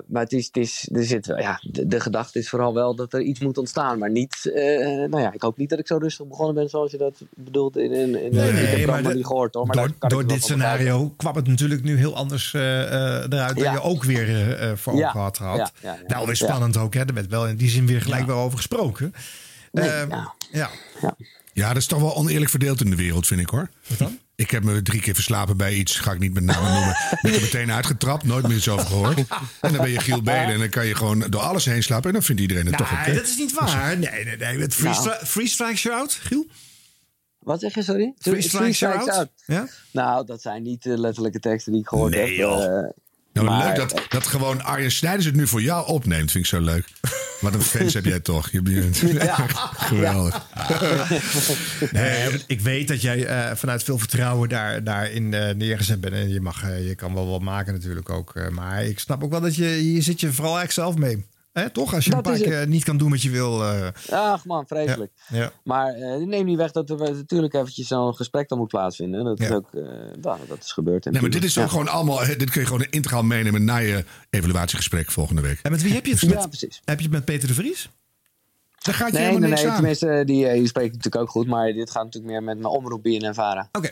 Speaker 32: maar het is, het is, er zit wel, ja, de, de gedachte is vooral wel dat er iets moet ontstaan. Maar niet, eh, nou ja, ik hoop niet dat ik zo rustig begonnen ben zoals je dat bedoelt. In, in, in,
Speaker 2: Nee,
Speaker 32: ik heb
Speaker 2: maar de-
Speaker 32: niet gehoord hoor. Maar
Speaker 2: door dit scenario kwam het natuurlijk nu heel anders eh, eruit.
Speaker 32: Ja.
Speaker 2: Dan je ook weer voor
Speaker 32: Ja.
Speaker 2: ogen had gehad.
Speaker 32: Ja.
Speaker 2: Nou, weer spannend ook. Hè? Er werd wel in die zin weer gelijk wel over gesproken.
Speaker 32: Nee,
Speaker 2: Eh,
Speaker 32: ja.
Speaker 2: Ja.
Speaker 1: Dat is toch wel oneerlijk verdeeld in de wereld, vind ik hoor. Wat dan? Ik heb me drie keer verslapen bij iets, ga ik niet met name noemen. Ben ik er meteen uitgetrapt, nooit meer iets over gehoord. En dan ben je Giel Belen en dan kan je gewoon door alles heen slapen. En dan vindt iedereen het toch oké.
Speaker 2: Nee, dat is niet waar. Nee, nee, nee. Met free,
Speaker 32: Nou.
Speaker 2: stri- free strike shout, Giel?
Speaker 32: Wat zeg je, sorry?
Speaker 2: Free strike shout? Ja?
Speaker 32: Nou, dat zijn niet de letterlijke teksten die ik gehoord
Speaker 1: Nee,
Speaker 32: heb.
Speaker 1: joh. Nou,
Speaker 32: maar-
Speaker 1: leuk dat, dat gewoon Arjen Snijders het nu voor jou opneemt. Vind ik zo leuk. Wat een fans heb jij toch. Je bent geweldig.
Speaker 2: Nee, ik weet dat jij eh, vanuit veel vertrouwen daar, daarin eh, neergezet bent. En je, mag, eh, je kan wel wat maken natuurlijk ook. maar ik snap ook wel dat je... Hier zit je vooral eigenlijk zelf mee. Hè, toch? Als je
Speaker 32: Dat
Speaker 2: een paar keer niet kan doen wat je wil. eh,
Speaker 32: Ach man, vreselijk.
Speaker 2: ja.
Speaker 32: Maar eh neem niet weg dat er natuurlijk eventjes zo'n gesprek dan moet plaatsvinden. Dat is ook, eh, nou, dat is gebeurd.
Speaker 1: Nee, maar dit is
Speaker 32: Ja.
Speaker 1: ook gewoon allemaal. Dit kun je gewoon integraal meenemen naar je evaluatiegesprek volgende week.
Speaker 2: En met wie heb je het?
Speaker 32: Ja,
Speaker 2: Met,
Speaker 32: precies.
Speaker 2: heb je het met Peter de Vries?
Speaker 1: Daar gaat je
Speaker 32: Nee,
Speaker 1: helemaal
Speaker 32: nee,
Speaker 1: niks
Speaker 32: nee.
Speaker 1: aan.
Speaker 32: Tenminste, die, eh, die spreekt natuurlijk ook goed. Maar dit gaat natuurlijk meer met mijn omroep BNN Vara.
Speaker 2: Oké.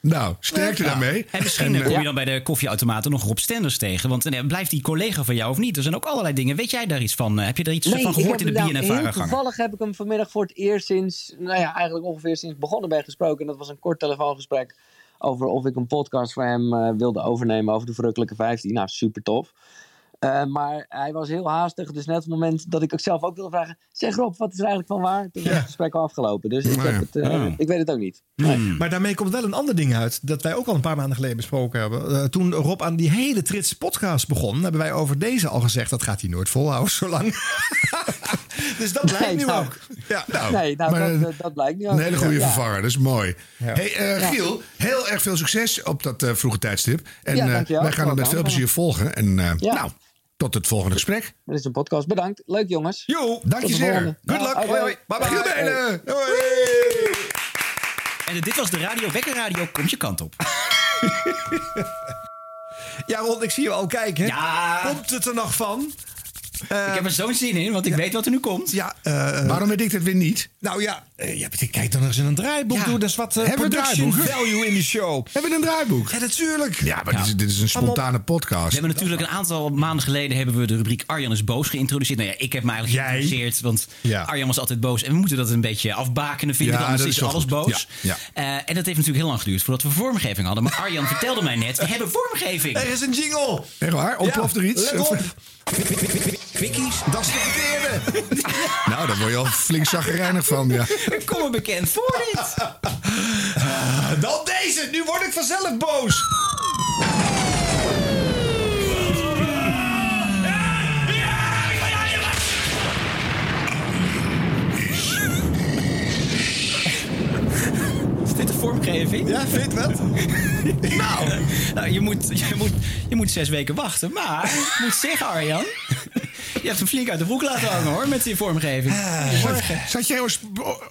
Speaker 1: Nou, sterkte
Speaker 3: Ja.
Speaker 1: daarmee.
Speaker 3: En misschien
Speaker 1: En,
Speaker 3: eh, kom
Speaker 1: eh,
Speaker 3: je dan bij de koffieautomaten nog Rob Stenders tegen. Want eh, blijft die collega van jou of niet? Er zijn ook allerlei dingen. Weet jij daar iets van? Eh, Heb je er iets
Speaker 32: Nee,
Speaker 3: van gehoord in de
Speaker 32: nou,
Speaker 3: Vara
Speaker 32: Toevallig heb ik hem vanmiddag voor het eerst sinds, nou ja, eigenlijk ongeveer sinds begonnen ben gesproken. En dat was een kort telefoongesprek over of ik een podcast voor hem eh, wilde overnemen over de verrukkelijke 15. Nou, super tof. Eh, maar hij was heel haastig, dus net op het moment dat ik ook zelf ook wilde vragen... Zeg Rob, wat is er eigenlijk van waar? Toen was het gesprek al afgelopen, dus ik,
Speaker 2: Nou
Speaker 32: heb
Speaker 2: ja.
Speaker 32: het, eh,
Speaker 2: Ah.
Speaker 32: ik weet het ook niet.
Speaker 2: Maar daarmee komt wel een ander ding uit. Dat wij ook al een paar maanden geleden besproken hebben. Eh, toen Rob aan die hele trits podcast begon. Hebben wij over deze al gezegd. Dat gaat hij nooit volhouden zo lang. dus dat blijkt
Speaker 32: Nee,
Speaker 2: nu
Speaker 32: nou.
Speaker 2: ook. Ja.
Speaker 32: nee, nou,
Speaker 1: maar,
Speaker 32: dat, dat, blijkt nu ook.
Speaker 1: Een hele goede
Speaker 32: Ja.
Speaker 1: vervanger, dat is mooi.
Speaker 2: Ja.
Speaker 1: Hey,
Speaker 32: Ja.
Speaker 1: Giel, heel erg veel succes op dat vroege tijdstip. En
Speaker 32: Ja,
Speaker 1: wij gaan het met veel plezier volgen. En
Speaker 32: Ja.
Speaker 1: nou, tot het volgende gesprek.
Speaker 32: Dit is een podcast. Bedankt. Leuk jongens.
Speaker 2: Jo,
Speaker 1: dank je zeer. Good luck. Hoi, hoi. Bye, bye.
Speaker 3: En eh, dit was de Radio Wekker Radio. Komt je kant op.
Speaker 2: Ja, Ron, ik zie je al kijken.
Speaker 3: Ja.
Speaker 2: Komt het er nog van?
Speaker 3: ik heb er zo'n zin in, want ik weet wat er nu komt.
Speaker 2: Ja, eh,
Speaker 1: Waarom weet ik dit weer niet?
Speaker 2: Nou ja, eh, ja kijk dan eens in een draaiboek. Doe dus wat eh,
Speaker 1: Hebben we een draaiboek?
Speaker 2: value in de show.
Speaker 1: Hebben we een draaiboek?
Speaker 2: Ja, natuurlijk.
Speaker 1: Ja, maar dit, is, dit is een spontane podcast.
Speaker 3: We hebben natuurlijk een aantal maanden geleden hebben we de rubriek Arjan is boos geïntroduceerd. Nou ja, ik heb me eigenlijk
Speaker 2: Jij?
Speaker 3: geïnteresseerd, want
Speaker 2: Ja.
Speaker 3: Arjan was altijd boos. En we moeten dat een beetje afbakenen, vind ik.
Speaker 1: Ja,
Speaker 3: Anders
Speaker 1: dat
Speaker 3: is,
Speaker 1: is
Speaker 3: alles
Speaker 1: goed.
Speaker 3: boos.
Speaker 1: Ja,
Speaker 3: Eh, en dat heeft natuurlijk heel lang geduurd voordat we vormgeving hadden. Maar Arjan vertelde mij net, we hebben vormgeving.
Speaker 2: Er is een jingle.
Speaker 1: Echt waar? Ontploft er iets?
Speaker 2: Let op.
Speaker 3: Quickies.
Speaker 2: Dat is de verkeerde.
Speaker 1: Nou, daar word je al flink zaggerijnig van. Ja.
Speaker 3: Ik kom me bekend voor dit.
Speaker 2: Dan deze. Nu word ik vanzelf boos.
Speaker 3: Is dit de vormgeving?
Speaker 2: Ja, vind je wat?
Speaker 3: nou, nou je, moet, je, moet, je moet zes weken wachten. Maar ik moet zeggen, Arjan... Je hebt hem flink uit de broek laten hangen, hoor, met die vormgeving. Morgen.
Speaker 1: Zat jij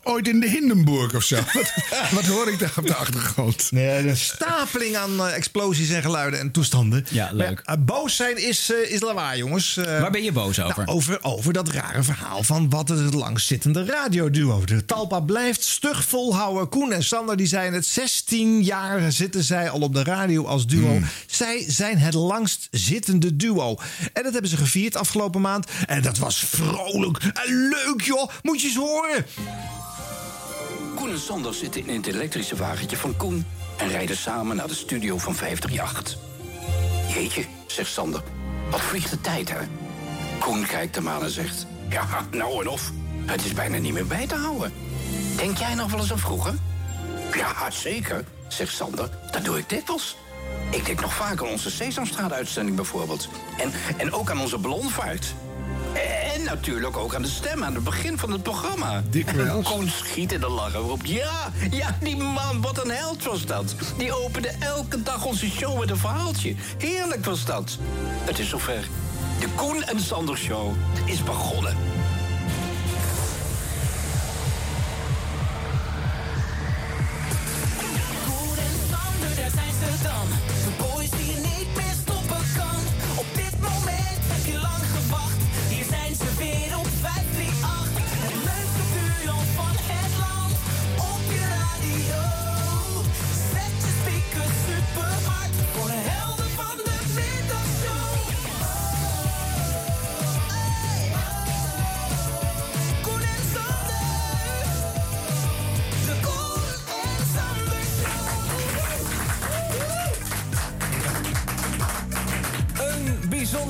Speaker 1: ooit- in de Hindenburg of zo? Wat, wat hoor ik daar op de achtergrond?
Speaker 2: Nee, een stapeling aan eh, explosies en geluiden en toestanden.
Speaker 3: Ja, leuk.
Speaker 2: Maar, eh, boos zijn is, eh, is lawaai, jongens.
Speaker 3: Waar ben je boos over?
Speaker 2: Nou, over, over dat rare verhaal van wat is het langzittende radioduo. De Talpa blijft stug volhouden. Koen en Sander die zijn het 16 jaar zitten zij al op de radio als duo.
Speaker 1: Hmm.
Speaker 2: Zij zijn het langst zittende duo. En dat hebben ze gevierd afgelopen maand. En dat was vrolijk en leuk, joh. Moet je eens horen.
Speaker 36: Koen en Sander zitten in het elektrische wagentje van Koen en rijden samen naar de studio van 538. Jeetje, zegt Sander. Wat vliegt de tijd, hè? Koen kijkt hem aan en zegt... Ja, nou en of. Het is bijna niet meer bij te houden. Denk jij nog wel eens aan vroeger? Ja, zeker. Zeg Sander, dat doe ik dikwijls. Ik denk nog vaak aan onze Sesamstraat-uitzending bijvoorbeeld. En, en ook aan onze ballonvaart. En natuurlijk ook aan de stem aan het begin van het programma.
Speaker 1: Dikwijls.
Speaker 36: Koen schiet in de lachen op. Ja, ja, die man, wat een held was dat. Die opende elke dag onze show met een verhaaltje. Heerlijk was dat. Het is zover. De Koen en Sander Show is begonnen.
Speaker 37: Koen en Sander, daar zijn ze dan.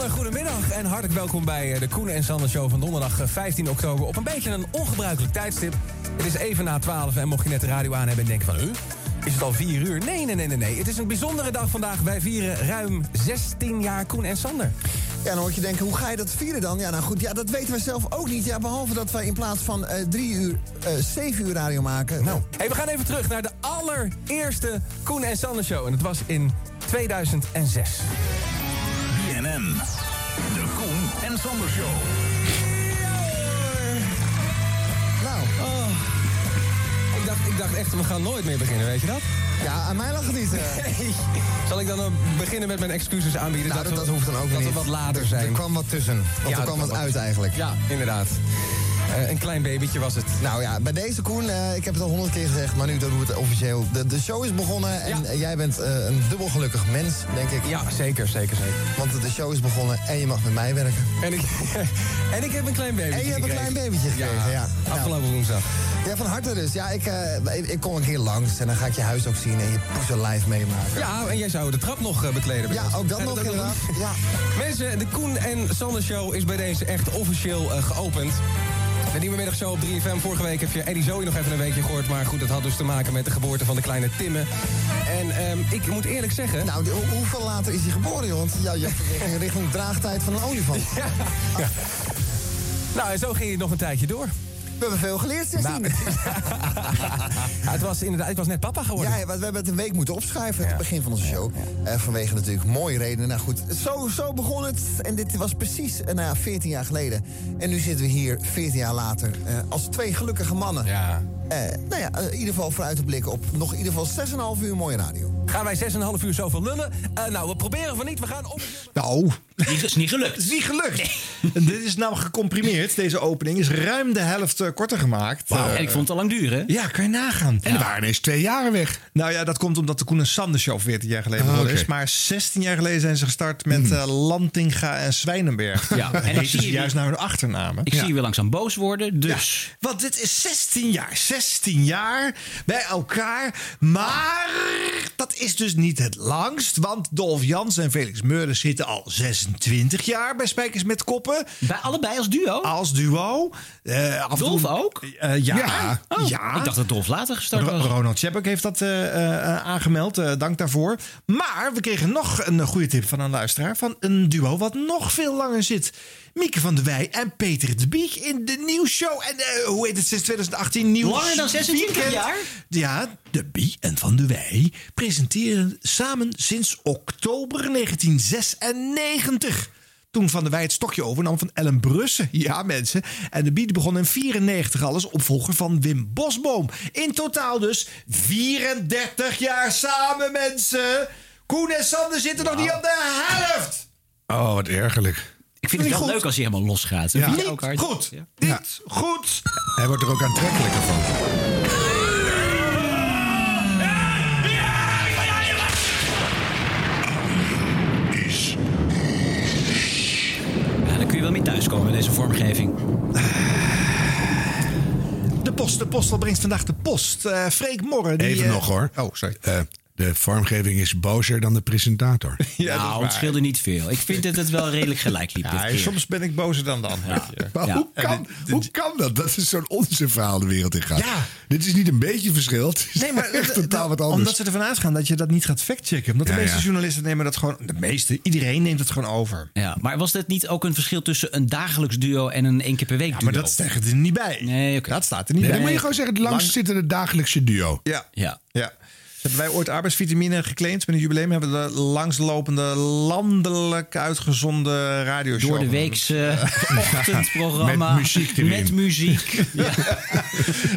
Speaker 38: Goedemiddag en hartelijk welkom bij eh, de Koen en Sander Show van donderdag eh, 15 oktober. Op een beetje een ongebruikelijk tijdstip. Het is even na 12 en mocht je net de radio aan hebben en denken van... u, is het al 4 uur? Nee, nee, nee, nee, nee. Het is een bijzondere dag vandaag. Wij vieren ruim 16 jaar Koen en Sander.
Speaker 39: Ja, dan hoor je denken, hoe ga je dat vieren dan? Ja, nou goed, ja, dat weten we zelf ook niet. Ja, behalve dat wij in plaats van eh, drie uur, eh, zeven uur radio maken. Nou,
Speaker 38: Hey, we gaan even terug naar de allereerste Koen en Sander Show. En het was in 2006.
Speaker 37: BNN. En Sander Show.
Speaker 39: Nou.
Speaker 38: Oh. Ik, dacht, ik dacht echt, we gaan nooit meer beginnen, weet je dat?
Speaker 39: Ja, aan mij lag het niet. eh.
Speaker 38: Nee. Zal ik dan ook beginnen met mijn excuses aanbieden?
Speaker 39: Nou, dat,
Speaker 38: we-
Speaker 39: dat hoeft dan ook
Speaker 38: dat
Speaker 39: niet.
Speaker 38: we wat later
Speaker 39: Er-
Speaker 38: zijn.
Speaker 39: Er kwam wat tussen.
Speaker 38: Ja,
Speaker 39: er kwam wat uit eigenlijk.
Speaker 38: Ja, inderdaad. Eh, een klein babytje was het.
Speaker 39: Nou ja, bij deze Koen, eh, ik heb het al honderd keer gezegd, maar nu doen we het officieel. De, de show is begonnen en jij bent eh, een dubbel gelukkig mens, denk ik.
Speaker 38: Ja, zeker, zeker, zeker.
Speaker 39: Want de show is begonnen en je mag met mij werken.
Speaker 38: En ik, en ik heb een klein babytje
Speaker 39: En je hebt een klein babytje gekregen, ja. Nou.
Speaker 38: Afgelopen woensdag.
Speaker 39: Ja, van harte dus. Ja, ik, ik, ik kom een keer langs en dan ga ik je huis ook zien en je poezen live meemaken.
Speaker 38: Ja, en jij zou de trap nog bekleden. bij
Speaker 39: Ja, ook dat nog
Speaker 38: ook
Speaker 39: inderdaad. Ja.
Speaker 38: Mensen, de Koen en Sander Show is bij deze echt officieel geopend. De nieuwe middagshow op 3FM. Vorige week heb je Eddie Zoe nog even een weekje gehoord. Maar goed, dat had dus te maken met de geboorte van de kleine Timme. En ehm, ik moet eerlijk zeggen...
Speaker 39: Nou, de- hoe- hoeveel later is hij geboren, joh? Want ja, je hebt richting, draagtijd van een olifant.
Speaker 38: Nou, en zo ging het nog een tijdje door.
Speaker 39: We hebben veel geleerd, 16.
Speaker 38: Nou, Ja, het was inderdaad, ik was net papa geworden.
Speaker 39: Ja, ja, we hebben het een week moeten opschuiven, het begin van onze show. Eh, vanwege natuurlijk mooie redenen. Nou goed, zo, zo begon het. En dit was precies eh, nou ja, 14 jaar geleden. En nu zitten we hier, 14 jaar later, eh, als twee gelukkige mannen.
Speaker 38: Ja.
Speaker 39: Nou ja, in ieder geval vooruit te blikken op nog in ieder geval 6,5 uur mooie radio.
Speaker 38: Gaan wij 6,5 uur zoveel lullen? Eh, nou, we proberen van niet. We gaan op...
Speaker 2: Nou,
Speaker 3: Het is niet gelukt.
Speaker 2: het is niet gelukt. En dit is nou gecomprimeerd. Deze opening is ruim de helft eh, korter gemaakt. Eh,
Speaker 3: en ik vond het al lang duren.
Speaker 2: Ja, kan je nagaan.
Speaker 1: En er waren ineens twee jaren weg.
Speaker 2: Nou ja, dat komt omdat de Koen en Sander Show 14 jaar geleden
Speaker 1: oké.
Speaker 2: is. Maar 16 jaar geleden zijn ze gestart met eh, Lantinga en Zwijnenberg.
Speaker 3: Ja, en
Speaker 2: ze
Speaker 3: je
Speaker 2: juist
Speaker 3: weer-
Speaker 2: naar hun achternamen.
Speaker 3: Ik zie je weer langzaam boos worden, dus...
Speaker 2: Want dit is 16 jaar. 16 jaar bij elkaar. Maar dat is dus niet het langst. Want Dolf Jans en Felix Meurden zitten al 26 jaar bij Spijkers met Koppen.
Speaker 3: Bij allebei als duo?
Speaker 2: Als duo. Af en
Speaker 3: Dolf
Speaker 2: toe-
Speaker 3: ook?
Speaker 2: Eh, ja.
Speaker 3: Ja. Oh,
Speaker 2: ja.
Speaker 3: Ik dacht dat Dolf later gestart was.
Speaker 2: Ronald Chapek heeft dat eh, aangemeld. Dank daarvoor. Maar we kregen nog een goede tip van een luisteraar. Van een duo wat nog veel langer zit. Mieke van der Wij en Peter de Biek in de nieuwsshow. En eh, hoe heet het sinds 2018? Nieuws
Speaker 3: Langer dan 26
Speaker 2: weekend.
Speaker 3: jaar?
Speaker 2: Ja, de Bie en Van der Wij presenteren samen sinds oktober 1996. Toen Van der Wij het stokje overnam van Ellen Brussen. Ja, mensen. En de Bie begon in 94 al als opvolger van Wim Bosboom. In totaal dus 34 jaar samen, mensen. Koen en Sander zitten nog niet op de helft.
Speaker 1: Oh, wat ergerlijk.
Speaker 3: Ik vind het wel
Speaker 2: goed.
Speaker 3: leuk als hij helemaal losgaat.
Speaker 1: Ja.
Speaker 2: Niet
Speaker 3: ook hard?
Speaker 2: goed.
Speaker 3: Ja.
Speaker 2: Niet goed.
Speaker 1: Hij wordt er ook aantrekkelijker van.
Speaker 3: Ja, daar kun je wel mee thuiskomen in deze vormgeving.
Speaker 2: De post, de postel brengt vandaag de post. Eh Freek Morren. Die,
Speaker 1: Even
Speaker 2: eh,
Speaker 1: nog hoor.
Speaker 2: Oh, sorry.
Speaker 1: Eh, De vormgeving is bozer dan de presentator.
Speaker 3: nou, het scheelde niet veel. Ik vind dat het wel redelijk gelijk liep.
Speaker 2: Ja, soms ben ik bozer dan de ander.
Speaker 3: Ja.
Speaker 1: hoe, kan, hoe kan dat? Dat is zo'n onzin verhaal de wereld in gaat.
Speaker 2: Ja.
Speaker 1: Dit is niet een beetje verschil. Het is
Speaker 2: Nee, maar
Speaker 1: echt totaal wat anders.
Speaker 2: Omdat ze ervan uitgaan dat je dat niet gaat factchecken. Omdat de
Speaker 1: Ja,
Speaker 2: meeste
Speaker 1: ja.
Speaker 2: journalisten nemen dat gewoon... De meeste, iedereen neemt het gewoon over.
Speaker 3: Ja, maar was dit niet ook een verschil tussen een dagelijks duo en een één keer per week duo?
Speaker 2: Maar dat staat er niet bij.
Speaker 3: Nee, oké.
Speaker 2: Dat staat er niet
Speaker 1: Nee,
Speaker 2: bij.
Speaker 1: dan moet je gewoon zeggen, het langst zittende dagelijkse duo.
Speaker 2: Ja.
Speaker 3: Ja.
Speaker 2: ja. Hebben wij ooit arbeidsvitamine geclaimd met een jubileum? Hebben we de langslopende, landelijk uitgezonden radioshow.
Speaker 3: Door de weekse ochtendprogramma.
Speaker 2: Met muziek erin.
Speaker 3: Met muziek. Ja.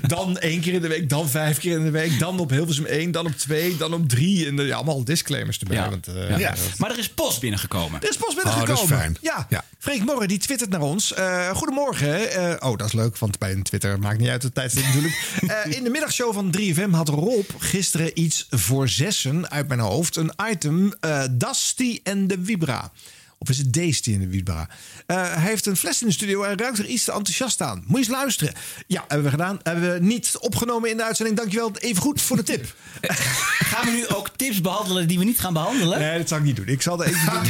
Speaker 2: dan één keer in de week, dan vijf keer in de week. Dan op Hilversum 1, dan op 2, dan op 3. En de, ja, allemaal disclaimers erbij.
Speaker 3: Ja.
Speaker 2: Want, eh,
Speaker 3: Ja. Maar er is post binnengekomen.
Speaker 2: Er is post
Speaker 1: Oh,
Speaker 2: binnengekomen.
Speaker 1: dat is fijn.
Speaker 2: Ja.
Speaker 1: Ja.
Speaker 2: Freek Morren die twittert naar ons. Eh, goedemorgen. Eh, oh, dat is leuk, want bij een Twitter maakt niet uit de tijdstip natuurlijk. Eh, in de middagshow van 3FM had Rob gisteren iets voor zessen uit mijn hoofd. Een item, eh Dusty en de Vibra. Of is het Daisy en de Vibra? Eh, hij heeft een fles in de studio en ruikt er iets te enthousiast aan. Moet je eens luisteren. Ja, hebben we gedaan. Hebben we niet opgenomen in de uitzending. Dankjewel even goed voor de tip.
Speaker 3: Gaan we nu ook tips behandelen die we niet gaan behandelen?
Speaker 2: Nee, dat zou ik niet doen. Ik zal er even doen.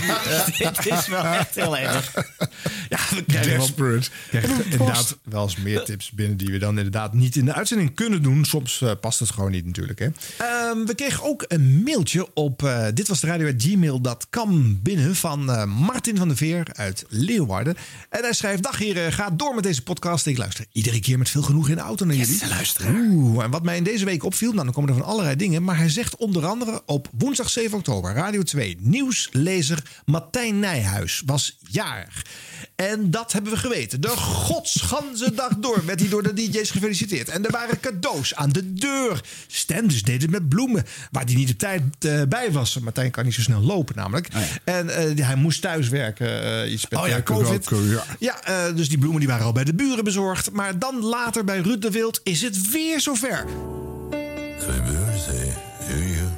Speaker 3: Dit is wel echt heel erg.
Speaker 2: Ja, we krijgen wel,
Speaker 1: Desperate.
Speaker 2: krijgen inderdaad wel eens meer tips binnen die we dan inderdaad niet in de uitzending kunnen doen. Soms eh, past het gewoon niet natuurlijk. Hè. Ehm, we kregen ook een mailtje op eh, dit was de radio gmail.com binnen van eh, Martin van der Veer uit Leeuwarden. En hij schrijft: Dag heren, ga door met deze podcast. Ik luister iedere keer met veel genoeg in de auto naar jullie. Oeh, en wat mij in deze week opviel, nou dan komen er van allerlei dingen. Maar hij zegt onder andere op woensdag 7 oktober, Radio 2, nieuwslezer Martijn Nijhuis was jarig. En dat hebben we geweten. De godsganse dag door werd hij door de DJ's gefeliciteerd. En er waren cadeaus aan de deur. Stenders deed het met bloemen, waar hij niet op tijd eh, bij was. Martijn kan niet zo snel lopen namelijk. En eh, hij moest thuiswerken, eh iets
Speaker 1: Oh ja,
Speaker 2: eh, COVID.
Speaker 1: ja.
Speaker 2: Ja, eh, dus die bloemen die waren al bij de buren bezorgd. Maar dan later bij Ruud de Wild is het weer zover.
Speaker 40: Happy birthday to you.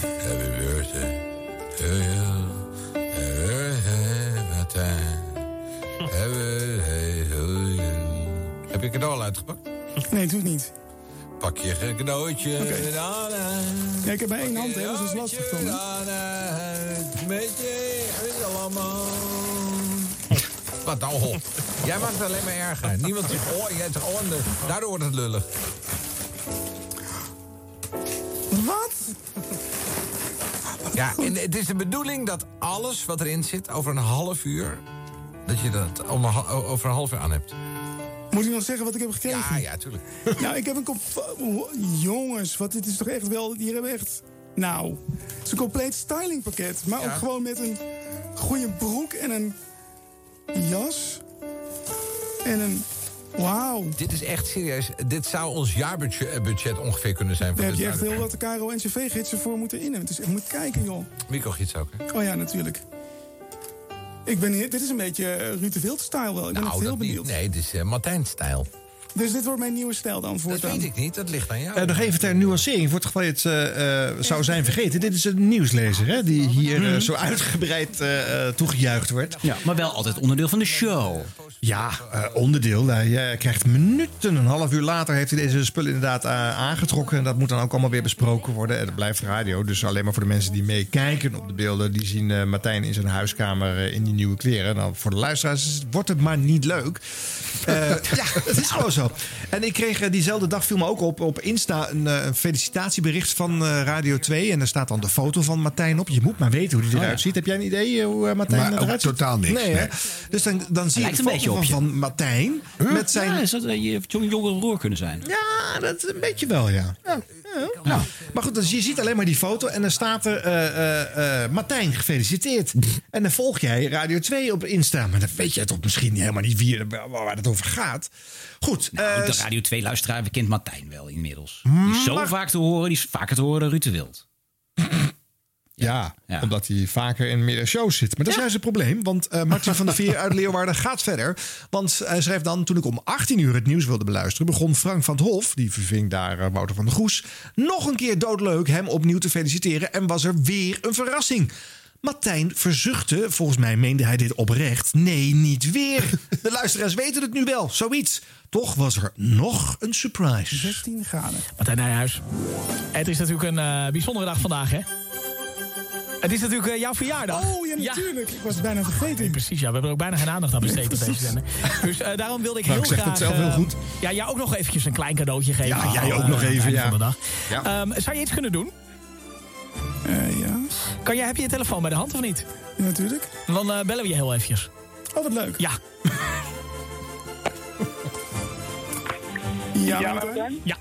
Speaker 40: Happy birthday to you. Happy birthday. Heb je cadeau al uitgepakt?
Speaker 41: Nee, doe ik niet.
Speaker 40: Pak je dan uit.
Speaker 41: Ja, ik heb maar één hand, hè, dus dat is lastig dan.
Speaker 40: Met je allemaal. Wat nou, hol. Jij maakt het alleen maar erger. Niemand zegt, oh, jij zegt, oh, daardoor wordt het lullig.
Speaker 41: Wat?
Speaker 40: Ja, en het is de bedoeling dat alles wat erin zit over een half uur... dat je dat over een half uur aan hebt.
Speaker 41: Moet ik nog zeggen wat ik heb gekregen?
Speaker 40: Ja, ja, tuurlijk.
Speaker 41: Nou, ik heb een kop... Jongens, wat dit is toch echt wel... Hier hebben we echt... Nou, het is een compleet stylingpakket. Maar ook gewoon met een goede broek en een jas. En een... Wauw.
Speaker 40: Dit is echt serieus. Dit zou ons jaarbudget budget ongeveer kunnen zijn.
Speaker 41: Daar
Speaker 40: Voor
Speaker 41: heb je echt heel wat de KRO en CV-gidsen voor moeten innen. Het is echt, moet kijken, joh.
Speaker 40: Microgids ook, hè?
Speaker 41: Oh ja, natuurlijk. Ik ben hier, dit is een beetje eh, Ruud de Wild-style wel. Ik ben
Speaker 40: Nou,
Speaker 41: heel
Speaker 40: dat niet.
Speaker 41: benieuwd.
Speaker 40: Nee, het is uh, Martijn-stijl.
Speaker 41: Dus dit wordt mijn nieuwe stijl dan
Speaker 40: Dat
Speaker 41: voortaan.
Speaker 40: weet ik niet, dat ligt aan jou.
Speaker 2: Eh, nog even ter nuancering, voor het geval je het eh, eh, zou zijn vergeten. Dit is een nieuwslezer hè, die hier zo uitgebreid eh, eh, toegejuicht wordt.
Speaker 3: Ja, maar wel altijd onderdeel van de show.
Speaker 2: Ja, eh, onderdeel. Eh, krijgt minuten, een half uur later heeft hij deze spullen inderdaad eh, aangetrokken. En dat moet dan ook allemaal weer besproken worden. En dat blijft radio. Dus alleen maar voor de mensen die meekijken op de beelden. Die zien eh, Martijn in zijn huiskamer in die nieuwe kleren. Nou, voor de luisteraars wordt het maar niet leuk. Eh, ja, het is gewoon zo. En ik kreeg eh, diezelfde dag viel me ook op op Insta een, eh, een felicitatiebericht van eh, Radio 2. En daar staat dan de foto van Martijn op. Je moet maar weten hoe hij eruit ziet. Heb jij een idee hoe eh, Martijn
Speaker 1: Maar
Speaker 2: eruit ziet?
Speaker 1: totaal niks,
Speaker 2: Nee, hè?
Speaker 1: nee.
Speaker 2: Dus dan, dan zie je
Speaker 3: lijkt
Speaker 2: een foto
Speaker 3: beetje op
Speaker 2: van, van Martijn. Met zijn...
Speaker 3: Ja, zou dat je zo'n jongere broer kunnen zijn?
Speaker 2: Ja, dat een beetje wel, ja. ja. ja. Maar goed, dus je ziet alleen maar die foto en dan staat er eh, eh, eh, Martijn, gefeliciteerd. En dan volg jij Radio 2 op Insta. Maar dan weet je toch misschien helemaal niet wie, waar, het over gaat. Goed.
Speaker 3: Nou,
Speaker 2: eh,
Speaker 3: de Radio 2-luisteraar kent Martijn wel inmiddels. Die is zo
Speaker 2: maar-
Speaker 3: vaak te horen, die is vaker te horen Ruud de Wild.
Speaker 2: Ja, omdat hij vaker in meerdere shows zit. Maar dat is juist het probleem. Want eh Martin van der Veer uit Leeuwarden gaat verder. Want hij schrijft dan... Toen ik om 18 uur het nieuws wilde beluisteren... begon Frank van het Hof, die verving daar eh, Wouter van der Goes... nog een keer doodleuk hem opnieuw te feliciteren. En was er weer een verrassing. Martijn verzuchtte, volgens mij meende hij dit oprecht. Nee, niet weer. De luisteraars weten het nu wel, zoiets. Toch was er nog een surprise.
Speaker 41: 16 graden.
Speaker 42: Martijn Nijhuis. Het is natuurlijk een eh, bijzondere dag vandaag, hè? Het is natuurlijk eh, jouw verjaardag.
Speaker 41: Oh, ja, natuurlijk. Ik was het bijna vergeten.
Speaker 42: Precies, ja. We hebben er ook bijna geen aandacht aan besteed op deze zender. Dus eh, daarom wilde ik
Speaker 2: Nou,
Speaker 42: heel
Speaker 2: ik zeg
Speaker 42: graag...
Speaker 2: het zelf heel goed.
Speaker 42: Ja, jou ook nog eventjes een klein cadeautje geven.
Speaker 2: Ja, jij ook nog even, ja.
Speaker 42: Van de dag.
Speaker 2: Ja.
Speaker 42: Ehm, zou je iets kunnen doen?
Speaker 41: Ja.
Speaker 42: Kan jij, heb je je telefoon bij de hand of niet?
Speaker 41: Ja, natuurlijk.
Speaker 42: Dan eh, bellen we je heel eventjes.
Speaker 41: Oh, wat leuk.
Speaker 42: Ja.
Speaker 41: Ja,
Speaker 42: Ja,
Speaker 41: Martijn?
Speaker 42: Ja.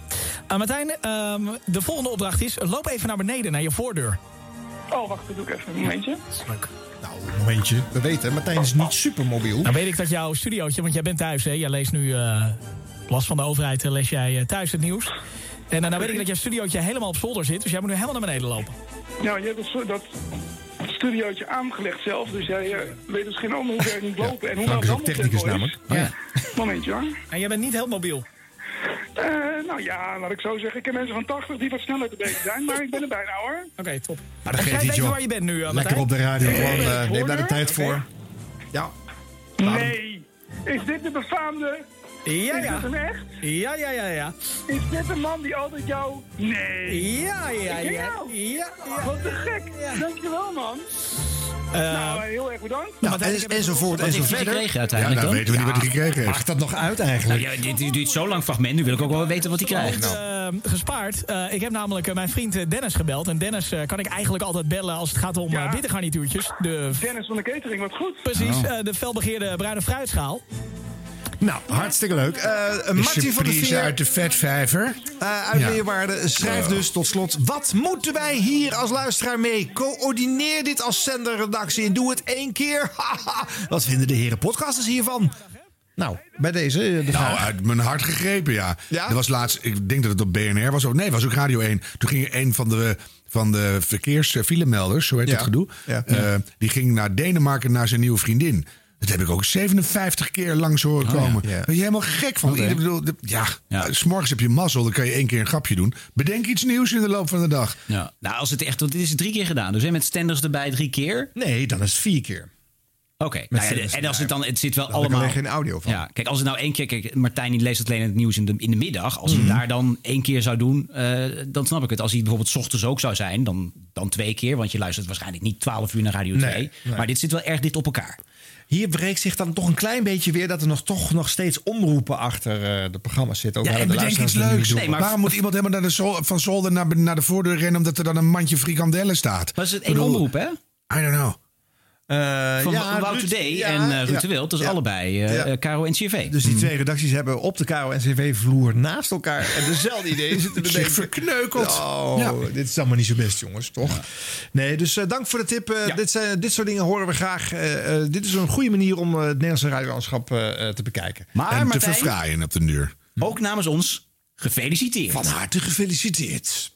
Speaker 42: Eh, Martijn, ehm, de volgende opdracht is... loop even naar beneden, naar je voordeur.
Speaker 41: Oh, wacht, dat doe ik even een momentje.
Speaker 42: Leuk.
Speaker 2: Nou, momentje. We weten, Martijn is niet supermobiel.
Speaker 42: Dan weet ik dat jouw studiootje, want jij bent thuis, hè? Jij leest nu, eh last van de overheid, eh, lees jij eh, thuis het nieuws. En uh, nou weet ik dat jouw studiootje helemaal op zolder zit, dus jij moet nu helemaal naar beneden lopen.
Speaker 41: Nou, je hebt dat, studiootje aangelegd zelf, dus jij eh, weet dus geen ander hoe ver ik moet lopen. en hoe
Speaker 2: is
Speaker 41: dat
Speaker 2: ook technicus namelijk.
Speaker 42: Ja.
Speaker 41: Momentje hoor.
Speaker 42: En jij bent niet heel mobiel.
Speaker 41: Eh, nou ja, laat ik zo zeggen. Ik ken mensen van 80 die wat sneller te bezig zijn, maar ik ben er bijna hoor.
Speaker 42: Oké, top.
Speaker 2: Maar dat geeft
Speaker 41: jij
Speaker 2: niet, joh.
Speaker 41: waar je bent nu, eh,
Speaker 2: Lekker op de radio gewoon.
Speaker 41: Eh,
Speaker 2: eh, neem daar de tijd voor. Ja.
Speaker 41: Nee! Is dit de befaamde?
Speaker 42: Ja,
Speaker 41: Is
Speaker 42: ja.
Speaker 41: dit hem echt?
Speaker 42: Ja, ja, ja, ja.
Speaker 41: Is dit de man die altijd jou... Nee!
Speaker 42: Ja, ja, ja. Ja, ja.
Speaker 41: Wat te gek! Dankjewel, man.
Speaker 42: Eh,
Speaker 41: nou, eh, heel erg bedankt.
Speaker 2: Nou, en, enzovoort
Speaker 3: Wat
Speaker 2: en zo
Speaker 3: heeft hij
Speaker 2: verder.
Speaker 3: gekregen uiteindelijk
Speaker 2: ja,
Speaker 3: dan?
Speaker 2: weten we niet wat hij gekregen heeft. Maakt dat nog uit eigenlijk?
Speaker 3: Nou, ja, dit, dit duurt zo lang fragment, nu wil ik ook wel weten wat hij krijgt.
Speaker 42: Eh, gespaard. Eh, ik heb namelijk mijn vriend Dennis gebeld. En Dennis kan ik eigenlijk altijd bellen als het gaat om
Speaker 41: Ja.
Speaker 42: bittergarnituurtjes. De,
Speaker 41: Dennis van de catering, wat goed.
Speaker 42: precies,
Speaker 2: Oh.
Speaker 42: eh, de felbegeerde bruine fruitschaal.
Speaker 2: Nou, hartstikke leuk. Eh Martin van der
Speaker 1: surprise
Speaker 2: Veer
Speaker 1: uit de vetvijver.
Speaker 2: eh, uit
Speaker 1: Ja.
Speaker 2: Leeuwarden schrijft dus tot slot... Wat moeten wij hier als luisteraar mee? Coördineer dit als zenderredactie en doe het één keer. Wat vinden de heren podcasters hiervan? Nou, bij deze eh, de
Speaker 1: Nou, uit mijn hart gegrepen, ja.
Speaker 2: Ja?
Speaker 1: Er was laatst, ik denk dat het op BNR was. Of nee, was ook Radio 1. Toen ging een van de, van de verkeersfilemelders, zo heet
Speaker 2: Ja.
Speaker 1: het gedoe.
Speaker 2: Ja.
Speaker 1: die ging naar Denemarken naar zijn nieuwe vriendin. Dat heb ik ook 57 keer langs horen
Speaker 3: Oh, ja.
Speaker 1: komen.
Speaker 2: Ja.
Speaker 1: Daar ben je helemaal gek van. Ik bedoel, de- ja,
Speaker 3: Ja.
Speaker 1: s'morgens heb je mazzel, dan kan je één keer een grapje doen. Bedenk iets nieuws in de loop van de dag.
Speaker 3: Ja. Nou, als het echt, want dit is drie keer gedaan. Dus hè, met stenders erbij drie keer.
Speaker 2: Nee, dan is het vier keer.
Speaker 3: Oké. Nou ja, en als het dan, het zit wel
Speaker 2: ik
Speaker 3: allemaal.
Speaker 2: alleen geen audio van.
Speaker 3: Ja, kijk, als het nou één keer, kijk, Martijn die leest het alleen het nieuws in de, in de middag. Als
Speaker 2: Mhm.
Speaker 3: hij daar dan één keer zou doen, eh, dan snap ik het. Als hij bijvoorbeeld 's ochtends ook zou zijn, dan, dan twee keer. Want je luistert waarschijnlijk niet 12 uur naar Radio 2.
Speaker 2: Nee, nee.
Speaker 3: Maar dit zit wel erg dicht op elkaar.
Speaker 2: Hier breekt zich dan toch een klein beetje weer... dat er nog, toch nog steeds omroepen achter eh, de programma's zitten. Ook
Speaker 1: Ja, en
Speaker 2: de
Speaker 1: bedenk iets leuks.
Speaker 3: maar-
Speaker 1: Waarom moet iemand helemaal naar de zol- van zolder naar, naar de voordeur rennen... omdat er dan een mandje frikandellen staat?
Speaker 3: Maar is het één
Speaker 1: bedoel,
Speaker 3: omroep, hè?
Speaker 1: I don't know.
Speaker 2: Eh,
Speaker 3: Van
Speaker 2: ja,
Speaker 3: Wouter
Speaker 2: Ruud-
Speaker 3: D.
Speaker 2: ja,
Speaker 3: en eh Ruud
Speaker 2: ja.
Speaker 3: de Wild. Dat is
Speaker 2: Ja.
Speaker 3: allebei eh
Speaker 2: Ja.
Speaker 3: eh, Caro en CV.
Speaker 2: Dus die twee redacties hebben op de KRO en CV-vloer naast elkaar... en dezelfde ideeën zitten te
Speaker 1: Zich
Speaker 2: denken.
Speaker 1: verkneukeld.
Speaker 2: Oh,
Speaker 1: Ja.
Speaker 2: dit is allemaal niet zo best, jongens, toch? Nee, dus eh, dank voor de tip. Dit, zijn, dit soort dingen horen we graag. Eh, eh, dit is een goede manier om het Nederlandse radiolandschap te bekijken.
Speaker 3: Maar
Speaker 1: en te
Speaker 3: Martijn,
Speaker 1: verfraaien op de deur.
Speaker 3: ook namens ons, gefeliciteerd.
Speaker 2: Van harte gefeliciteerd.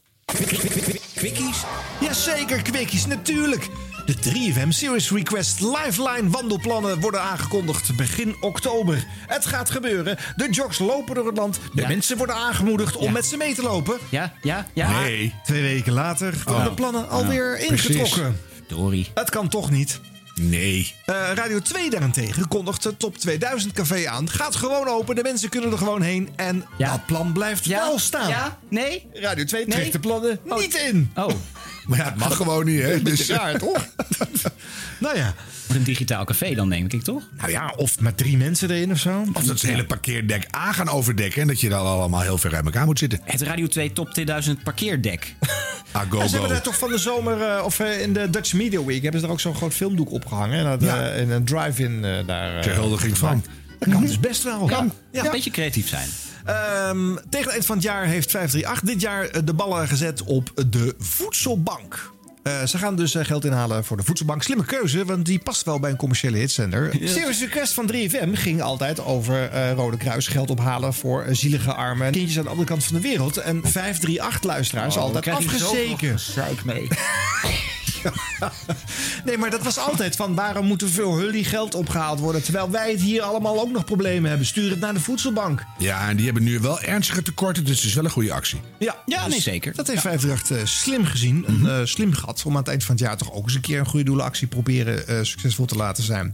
Speaker 3: Quickies?
Speaker 2: Jazeker, kwikkies, natuurlijk. De 3FM Series Request Lifeline wandelplannen worden aangekondigd begin oktober. Het gaat gebeuren. De jogs lopen door het land. De
Speaker 3: Ja.
Speaker 2: mensen worden aangemoedigd om met ze mee te lopen.
Speaker 3: Ja, ja, ja.
Speaker 1: Nee.
Speaker 2: Twee weken later worden de plannen alweer ingetrokken.
Speaker 3: Dory.
Speaker 2: Het kan toch niet.
Speaker 1: Nee.
Speaker 2: Eh, Radio 2 daarentegen kondigt het Top 2000 café aan. Gaat gewoon open, de mensen kunnen er gewoon heen. En
Speaker 3: Ja.
Speaker 2: dat plan blijft
Speaker 3: Ja?
Speaker 2: wel staan.
Speaker 3: Ja? Nee?
Speaker 2: Radio 2
Speaker 3: Nee?
Speaker 2: trekt de plannen niet in.
Speaker 3: Oh,
Speaker 1: Maar ja, het mag gewoon niet, hè? Dus,
Speaker 2: raar, toch? nou ja.
Speaker 3: een digitaal café dan, denk ik, toch?
Speaker 2: Nou ja, of met drie mensen erin of zo.
Speaker 1: Of dat ze het hele parkeerdek A gaan overdekken... en dat je dan allemaal heel ver uit elkaar moet zitten.
Speaker 3: Het Radio 2 Top 2000 parkeerdek.
Speaker 1: Ah, go,
Speaker 2: Ja, ze hebben daar toch van de zomer, eh, of eh, in de Dutch Media Week, hebben ze daar ook zo'n groot filmdoek opgehangen. En dat, eh, in een drive-in daar. eh,
Speaker 1: Ter huldiging van.
Speaker 2: Dat kan dus best wel.
Speaker 3: Kan.
Speaker 2: Ja.
Speaker 3: Een beetje creatief zijn.
Speaker 2: Ehm, tegen het eind van het jaar heeft 538 dit jaar de ballen gezet op de voedselbank. Eh, ze gaan dus eh, geld inhalen voor de voedselbank. Slimme keuze, want die past wel bij een commerciële hitzender.
Speaker 3: Ja.
Speaker 2: Serious Request van 3FM ging altijd over eh, Rode Kruis geld ophalen voor zielige armen. Kindjes aan de andere kant van de wereld. En 538 luisteraars
Speaker 3: Oh,
Speaker 2: altijd afgezeken.
Speaker 3: gezeik mee.
Speaker 2: Nee, maar dat was altijd van waarom moet er veel hully geld opgehaald worden... terwijl wij het hier allemaal ook nog problemen hebben. Stuur het naar de voedselbank.
Speaker 1: Ja, en die hebben nu wel ernstige tekorten, dus het is wel een goede actie.
Speaker 2: Ja,
Speaker 3: Ja,
Speaker 2: dus
Speaker 3: nee, zeker.
Speaker 2: Dat heeft 538 eh, slim gezien. Een eh, slim gat om aan het eind van het jaar toch ook eens een keer een goede doelenactie proberen eh, succesvol te laten zijn.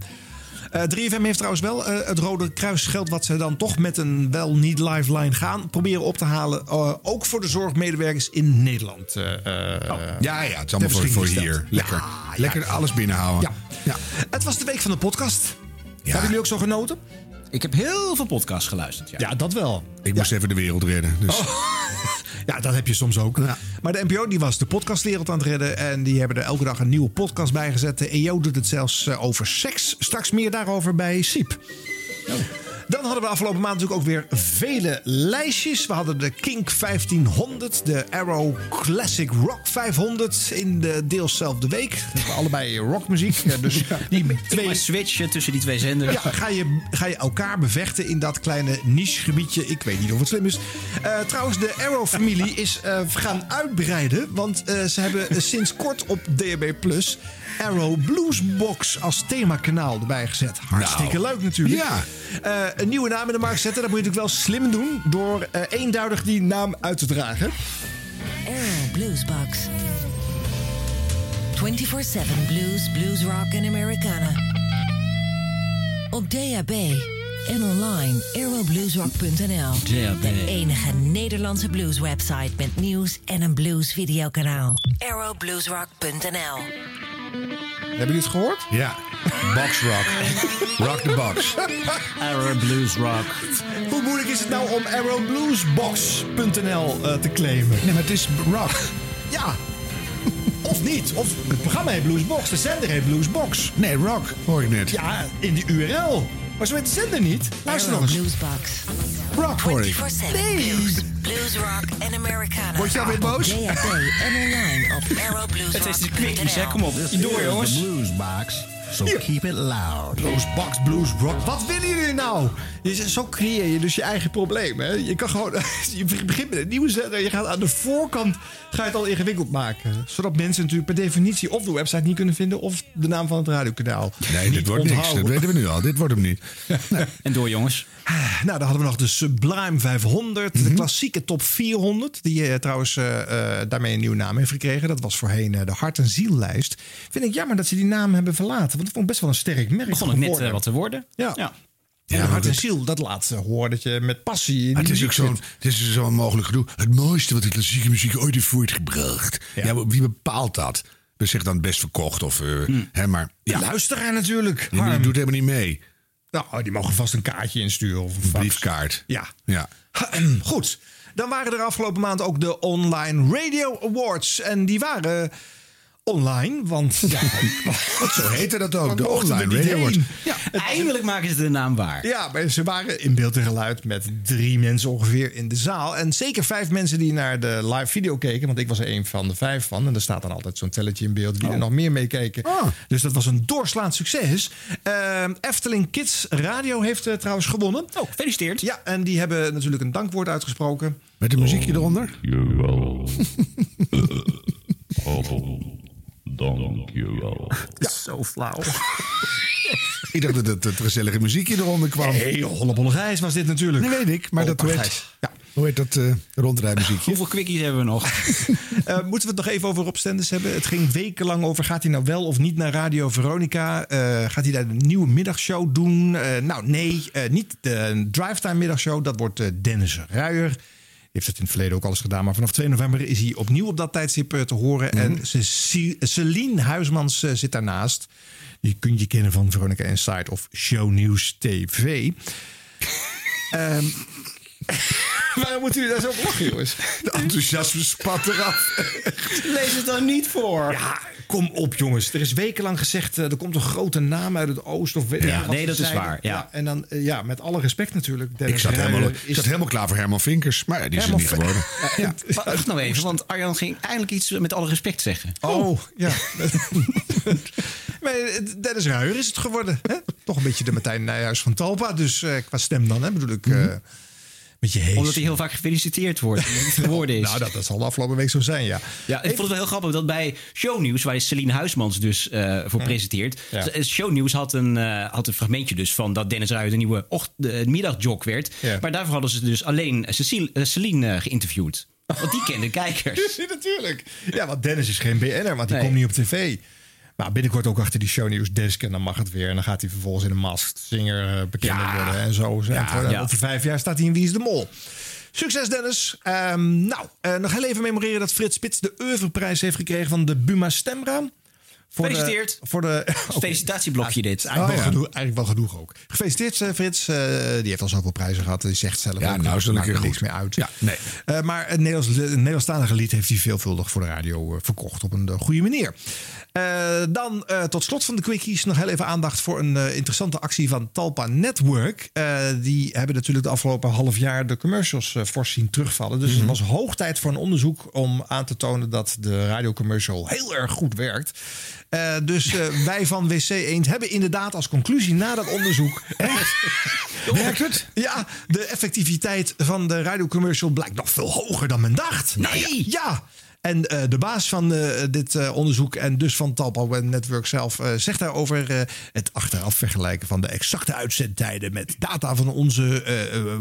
Speaker 2: Eh 3FM heeft trouwens wel eh, het Rode Kruisgeld, wat ze dan toch met een wel niet lifeline gaan proberen op te halen. eh, ook voor de zorgmedewerkers in Nederland. eh, eh,
Speaker 1: Ja, ja, het is allemaal voor, voor hier. Lekker, lekker alles binnenhouden.
Speaker 2: Ja. Het was de week van de podcast. Hebben jullie ook zo genoten?
Speaker 3: Ik heb heel veel podcasts geluisterd. Ja,
Speaker 2: Ja, dat wel.
Speaker 1: Ik moest even de wereld redden. Dus.
Speaker 2: Ja, dat heb je soms ook. Maar de NPO die was de podcastwereld aan het redden. En die hebben er elke dag een nieuwe podcast bij gezet. De EO doet het zelfs eh, over seks. Straks meer daarover bij Siep. Dan hadden we afgelopen maand natuurlijk ook weer vele lijstjes. We hadden de Kink 1500, de Arrow Classic Rock 500 in de deelzelfde week. Dat hebben allebei rockmuziek. Ja, Dus die
Speaker 3: Twee switchen tussen die twee zenders.
Speaker 2: ja, ga je, ga je elkaar bevechten in dat kleine nichegebiedje? Ik weet niet of het slim is. Eh, trouwens, de Arrow-familie is eh, gaan uitbreiden. Want eh, ze hebben sinds kort op DHB Plus Arrow Bluesbox als themakanaal erbij gezet. Hartstikke leuk natuurlijk.
Speaker 1: Ja.
Speaker 2: Eh, een nieuwe naam in de markt zetten, dat moet je natuurlijk wel slim doen. Door eh, eenduidig die naam uit te dragen.
Speaker 43: Arrow Bluesbox. 24-7 blues, blues rock en Americana. Op DAB en online arrowbluesrock.nl.
Speaker 3: DAB.
Speaker 43: De enige Nederlandse blueswebsite met nieuws en een blues videokanaal. arrowbluesrock.nl.
Speaker 2: Hebben jullie het gehoord?
Speaker 1: Ja. Box rock. rock the box.
Speaker 3: Arrow Blues Rock.
Speaker 2: Hoe moeilijk is het nou om arrowbluesbox.nl eh, te claimen?
Speaker 1: Nee, maar het is rock.
Speaker 2: Ja. Of niet. Of het programma heet Bluesbox. De zender heet Bluesbox.
Speaker 1: Nee, rock, hoor ik net.
Speaker 2: Ja, in de URL. Maar zo heet de zender niet. Luister nog eens.
Speaker 43: Bluesbox.
Speaker 1: Rock ik.
Speaker 43: 24-7 blues, blues rock en Americana.
Speaker 2: Word je alweer boos?
Speaker 43: Op DAB en online op
Speaker 3: Het is de quickies, hè? Kom op. Door, jongens.
Speaker 44: Bluesbox, so
Speaker 2: Hier.
Speaker 44: keep it loud.
Speaker 2: Bluesbox, Blues Rock. Wat willen jullie nou? Je, zo creëer je dus je eigen probleem. Hè? Je kan gewoon. Je begint met een nieuwe zender. Je gaat aan de voorkant ga je het al ingewikkeld maken. Zodat mensen natuurlijk per definitie of de website niet kunnen vinden. of de naam van het radiokanaal.
Speaker 1: Nee,
Speaker 2: niet
Speaker 1: dit wordt niks.
Speaker 2: onthouden.
Speaker 1: Dat weten we nu al. Dit wordt hem niet.
Speaker 3: En door, jongens.
Speaker 2: Nou, dan hadden we nog de Sublime 500, de klassieke top 400, die eh, trouwens eh, eh, daarmee een nieuwe naam heeft gekregen. Dat was voorheen de Hart- en Ziellijst. Vind ik jammer dat ze die naam hebben verlaten, want het vond best wel een sterk merk.
Speaker 3: Begon ik net eh, wat te worden.
Speaker 2: Ja.
Speaker 3: Ja.
Speaker 2: En
Speaker 1: Ja,
Speaker 2: Hart en
Speaker 1: het-
Speaker 2: Ziel, dat laat ze horen dat je met passie in
Speaker 1: het is ook
Speaker 2: muziek
Speaker 1: zo'n het is zo'n mogelijk gedoe. Het mooiste wat de klassieke muziek ooit heeft voortgebracht. Ja. wie bepaalt dat? We zeggen dan best verkocht of... eh, hè, maar
Speaker 2: De
Speaker 1: ja,
Speaker 2: luisteraar natuurlijk.
Speaker 1: die doet helemaal niet mee.
Speaker 2: Nou, die mogen vast een kaartje insturen of een
Speaker 1: Een briefkaart.
Speaker 2: Ja.
Speaker 1: Ja.
Speaker 2: Goed. Dan waren er afgelopen maand ook de Online Radio Awards. En die waren online, want ja,
Speaker 1: Zo heette dat ook. De online radio.
Speaker 2: Ja,
Speaker 3: Eindelijk maken ze de naam waar.
Speaker 2: ja, maar ze waren in beeld en geluid met drie mensen ongeveer in de zaal. En zeker vijf mensen die naar de live video keken. Want ik was er een van de vijf van. En er staat dan altijd zo'n telletje in beeld wie er nog meer meekeken. Dus dat was een doorslaand succes. Ehm, Efteling Kids Radio heeft eh, trouwens gewonnen.
Speaker 3: Oh, gefeliciteerd.
Speaker 2: Ja, en die hebben natuurlijk een dankwoord uitgesproken.
Speaker 1: Met een muziekje eronder.
Speaker 45: Dankjewel. oh, dankjewel.
Speaker 2: Ja. Zo flauw.
Speaker 1: Ik dacht dat het, het gezellige muziekje eronder kwam.
Speaker 2: Nee, Holle Bolle Gijs was dit natuurlijk.
Speaker 1: Dat weet ik, maar dat heet, ja. hoe heet dat eh rondrijmuziekje?
Speaker 3: Hoeveel quickies hebben we nog?
Speaker 2: Eh, moeten we het nog even over Rob Stenders hebben? Het ging wekenlang over, gaat hij nou wel of niet naar Radio Veronica? Eh, gaat hij daar een nieuwe middagshow doen? Eh, nou, nee, eh, niet de drivetime middagshow. Dat wordt eh, Dennis Ruijer. Heeft het in het verleden ook al eens gedaan. Maar vanaf 2 november is hij opnieuw op dat tijdstip eh, te horen. En Ceci- Celine Huismans eh, zit daarnaast. Die kun je kennen van Veronica Inside of Shownieuws TV. Ehm waarom moeten jullie daar zo op lachen, jongens?
Speaker 1: De enthousiasme spat eraf.
Speaker 3: Lees het dan niet voor.
Speaker 2: Ja, kom op jongens. Er is wekenlang gezegd, eh, er komt een grote naam uit het oosten. Of
Speaker 3: Ja, nee, dat is waar, ja.
Speaker 2: en dan, eh, ja, met alle respect natuurlijk. Dennis
Speaker 1: Ik zat, helemaal,
Speaker 2: is-
Speaker 1: ik zat helemaal klaar voor Herman Vinkers. Maar ja, die is er niet geworden.
Speaker 2: Ja.
Speaker 3: Maar Wacht nou even, want Arjan ging eindelijk iets met alle respect zeggen.
Speaker 2: Oh, ja. maar eh, Dennis Ruijer is het geworden. Hè? Toch een beetje de Martijn Nijhuis van Talpa. Dus eh, qua stem dan, hè, bedoel ik. eh, Beetje
Speaker 3: Omdat hij heel vaak gefeliciteerd wordt. geworden is.
Speaker 2: Nou, dat, dat zal de afgelopen week zo zijn, ja.
Speaker 3: Ja, ik vond het wel heel grappig dat bij Shownieuws, waar Celine Huismans dus eh, voor presenteert.
Speaker 2: Ja.
Speaker 3: Z- Shownieuws had een, eh, had een fragmentje dus van dat Dennis Ruijs de nieuwe ocht- de, middagjog werd.
Speaker 2: Ja.
Speaker 3: Maar daarvoor hadden ze dus alleen Cecile, eh, Celine eh, geïnterviewd. Want die kenden kijkers.
Speaker 2: Natuurlijk. Ja, want Dennis is geen BN'er, want die
Speaker 3: Nee.
Speaker 2: komt niet op tv. Maar binnenkort ook achter die shownieuws desk en dan mag het weer. En dan gaat hij vervolgens in een masked singer eh, bekender worden en zo.
Speaker 3: Ja, ja.
Speaker 2: Over vijf jaar staat hij in Wie is de Mol. Succes Dennis. Ehm, nou, eh, nog heel even memoreren dat Frits Spits de Oeuvreprijs heeft gekregen van de Buma Stemra. Voor de-
Speaker 3: Gefeliciteerd.
Speaker 2: Voor de,
Speaker 3: Felicitatieblokje dit.
Speaker 2: eigenlijk,
Speaker 1: Oh,
Speaker 2: wel
Speaker 1: ja.
Speaker 2: genoeg, eigenlijk wel genoeg ook. Gefeliciteerd eh, Frits. Die heeft al zoveel prijzen gehad. Die zegt zelf
Speaker 1: Ja,
Speaker 2: ook.
Speaker 1: nou is
Speaker 2: er niks meer uit.
Speaker 1: Ja, nee.
Speaker 2: Maar het Nederlands, Nederlandstalige lied heeft hij veelvuldig voor de radio verkocht op een goede manier. Eh, dan eh, tot slot van de quickies nog heel even aandacht voor een eh, interessante actie van Talpa Network. Die hebben natuurlijk de afgelopen half jaar de commercials fors zien terugvallen. Dus het was hoog tijd voor een onderzoek om aan te tonen dat de radiocommercial heel erg goed werkt. Dus wij van WC Eend hebben inderdaad als conclusie na dat onderzoek. Werkt het? Ja, de effectiviteit van de radiocommercial blijkt nog veel hoger dan men dacht.
Speaker 3: Nee!
Speaker 2: Ja! En eh, de baas van eh, dit eh, onderzoek en dus van Talpa Web Network zelf zegt daarover het achteraf vergelijken van de exacte uitzendtijden met data van onze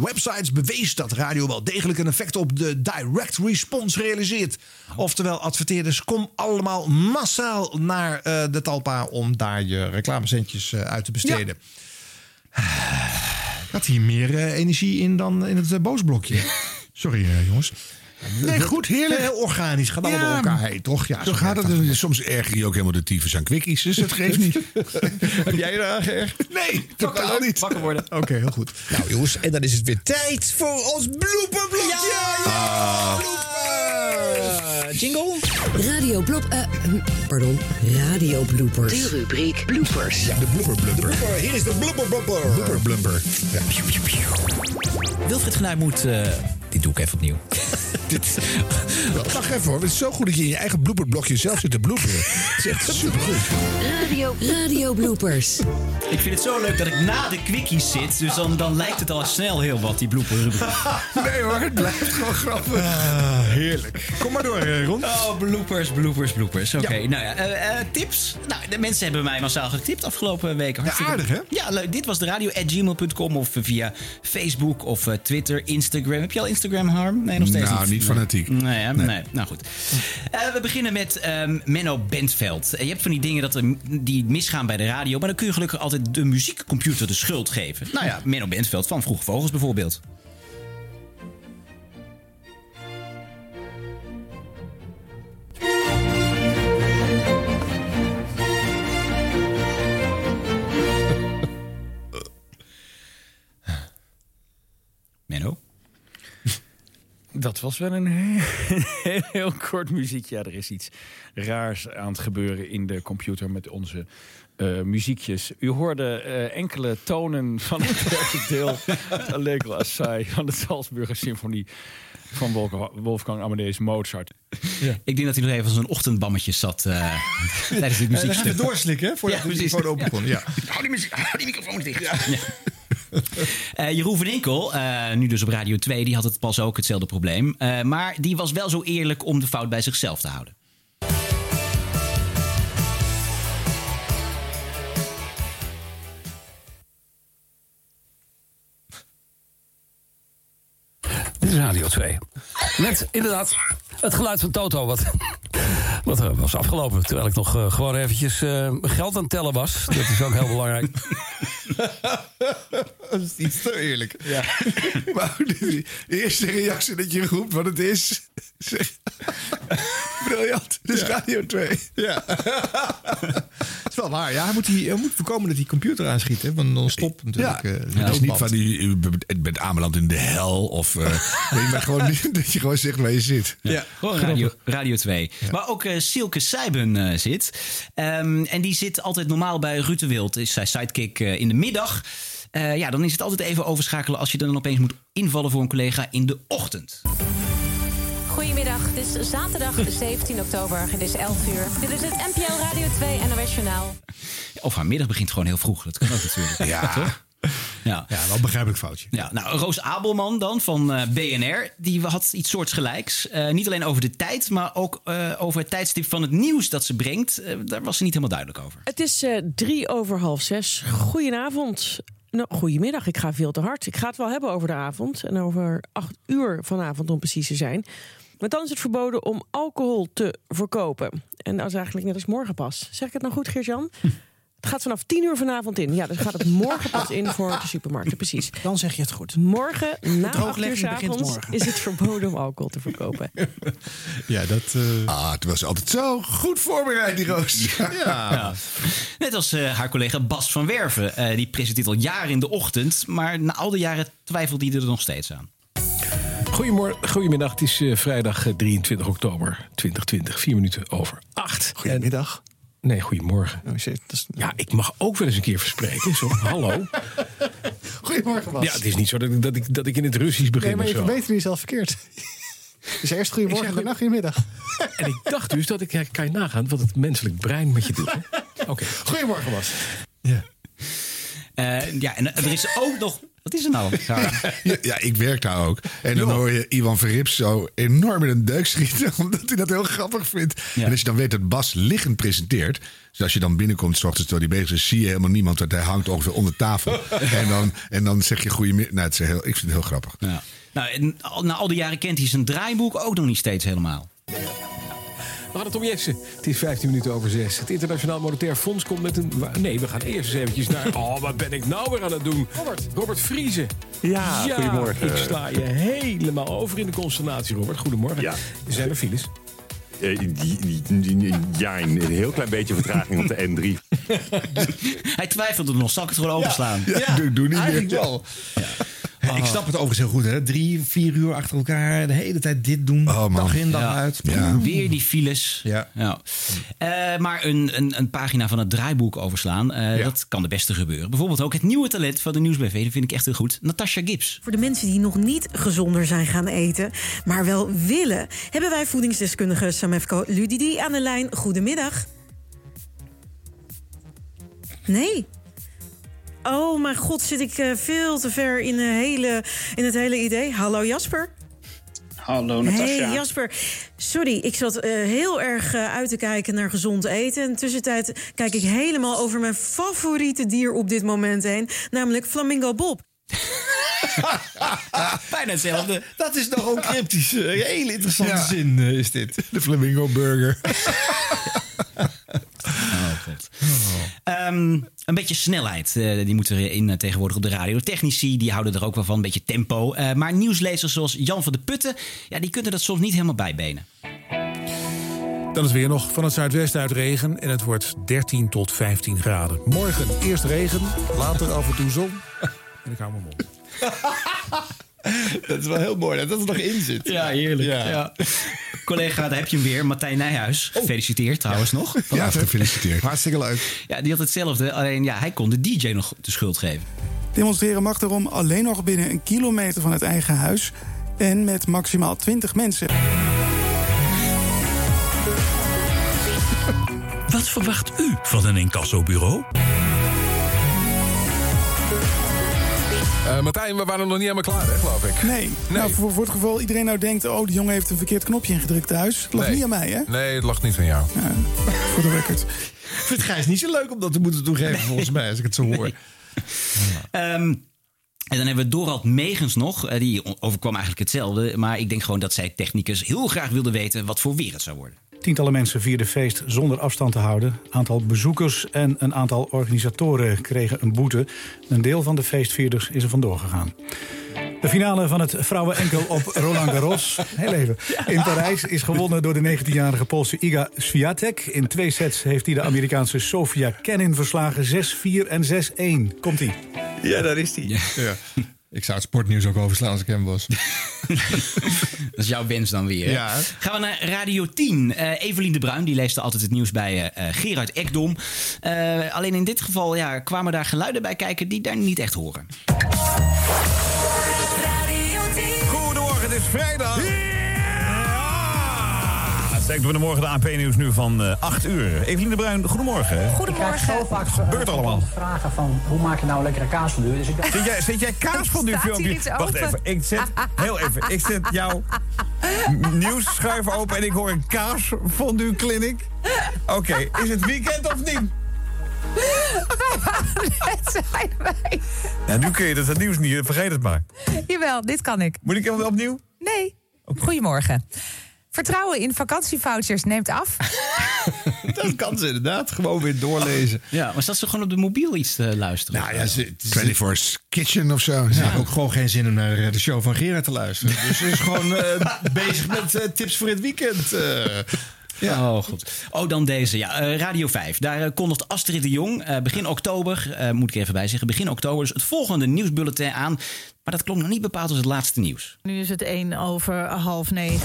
Speaker 2: websites bewees dat radio wel degelijk een effect op de direct response realiseert. Oftewel, adverteerders, kom allemaal massaal naar de Talpa om daar je reclamecentjes uit te besteden. Ik had hier meer energie in dan in het boosblokje. Sorry jongens.
Speaker 1: Nee, goed, heerlijk.
Speaker 2: Heel organisch, gaat allemaal
Speaker 1: Ja,
Speaker 2: door elkaar heen, toch? Ja,
Speaker 1: Zo gaat het. Soms erger je ook helemaal de tyfus aan quickies, dus dat geeft niet.
Speaker 2: Heb jij eraan geërgerd?
Speaker 1: Nee, totaal niet.
Speaker 3: Wakker worden.
Speaker 2: Oké, heel goed.
Speaker 46: Nou jongens, en dan is het weer tijd voor ons blooperblokje.
Speaker 1: Ah.
Speaker 46: Uh, jingle.
Speaker 47: Radio Blop... eh, hm, pardon, Radio Bloopers.
Speaker 46: De rubriek bloopers. Ja, de blooper blumper. Hier is de blooper blumper.
Speaker 1: Blubber blumper. Ja.
Speaker 46: Wilfried Genuij moet... eh, dit doe ik even opnieuw.
Speaker 1: Wacht even hoor, het is zo goed dat je in je eigen blooperblokje zelf zit te bloeperen. Het is echt supergoed.
Speaker 47: Radio, Radio Bloopers.
Speaker 3: Ik vind het zo leuk dat ik na de quickies zit. Dus dan, dan lijkt het al snel heel wat, die blooper.
Speaker 1: Nee hoor, het blijft gewoon grappig.
Speaker 2: Ah, heerlijk. Kom maar door, eh, Ron.
Speaker 3: Oh, bloopers, bloopers, bloopers. Oké, nou ja, eh, eh, tips. Nou, de mensen hebben mij massaal getipt afgelopen weken. Hartstikke-
Speaker 2: aardig, hè?
Speaker 3: Ja, leuk. Dit was de radio at gmail.com of via Facebook of eh, Twitter, Instagram. Heb je al Instagram, Harm? Nee, nog steeds
Speaker 1: Nou,
Speaker 3: niet.
Speaker 1: niet fanatiek.
Speaker 3: Nee, nee. nou goed. We beginnen met ehm, Menno Bentveld. Je hebt van die dingen dat er, die misgaan bij de radio... maar dan kun je gelukkig altijd de muziekcomputer de schuld geven. Nou ja, Menno Bentveld van Vroege Vogels bijvoorbeeld.
Speaker 48: Dat was wel een heel, heel kort muziekje. Ja, er is iets raars aan het gebeuren in de computer met onze eh, muziekjes. U hoorde eh, enkele tonen van het derde deel Allegro Assai van de Salzburger Symfonie van Wolfgang- Amadeus Mozart.
Speaker 3: Ik denk dat hij nog even als een ochtendbammetje zat eh, tijdens dit muziekstuk.
Speaker 2: we doorslikken, hè, voordat
Speaker 3: Ja,
Speaker 2: de microfoon open kon. Ja.
Speaker 3: Hou die, muziek, hou die microfoon dicht. Eh, Jeroen van Inkel, eh, nu dus op Radio 2, die had het pas ook hetzelfde probleem. Eh, maar die was wel zo eerlijk om de fout bij zichzelf te houden.
Speaker 49: Is Radio 2. Met inderdaad het geluid van Toto, wat, wat eh, was afgelopen. Terwijl ik nog eh, gewoon eventjes eh, geld aan het tellen was. Dat is ook heel belangrijk.
Speaker 2: Dat is iets te eerlijk.
Speaker 1: Ja. maar de eerste reactie dat je roept wat het is. Zeg- Briljant. Dit is Radio 2.
Speaker 2: Ja. Dat is wel waar. Ja, hij moet, die, hij moet voorkomen dat die computer aanschiet. Hè? Want dan stopt natuurlijk.
Speaker 1: Ja,
Speaker 2: eh,
Speaker 1: het is niet van die, bent aanbeland in de hel. Of eh, nee, maar gewoon dat je gewoon zegt waar je zit.
Speaker 3: Ja, gewoon Radio, Radio 2. Maar ook eh, Silke Seiben eh, zit. Ehm, en die zit altijd normaal bij Ruud de Wild. Is zijn sidekick eh, in de middag. Eh, ja, dan is het altijd even overschakelen als je dan opeens moet invallen voor een collega in de ochtend.
Speaker 50: Goedemiddag, het is zaterdag 17 oktober. Het is 11 uur. Dit is het NPO Radio 2 NOS Journaal.
Speaker 3: Of haar middag begint gewoon heel vroeg. Dat kan ook natuurlijk.
Speaker 1: Ja.
Speaker 3: Toch? Ja.
Speaker 2: Ja, wel begrijpelijk foutje.
Speaker 3: Ja, nou, Roos Abelman dan van eh, BNR, die had iets soortgelijks. Eh niet alleen over de tijd, maar ook eh, over het tijdstip van het nieuws dat ze brengt. Daar was ze niet helemaal duidelijk over.
Speaker 51: Het is eh, drie over half zes. Goedenavond. Nou, goedemiddag. Ik ga veel te hard. Ik ga het wel hebben over de avond. En over acht uur vanavond om precies te zijn. Want dan is het verboden om alcohol te verkopen. En dat is eigenlijk net als morgen pas. Zeg ik het nou goed, Geert-Jan? Het gaat vanaf 10 uur vanavond in. Ja, dus gaat het morgen pas in voor de supermarkten. Precies.
Speaker 52: Dan zeg je het goed.
Speaker 51: Morgen, na acht uur
Speaker 52: drooglegging begint
Speaker 51: avonds,
Speaker 52: morgen.
Speaker 51: is het verboden om alcohol te verkopen.
Speaker 2: Ja, dat...
Speaker 1: Ah, het was altijd zo goed voorbereid, die Roos.
Speaker 3: Ja. Net als eh, haar collega Bas van Werven. Eh, die presenteert al jaren in de ochtend. Maar na al die jaren twijfelt hij er nog steeds aan.
Speaker 48: Goedemorgen, goedemiddag. Het is eh, vrijdag eh, 23 oktober 2020. Vier minuten over acht.
Speaker 2: Goedemiddag.
Speaker 48: Nee, goedemorgen.
Speaker 2: Oh, shit, dat is...
Speaker 48: Ja, ik mag ook wel eens een keer verspreken. Zo, hallo.
Speaker 2: Goedemorgen, Bas.
Speaker 48: Ja, het is niet zo dat ik, dat ik, dat ik in het Russisch begin
Speaker 2: Nee, maar je verbetert jezelf verkeerd. Dus eerst goedemorgen,
Speaker 48: zeg
Speaker 2: daarna goedemiddag.
Speaker 48: En ik dacht dus dat ik, ja, kan je nagaan wat het menselijk brein met je doet. Oké.
Speaker 2: Goedemorgen, Bas.
Speaker 3: Eh, ja, en er is ook nog... Wat is er nou?
Speaker 1: Ja, ja, ik werk daar ook. En dan hoor je Ivan Verrips zo enorm in een deuk schieten. Omdat hij dat heel grappig vindt. En als je dan weet dat Bas liggend presenteert. Dus als je dan binnenkomt, 's ochtends terwijl hij bezig is, zie je helemaal niemand. Want hij hangt ongeveer onder tafel. en, dan, en dan zeg je goedemiddag. Nou, het is heel, ik vind het heel grappig.
Speaker 3: Ja. Nou, na al die jaren kent hij zijn draaiboek ook nog niet steeds helemaal.
Speaker 48: We gaan het om Jessen. Het is 15 minuten over 6. Het Internationaal Monetair Fonds komt met een... Nee, we gaan eerst eens eventjes naar... Oh, wat ben ik nou weer aan het doen? Robert. Robert Vriezen.
Speaker 53: Ja, goedemorgen.
Speaker 48: Ik sla je helemaal over in de consternatie, Robert. Goedemorgen.
Speaker 53: Ja.
Speaker 48: Zijn er files?
Speaker 53: Eh, die- die- die- die- Ja, een heel klein beetje vertraging op de N3.
Speaker 3: Hij twijfelde nog. Zal ik het gewoon overslaan?
Speaker 2: Ja,
Speaker 1: doe, doe niet
Speaker 2: eigenlijk
Speaker 1: meer.
Speaker 2: wel. Ik snap het overigens heel goed, hè? Drie, vier uur achter elkaar, de hele tijd dit doen.
Speaker 1: Oh,
Speaker 2: dag in, dag
Speaker 3: Ja.
Speaker 2: uit.
Speaker 1: Ja.
Speaker 3: Weer die files.
Speaker 2: Ja.
Speaker 3: Eh, maar een, een, een pagina van het draaiboek overslaan, eh, dat kan de beste gebeuren. Bijvoorbeeld ook het nieuwe talent van de Nieuwsbv. Dat vind ik echt heel goed. Natasha Gibbs.
Speaker 54: Voor de mensen die nog niet gezonder zijn gaan eten, maar wel willen, hebben wij voedingsdeskundige Samefko Ludidi aan de lijn. Goedemiddag. Nee. Oh mijn god, zit ik eh, veel te ver in, de hele, in het hele idee. Hallo Jasper.
Speaker 55: Hallo Natasja.
Speaker 54: Hey Jasper, sorry, ik zat eh, heel erg eh, uit te kijken naar gezond eten. En tussentijd kijk ik helemaal over mijn favoriete dier op dit moment heen, namelijk Flamingo Bob.
Speaker 3: Bijna hetzelfde.
Speaker 2: Dat is nogal cryptisch. Een hele interessante
Speaker 1: Ja.
Speaker 2: zin is dit.
Speaker 1: De Flamingo Burger.
Speaker 3: Ehm, een beetje snelheid, eh, die moet erin eh, tegenwoordig op de radio. Technici die houden er ook wel van, een beetje tempo. Eh, maar nieuwslezers zoals Jan van de Putten, ja, die kunnen dat soms niet helemaal bijbenen.
Speaker 46: Dan is weer nog van het zuidwesten uit regen en het wordt 13 tot 15 graden. Morgen eerst regen, later af en toe zon. En ik hou mijn mond.
Speaker 2: Dat is wel heel mooi dat dat er nog in zit.
Speaker 3: Ja, heerlijk. Ja. Collega, daar heb je hem weer, Martijn Nijhuis. Gefeliciteerd trouwens nog.
Speaker 1: Ja, gefeliciteerd.
Speaker 2: Hartstikke leuk.
Speaker 3: Ja, die had hetzelfde, alleen ja, hij kon de DJ nog de schuld geven.
Speaker 38: Demonstreren mag daarom alleen nog binnen een kilometer van het eigen huis en met maximaal 20 mensen.
Speaker 56: Wat verwacht u van een incassobureau?
Speaker 28: Eh, Martijn, we waren nog niet helemaal klaar, hè, geloof ik.
Speaker 38: Nee, Nou, voor, voor het geval iedereen nou denkt... oh, die jongen heeft een verkeerd knopje ingedrukt thuis. Het lag
Speaker 28: Nee.
Speaker 38: niet aan mij, hè?
Speaker 28: Nee, het lag niet van jou.
Speaker 38: Voor de record.
Speaker 2: Ik vind Gijs niet zo leuk om dat te moeten toegeven, volgens mij, als ik het zo hoor.
Speaker 3: Ehm, en dan hebben we Dorald Megens nog. Eh, die overkwam eigenlijk hetzelfde. Maar ik denk gewoon dat zij technicus heel graag wilde weten wat voor weer het zou worden.
Speaker 57: Tientallen mensen vierden feest zonder afstand te houden. Aantal bezoekers en een aantal organisatoren kregen een boete. Een deel van de feestvierders is er vandoor gegaan. De finale van het vrouwenenkel op Roland Garros heel even, in Parijs is gewonnen door de 19-jarige Poolse Iga Swiatek. In twee sets heeft hij de Amerikaanse Sofia Kenin verslagen 6-4 en 6-1. Komt-ie.
Speaker 2: Ja, daar is hij. Ja. Ik zou het sportnieuws ook overslaan als ik hem was.
Speaker 3: Dat is jouw wens dan weer.
Speaker 2: Ja.
Speaker 3: Gaan we naar Radio 10. Eh Evelien de Bruin die leest altijd het nieuws bij eh, eh, Gerard Ekdom. Eh, alleen in dit geval ja, kwamen daar geluiden bij kijken die daar niet echt horen.
Speaker 28: Goedemorgen, is vrijdag. Ja!
Speaker 17: Laatste doen we de morgen de AP-nieuws nu van eh 8 uur. Evelien de Bruin, goedemorgen.
Speaker 12: Ik krijg zo vaak
Speaker 17: gebeurt allemaal?
Speaker 12: vragen van hoe maak je nou een lekkere kaasfondue. Dus ik dacht...
Speaker 17: Zit jij, zit jij kaas van nu
Speaker 12: Staat hier
Speaker 17: filmpje? Wacht
Speaker 12: open?
Speaker 17: even, ik zet, heel even, ik zet jouw nieuwsschuif open en ik hoor een kaas van nu clinic. Oké, is het weekend of niet?
Speaker 58: Net zijn wij.
Speaker 17: Ja, nu kun je dat het nieuws niet, vergeet het maar.
Speaker 58: Jawel, dit kan ik.
Speaker 17: Moet ik hem wel opnieuw?
Speaker 58: Nee. Goedemorgen. Vertrouwen in vakantievouchers neemt af.
Speaker 2: Dat kan ze inderdaad. Gewoon weer doorlezen.
Speaker 3: Ja, maar zat ze gewoon op de mobiel iets te luisteren?
Speaker 2: Nou ja, ze,
Speaker 1: 24's Kitchen of zo.
Speaker 2: Ze hebben ook gewoon geen zin om naar eh, de show van Gerard te luisteren. Dus ze is gewoon eh, bezig met eh, tips voor het weekend. Eh.
Speaker 3: Oh, god. Oh, dan deze. Ja, eh, Radio 5. Daar eh, kondigt Astrid de Jong eh, begin oktober, eh, moet ik even bij zeggen, begin oktober dus het volgende nieuwsbulletin aan. Maar dat klonk nog niet bepaald als het laatste nieuws.
Speaker 58: Nu is het 1 over half 9.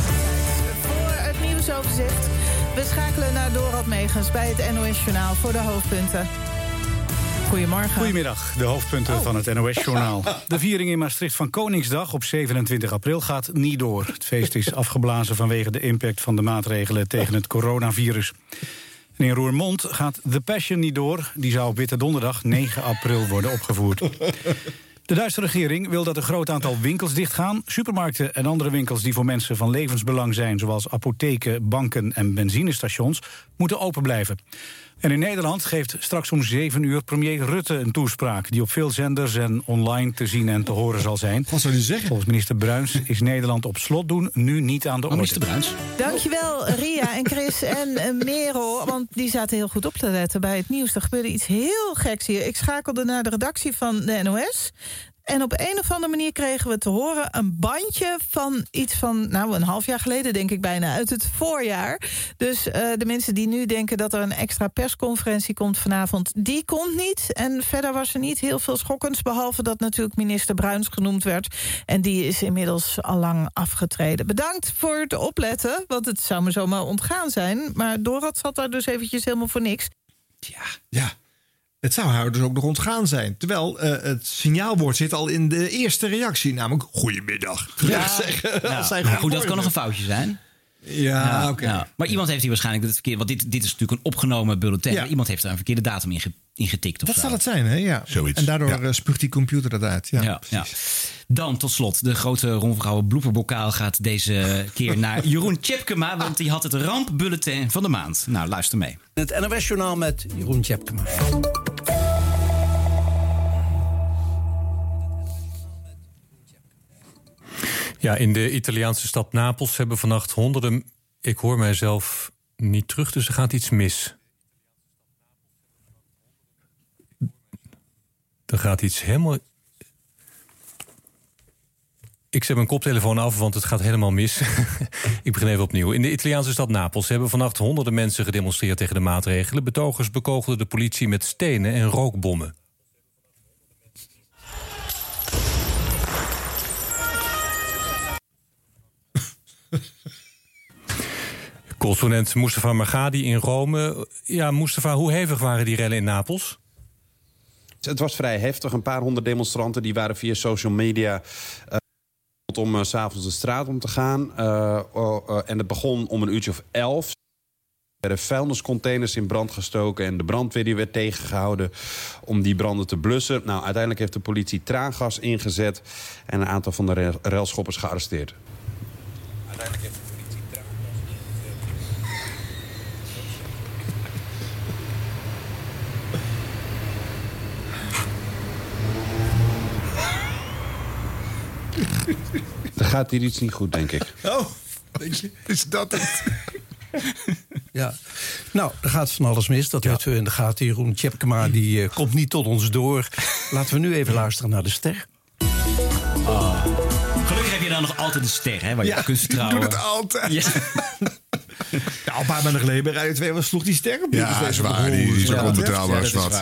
Speaker 58: Voor het nieuwsoverzicht. We schakelen naar Dorad Megens bij het NOS Journaal voor de hoofdpunten. Goedemorgen.
Speaker 10: Goedemiddag, de hoofdpunten van het NOS-journaal. De viering in Maastricht van Koningsdag op 27 april gaat niet door. Het feest is afgeblazen vanwege de impact van de maatregelen tegen het coronavirus. En in Roermond gaat The Passion niet door. Die zou op Witte Donderdag 9 april worden opgevoerd. De Duitse regering wil dat een groot aantal winkels dichtgaan. Supermarkten en andere winkels die voor mensen van levensbelang zijn... zoals apotheken, banken en benzinestations, moeten open blijven. En in Nederland geeft straks om 7 uur premier Rutte een toespraak... die op veel zenders en online te zien en te horen zal zijn.
Speaker 2: Wat zou hij zeggen?
Speaker 10: Volgens minister Bruins is Nederland op slot doen nu niet aan de orde.
Speaker 3: minister Bruins?
Speaker 58: Dankjewel Ria en Chris en eh, Merel. Want die zaten heel goed op te letten bij het nieuws. Er gebeurde iets heel geks hier. Ik schakelde naar de redactie van de NOS. En op een of andere manier kregen we te horen een bandje van iets van, nou, een half jaar geleden, denk ik bijna, uit het voorjaar. Dus eh, de mensen die nu denken dat er een extra persconferentie komt vanavond, die komt niet. En verder was er niet heel veel schokkends, behalve dat natuurlijk minister Bruins genoemd werd. En die is inmiddels al lang afgetreden. Bedankt voor het opletten, want het zou me zomaar ontgaan zijn. Maar Dorad zat daar dus eventjes helemaal voor niks.
Speaker 2: Ja. Het zou haar dus ook nog ontgaan zijn. Terwijl eh, het signaalwoord zit al in de eerste reactie. Namelijk, goedemiddag.
Speaker 3: Ja,
Speaker 2: Zeggen,
Speaker 3: ja.
Speaker 2: als
Speaker 3: Maar
Speaker 2: goed
Speaker 3: dat kan nog een foutje zijn.
Speaker 2: Ja, oké.
Speaker 3: Maar iemand heeft hier waarschijnlijk het verkeerde... Want dit, dit is natuurlijk een opgenomen bulletin.
Speaker 2: Ja.
Speaker 3: Iemand heeft daar een verkeerde datum in, ge- in getikt. Of
Speaker 2: Dat
Speaker 3: zo.
Speaker 2: zal het zijn, hè? Ja.
Speaker 1: Zoiets.
Speaker 2: En daardoor
Speaker 3: Ja.
Speaker 2: eh, spuugt die computer dat uit. Ja,
Speaker 3: Ja, ja. Dan tot slot, de grote Ron bloeperbokaal gaat deze keer naar Jeroen Tjepkema, want die had het rampbulletin van de maand. Nou, luister mee.
Speaker 46: Het NOS-journaal met Jeroen Tjepkema.
Speaker 59: Ja, in de Italiaanse stad Napels hebben vannacht honderden. Ik hoor mijzelf niet terug, dus er gaat iets mis. Er gaat iets helemaal. Ik zet mijn koptelefoon af, want het gaat helemaal mis. Ik begin even opnieuw. In de Italiaanse stad Napels hebben vannacht honderden mensen gedemonstreerd tegen de maatregelen. Betogers bekogelden de politie met stenen en rookbommen. Correspondent Mustafa Margadi in Rome. Ja, Mustafa, hoe hevig waren die rellen in Napels?
Speaker 48: Het was vrij heftig. Een paar honderd demonstranten die waren via social media... eh, om eh, s s'avonds de straat om te gaan. Eh, oh, eh, en het begon om een uurtje of elf. Er werden vuilniscontainers in brand gestoken... en de brandweer die werd tegengehouden om die branden te blussen. Nou, uiteindelijk heeft de politie traangas ingezet... en een aantal van de rel- relschoppers gearresteerd. Uiteindelijk heeft gaat hier iets niet goed, denk ik.
Speaker 2: Oh, weet je, is dat het?
Speaker 46: Ja, nou, er gaat van alles mis. Dat weten we in de gaten. Jeroen Tjepkema die, eh, komt niet tot ons door. Laten we nu even luisteren naar de ster.
Speaker 3: Gelukkig heb je dan nog altijd een ster, hè, waar je
Speaker 2: Ja,
Speaker 3: op kunt
Speaker 2: ik
Speaker 3: vertrouwen.
Speaker 2: doe het altijd.
Speaker 3: Ja.
Speaker 2: Een paar maanden geleden bij Radio 2 was, sloeg die ster op.
Speaker 1: Ja,
Speaker 2: Dus
Speaker 1: is waar. Die- is
Speaker 2: Ja,
Speaker 1: ook
Speaker 2: dat
Speaker 1: onbetrouwbaar als
Speaker 2: dat
Speaker 1: wat.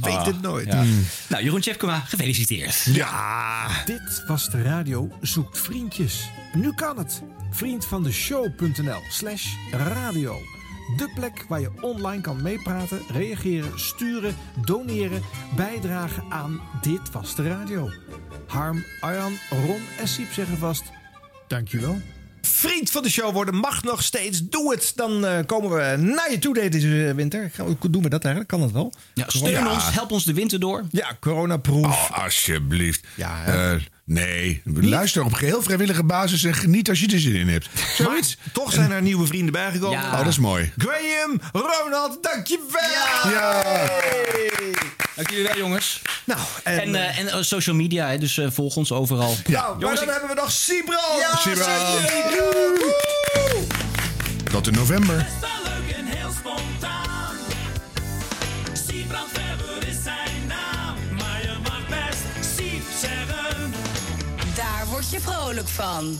Speaker 2: weet het nooit.
Speaker 3: ja.
Speaker 2: Mm.
Speaker 3: Nou, Jeroen Tjepkema, gefeliciteerd.
Speaker 2: Ja.
Speaker 60: Dit was de radio Zoekt Vriendjes. Nu kan het. Vriend van de show.nl slash radio. De plek waar je online kan meepraten, reageren, sturen, doneren, bijdragen aan Dit Was De Radio. Harm, Arjan, Ron en Siep zeggen vast... Dankjewel.
Speaker 2: Vriend van de show worden mag nog steeds. Doe het. Dan eh, komen we naar je toe deze winter. Gaan we- Hoe doen we dat eigenlijk? Kan dat wel?
Speaker 3: Ja, steun ons, help ons de winter door.
Speaker 2: Ja, coronaproof.
Speaker 1: Oh, alsjeblieft.
Speaker 2: Ja,
Speaker 1: Eh, nee, luister op geheel vrijwillige basis en geniet als je er zin in hebt. Zoiets.
Speaker 2: Maar toch zijn er nieuwe vrienden bijgekomen.
Speaker 1: Oh, dat is mooi.
Speaker 2: Graham, Ronald, dankjewel.
Speaker 1: Ja.
Speaker 3: Dank jullie wel, jongens.
Speaker 2: Nou,
Speaker 3: en,
Speaker 2: en,
Speaker 3: en eh, social media, hè, dus eh, volg ons overal.
Speaker 2: Nou, maar dan hebben we nog Sibran.
Speaker 1: Ja, Sibran. Tot in november.
Speaker 61: Word je vrolijk van.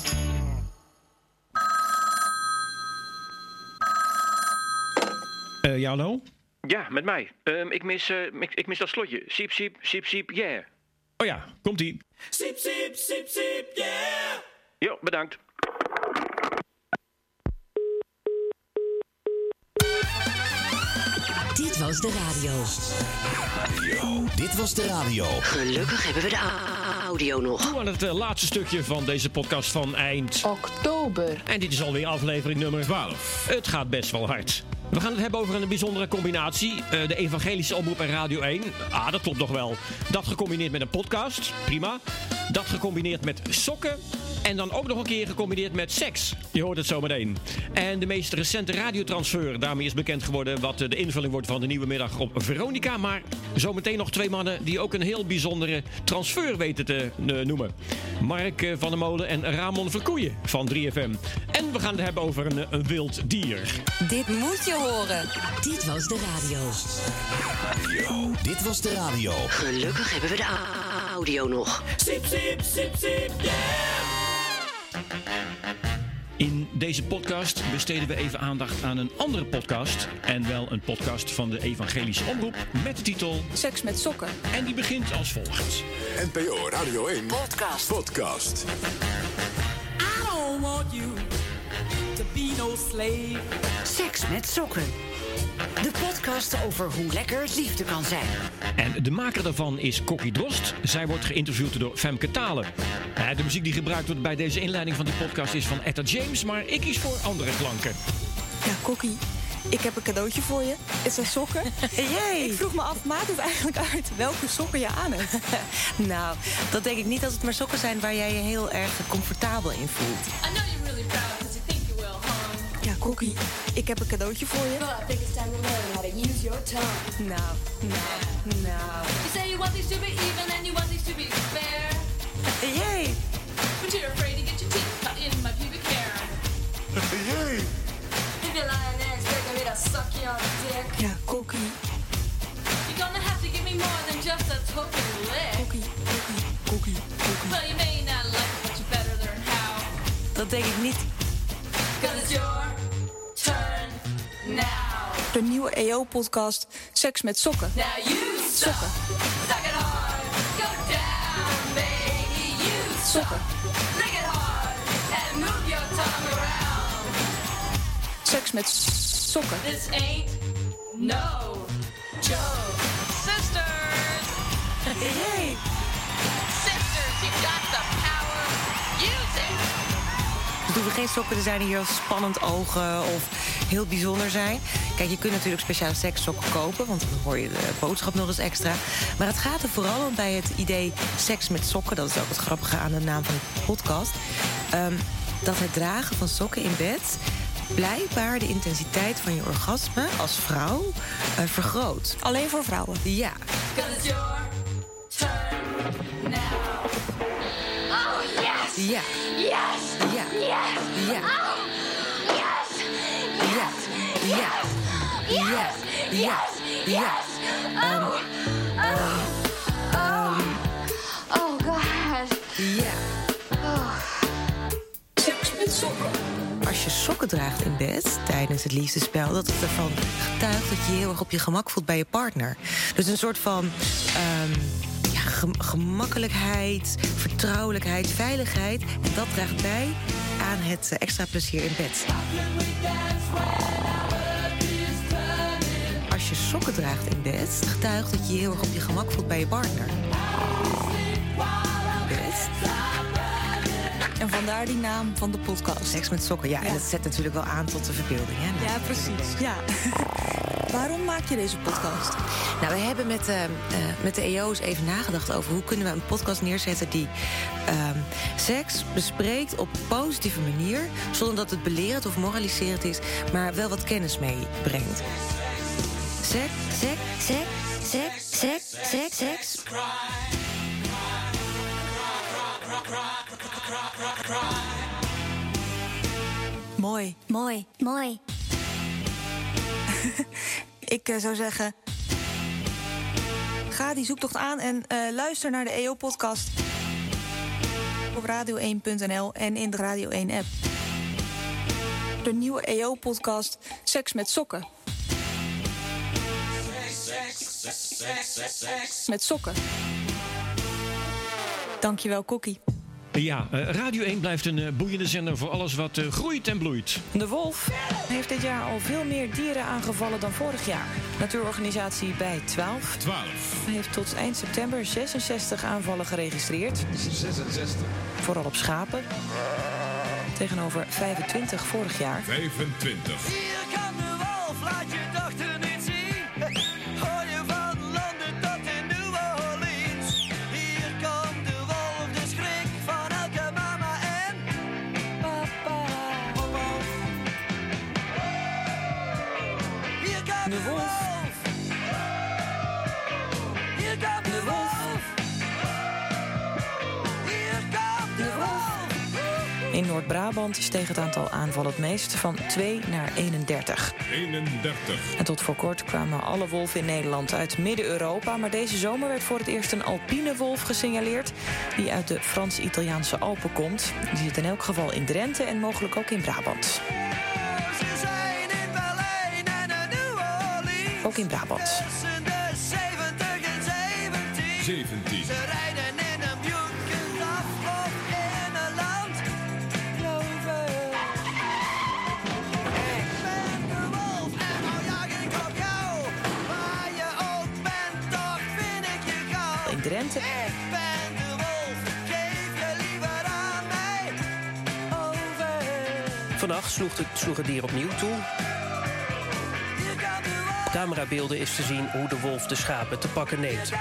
Speaker 51: Eh, ja, hallo? Ja, met mij. Ehm, ik, mis, eh, ik, ik mis dat slotje. Siep, siep, siep, siep, yeah. Oh ja, komt-ie.
Speaker 62: Siep, siep, siep, siep, yeah.
Speaker 51: Jo, bedankt.
Speaker 61: Dit was de radio.
Speaker 63: Dit was de radio.
Speaker 61: Gelukkig hebben we de audio nog.
Speaker 51: Toe aan het eh, laatste stukje van deze podcast van eind oktober. En dit is alweer aflevering nummer 12. Het gaat best wel hard. We gaan het hebben over een bijzondere combinatie. Eh, de evangelische omroep en Radio 1. Ah, dat klopt nog wel. Dat gecombineerd met een podcast. Prima. Dat gecombineerd met sokken. En dan ook nog een keer gecombineerd met seks. Je hoort het zo meteen. En de meest recente radiotransfer. Daarmee is bekend geworden wat de invulling wordt van de nieuwe middag op Veronica. Maar zometeen nog twee mannen die ook een heel bijzondere transfer weten te eh, noemen. Mark eh, van der Molen en Ramon Verkoeien van 3FM. En we gaan het hebben over een, eh, een wild dier.
Speaker 61: Dit moet je horen. Dit was de radio.
Speaker 63: Dit was de radio.
Speaker 61: Gelukkig hebben we de audio nog.
Speaker 62: Siep, siep, siep, yeah.
Speaker 51: In deze podcast besteden we even aandacht aan een andere podcast. En wel een podcast van de Evangelische Omroep met de titel
Speaker 64: Seks met sokken.
Speaker 51: En die begint als volgt.
Speaker 63: NPO Radio 1.
Speaker 61: Podcast.
Speaker 63: Podcast.
Speaker 62: I don't want you to be no slave.
Speaker 61: Seks met sokken. De podcast over hoe lekker liefde kan zijn.
Speaker 51: En de maker daarvan is Kokkie Drost. Zij wordt geïnterviewd door Femke Talen. Eh, De muziek die gebruikt wordt bij deze inleiding van die podcast is van Etta James, maar ik kies voor andere klanken.
Speaker 64: Ja, Kokkie, ik heb een cadeautje voor je. Het zijn sokken. Ik vroeg me af, maakt het eigenlijk uit welke sokken je aan hebt?
Speaker 15: Nou, dat denk ik niet als het maar sokken zijn waar jij je heel erg comfortabel in voelt.
Speaker 64: I know you're really proud Kokkie, ik heb een cadeautje voor je.
Speaker 15: I think it's time to learn how to use your tongue. Nou, nou, nou.
Speaker 64: You say you want these to be even and you want these to be fair.
Speaker 15: Yay!
Speaker 64: But you're afraid to get your teeth cut in my pubic hair.
Speaker 63: Yay!
Speaker 64: If you're lying there expecting me to suck your dick. Ja, Kokkie. You're gonna have to give me more than just a token lick. Kokkie, Kokkie, Kokkie, Kokkie. Well, you may not like it, but you better learn how.
Speaker 15: Dat denk ik niet.
Speaker 64: Cause it's your now. De nieuwe EO-podcast Seks met Sokken. Sokken. Suck it hard. Go down, baby. You sokken. Lick it hard. And move your tongue around. Seks met sokken. This ain't no joke. Sisters. Hey. Sisters, you got the power. Use it.
Speaker 15: Het hoeven geen sokken te zijn die heel spannend ogen of heel bijzonder zijn. Kijk, je kunt natuurlijk speciale sekssokken kopen, want dan hoor je de boodschap nog eens extra. Maar het gaat er vooral om bij het idee seks met sokken, dat is ook het grappige aan de naam van de podcast, ehm, dat het dragen van sokken in bed blijkbaar de intensiteit van je orgasme als vrouw eh, vergroot.
Speaker 64: Alleen voor vrouwen?
Speaker 15: Ja.
Speaker 64: Oh, yes.
Speaker 15: Ja.
Speaker 64: Yes.
Speaker 15: Ja.
Speaker 64: Yes.
Speaker 15: Ja.
Speaker 64: Oh, yes.
Speaker 15: Ja. Ja. Ja. Ja. Ja. Ehm, ehm, ehm,
Speaker 64: Oh, God.
Speaker 15: Ja.
Speaker 64: Seks met sokken.
Speaker 15: Als je sokken draagt in bed tijdens het liefdespel, dat het ervan getuigt dat je heel erg op je gemak voelt bij je partner. Dus een soort van ehm, ja, gem- gemakkelijkheid, vertrouwelijkheid, veiligheid. En dat draagt bij aan het eh, extra plezier in bed. Als je sokken draagt in bed, getuigt dat je je heel erg op je gemak voelt bij je partner.
Speaker 64: En Vandaar die naam van de podcast.
Speaker 15: Seks met sokken, ja. En dat zet natuurlijk wel aan tot de verbeelding. Hè?
Speaker 64: Ja, precies. Ja. Waarom maak je deze podcast?
Speaker 15: Nou, we hebben met, eh, eh, met de EO's even nagedacht over hoe kunnen we een podcast neerzetten die ehm, seks bespreekt op een positieve manier, zonder dat het belerend of moraliserend is, maar wel wat kennis meebrengt. Seks, seks, seks, seks, seks, seks, seks.
Speaker 64: Mooi.
Speaker 65: Mooi. Mooi.
Speaker 64: Ik eh, zou zeggen. Ga die zoektocht aan en eh, luister naar de EO-podcast. Op radio1.nl en in de Radio 1-app. De nieuwe EO-podcast Seks met Sokken. Met sokken. Dankjewel, Kokkie.
Speaker 51: Ja, eh, Radio 1 blijft een eh, boeiende zender voor alles wat eh, groeit en bloeit.
Speaker 64: De wolf heeft dit jaar al veel meer dieren aangevallen dan vorig jaar. Natuurorganisatie bij 12
Speaker 63: 12.
Speaker 64: heeft tot eind september 66 aanvallen geregistreerd.
Speaker 63: 66.
Speaker 64: Vooral op schapen. Tegenover 25 vorig jaar.
Speaker 63: 25.
Speaker 62: kan de wolf, laat je In
Speaker 64: Noord-Brabant steeg het aantal aanvallen het meest van 2 naar 31.
Speaker 63: 31.
Speaker 64: En tot voor kort kwamen alle wolven in Nederland uit Midden-Europa. Maar deze zomer werd voor het eerst een alpine wolf gesignaleerd. Die uit de Frans-Italiaanse Alpen komt. Die zit in elk geval in Drenthe en mogelijk ook in Brabant. Ook in Brabant.
Speaker 62: Tussen de 70 en 17.
Speaker 66: Vannacht sloeg het, dier opnieuw toe. Camerabeelden is te zien hoe de wolf de schapen te pakken neemt.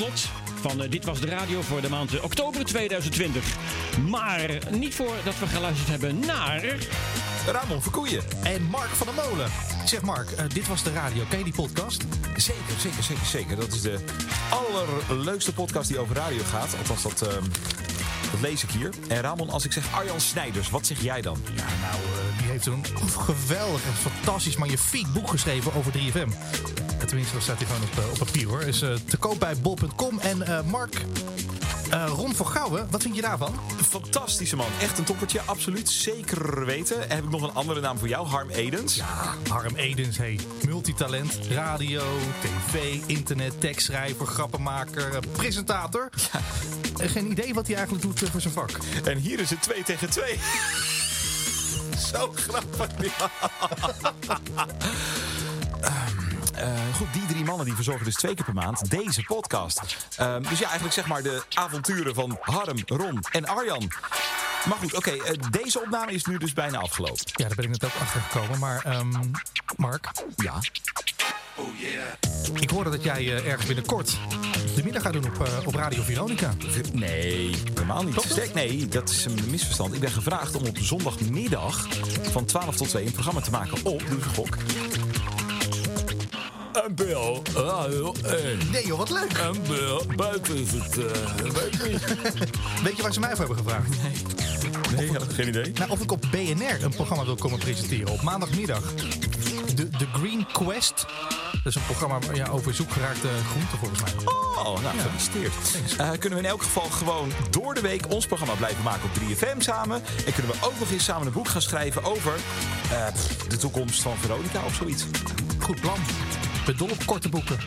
Speaker 51: Slot van eh, Dit Was De Radio voor de maand eh, oktober 2020. Maar niet voordat we geluisterd hebben naar...
Speaker 22: Ramon Verkoeien en Mark van der Molen. Zeg Mark, eh, dit was de radio. Ken je die podcast?
Speaker 17: Zeker, zeker, zeker, zeker. Dat is de allerleukste podcast die over radio gaat. Althans, dat, ehm, dat lees ik hier. En Ramon, als ik zeg Arjan Snijders, wat zeg jij dan?
Speaker 22: Ja, nou, eh, die heeft een geweldig en fantastisch magnifiek boek geschreven over 3FM. Tenminste, dat staat hij gewoon op, eh, op papier hoor. Is eh, te koop bij bol.com. En eh, Mark, eh, Ron van Gouwen, wat vind je daarvan?
Speaker 17: Fantastische man. Echt een toppertje, absoluut. Zeker weten. En heb ik nog een andere naam voor jou, Harm Edens.
Speaker 22: Ja, Harm Edens, hey. Multitalent, radio, tv, internet, tekstschrijver, grappenmaker, presentator. Eh, Geen idee wat hij eigenlijk doet voor zijn vak.
Speaker 17: En hier is het 2 tegen 2. Zo grappig. goed, die drie mannen die verzorgen dus twee keer per maand deze podcast. Ehm, dus ja, eigenlijk zeg maar de avonturen van Harm, Ron en Arjan. Maar goed, oké, eh, deze opname is nu dus bijna afgelopen.
Speaker 22: Ja, daar ben ik net ook achter gekomen. Maar ehm, Mark?
Speaker 17: Ja?
Speaker 22: Ik hoorde dat jij eh, ergens binnenkort de middag gaat doen op, eh, op Radio Veronica.
Speaker 17: Nee, helemaal niet. Sterk, nee, dat is een misverstand. Ik ben gevraagd om op zondagmiddag van 12 tot 2 een programma te maken op, gok. NPO Radio 1.
Speaker 22: Nee joh, wat leuk.
Speaker 17: NPO, buiten is het, uh, weet ik niet.
Speaker 22: Weet je waar ze mij voor hebben gevraagd?
Speaker 17: Nee, geen idee.
Speaker 22: Nou, of ik op BNR een programma wil komen presenteren op maandagmiddag. de, de Green Quest. Dat is een programma ja, over zoekgeraakte groenten volgens mij.
Speaker 17: Oh, nou, gefeliciteerd. Eh, kunnen we in elk geval gewoon door de week ons programma blijven maken op 3FM samen. En kunnen we ook nog eens samen een boek gaan schrijven over eh, de toekomst van Veronica of zoiets.
Speaker 22: Goed plan. Ben dol op korte boeken.